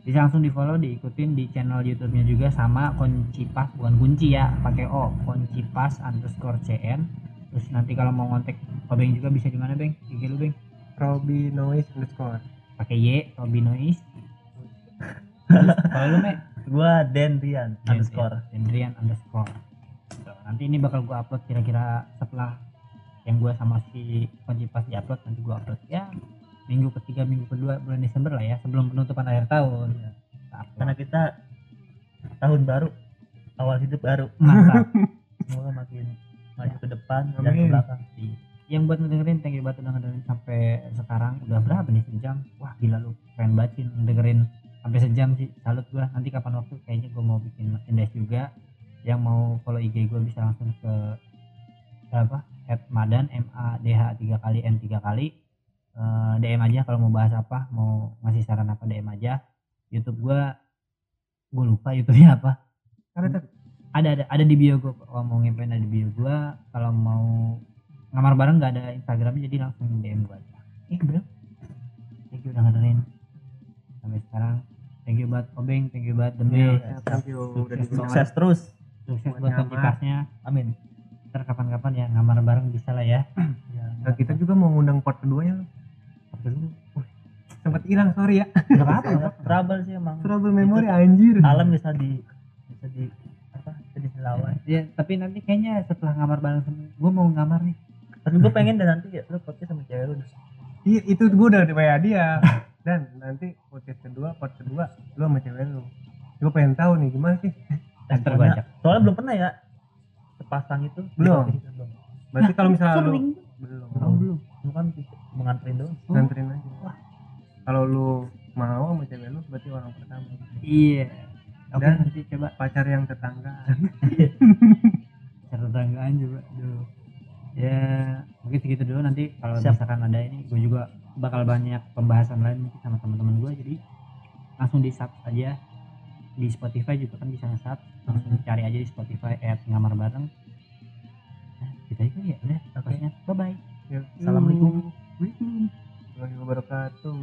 Speaker 3: bisa langsung di follow diikutin di channel YouTube-nya juga sama kunci pas bukan kunci ya pakai o kunci pas underscore cn terus nanti kalau mau ngontek Obeng juga bisa di mana Beng? IG lu Beng?
Speaker 2: Robby Noise underscore.
Speaker 3: Pakai y Robinois terus kalau lu me
Speaker 1: gua Den Rian underscore.
Speaker 3: Dendrian underscore. Nanti ini bakal gua upload kira-kira setelah yang gua sama si kunci pas di upload nanti gua upload. Ya minggu ketiga minggu kedua bulan Desember lah ya sebelum penutupan akhir tahun.
Speaker 1: Iya. Karena kita tahun baru awal hidup baru.
Speaker 3: Mantap.
Speaker 1: Semoga makin maju ke depan dan ke
Speaker 2: Amin.
Speaker 1: belakang.
Speaker 3: Iya. yang buat ngedengerin thank you banget udah ngedengerin sampai sekarang. Udah berapa nih sejam? Wah gila lu keren banget sih dengerin sampai sejam sih. Salut gua. Nanti kapan waktu kayaknya gua mau bikin merchandise juga. Yang mau follow IG gua bisa langsung ke apa at madan m a d h tiga kali n tiga kali. Eh, DM aja kalau mau bahas apa mau ngasih saran apa DM aja. YouTube gua gua lupa YouTube-nya apa.
Speaker 2: Tuh
Speaker 3: ada ada ada di bio gue kalau mau ngempen ada di bio gue kalau mau ngamar bareng nggak ada Instagramnya jadi langsung DM gue aja. Eh bro. Thank you udah ngedengerin. Sampai sekarang. Thank you buat Obeng thank you buat Demi
Speaker 2: Iya, thank you. Udah
Speaker 3: Sukses.
Speaker 1: terus.
Speaker 3: Sukses
Speaker 2: buat
Speaker 3: kontikasnya
Speaker 1: amin.
Speaker 3: Ntar kapan-kapan ya ngamar bareng bisa lah ya.
Speaker 1: Ya,
Speaker 2: Nah, kita juga mau ngundang part keduanya lo sempat hilang sorry ya.
Speaker 3: Nggak apa-apa nggak apa-apa.
Speaker 1: trouble sih emang.
Speaker 2: Trouble memory anjir.
Speaker 1: Alam bisa di bisa di bisa dilawan.
Speaker 3: Ya tapi nanti kayaknya setelah ngamar bareng gue mau ngamar nih.
Speaker 1: Tapi gue pengen dan nanti ya lu podcast sama cewek lu
Speaker 2: Iya, itu gue udah di WA dia. Dan nanti podcast kedua part kedua lu sama cewek lu. Gue pengen tahu nih gimana sih?
Speaker 3: Ajak
Speaker 1: soalnya belum pernah ya sepasang itu.
Speaker 2: Belum.
Speaker 1: belum.
Speaker 2: Berarti kalau misalnya lu belum.
Speaker 3: Oh, belum.
Speaker 1: Lu kan menganterin doang.
Speaker 2: Nganterin aja. Kalau lu mau sama cewek lu berarti orang pertama.
Speaker 3: Iya okay,
Speaker 2: dan
Speaker 3: nanti coba
Speaker 2: pacar yang tetanggaan
Speaker 3: pacar tetanggaan juga dulu ya mungkin segitu dulu. Nanti kalau misalkan ada ini gue juga bakal banyak pembahasan lain mungkin sama teman-teman gue jadi langsung di sub aja. Di Spotify juga kan bisa nge-sub. Langsung hmm. cari aja di Spotify at ngamar bareng. Nah, kita itu ya udah. Pokoknya okay. bye bye
Speaker 2: ya. Hmm.
Speaker 1: assalamualaikum. Waalaikumsalam.
Speaker 2: Warahmatullahi wabarakatuh.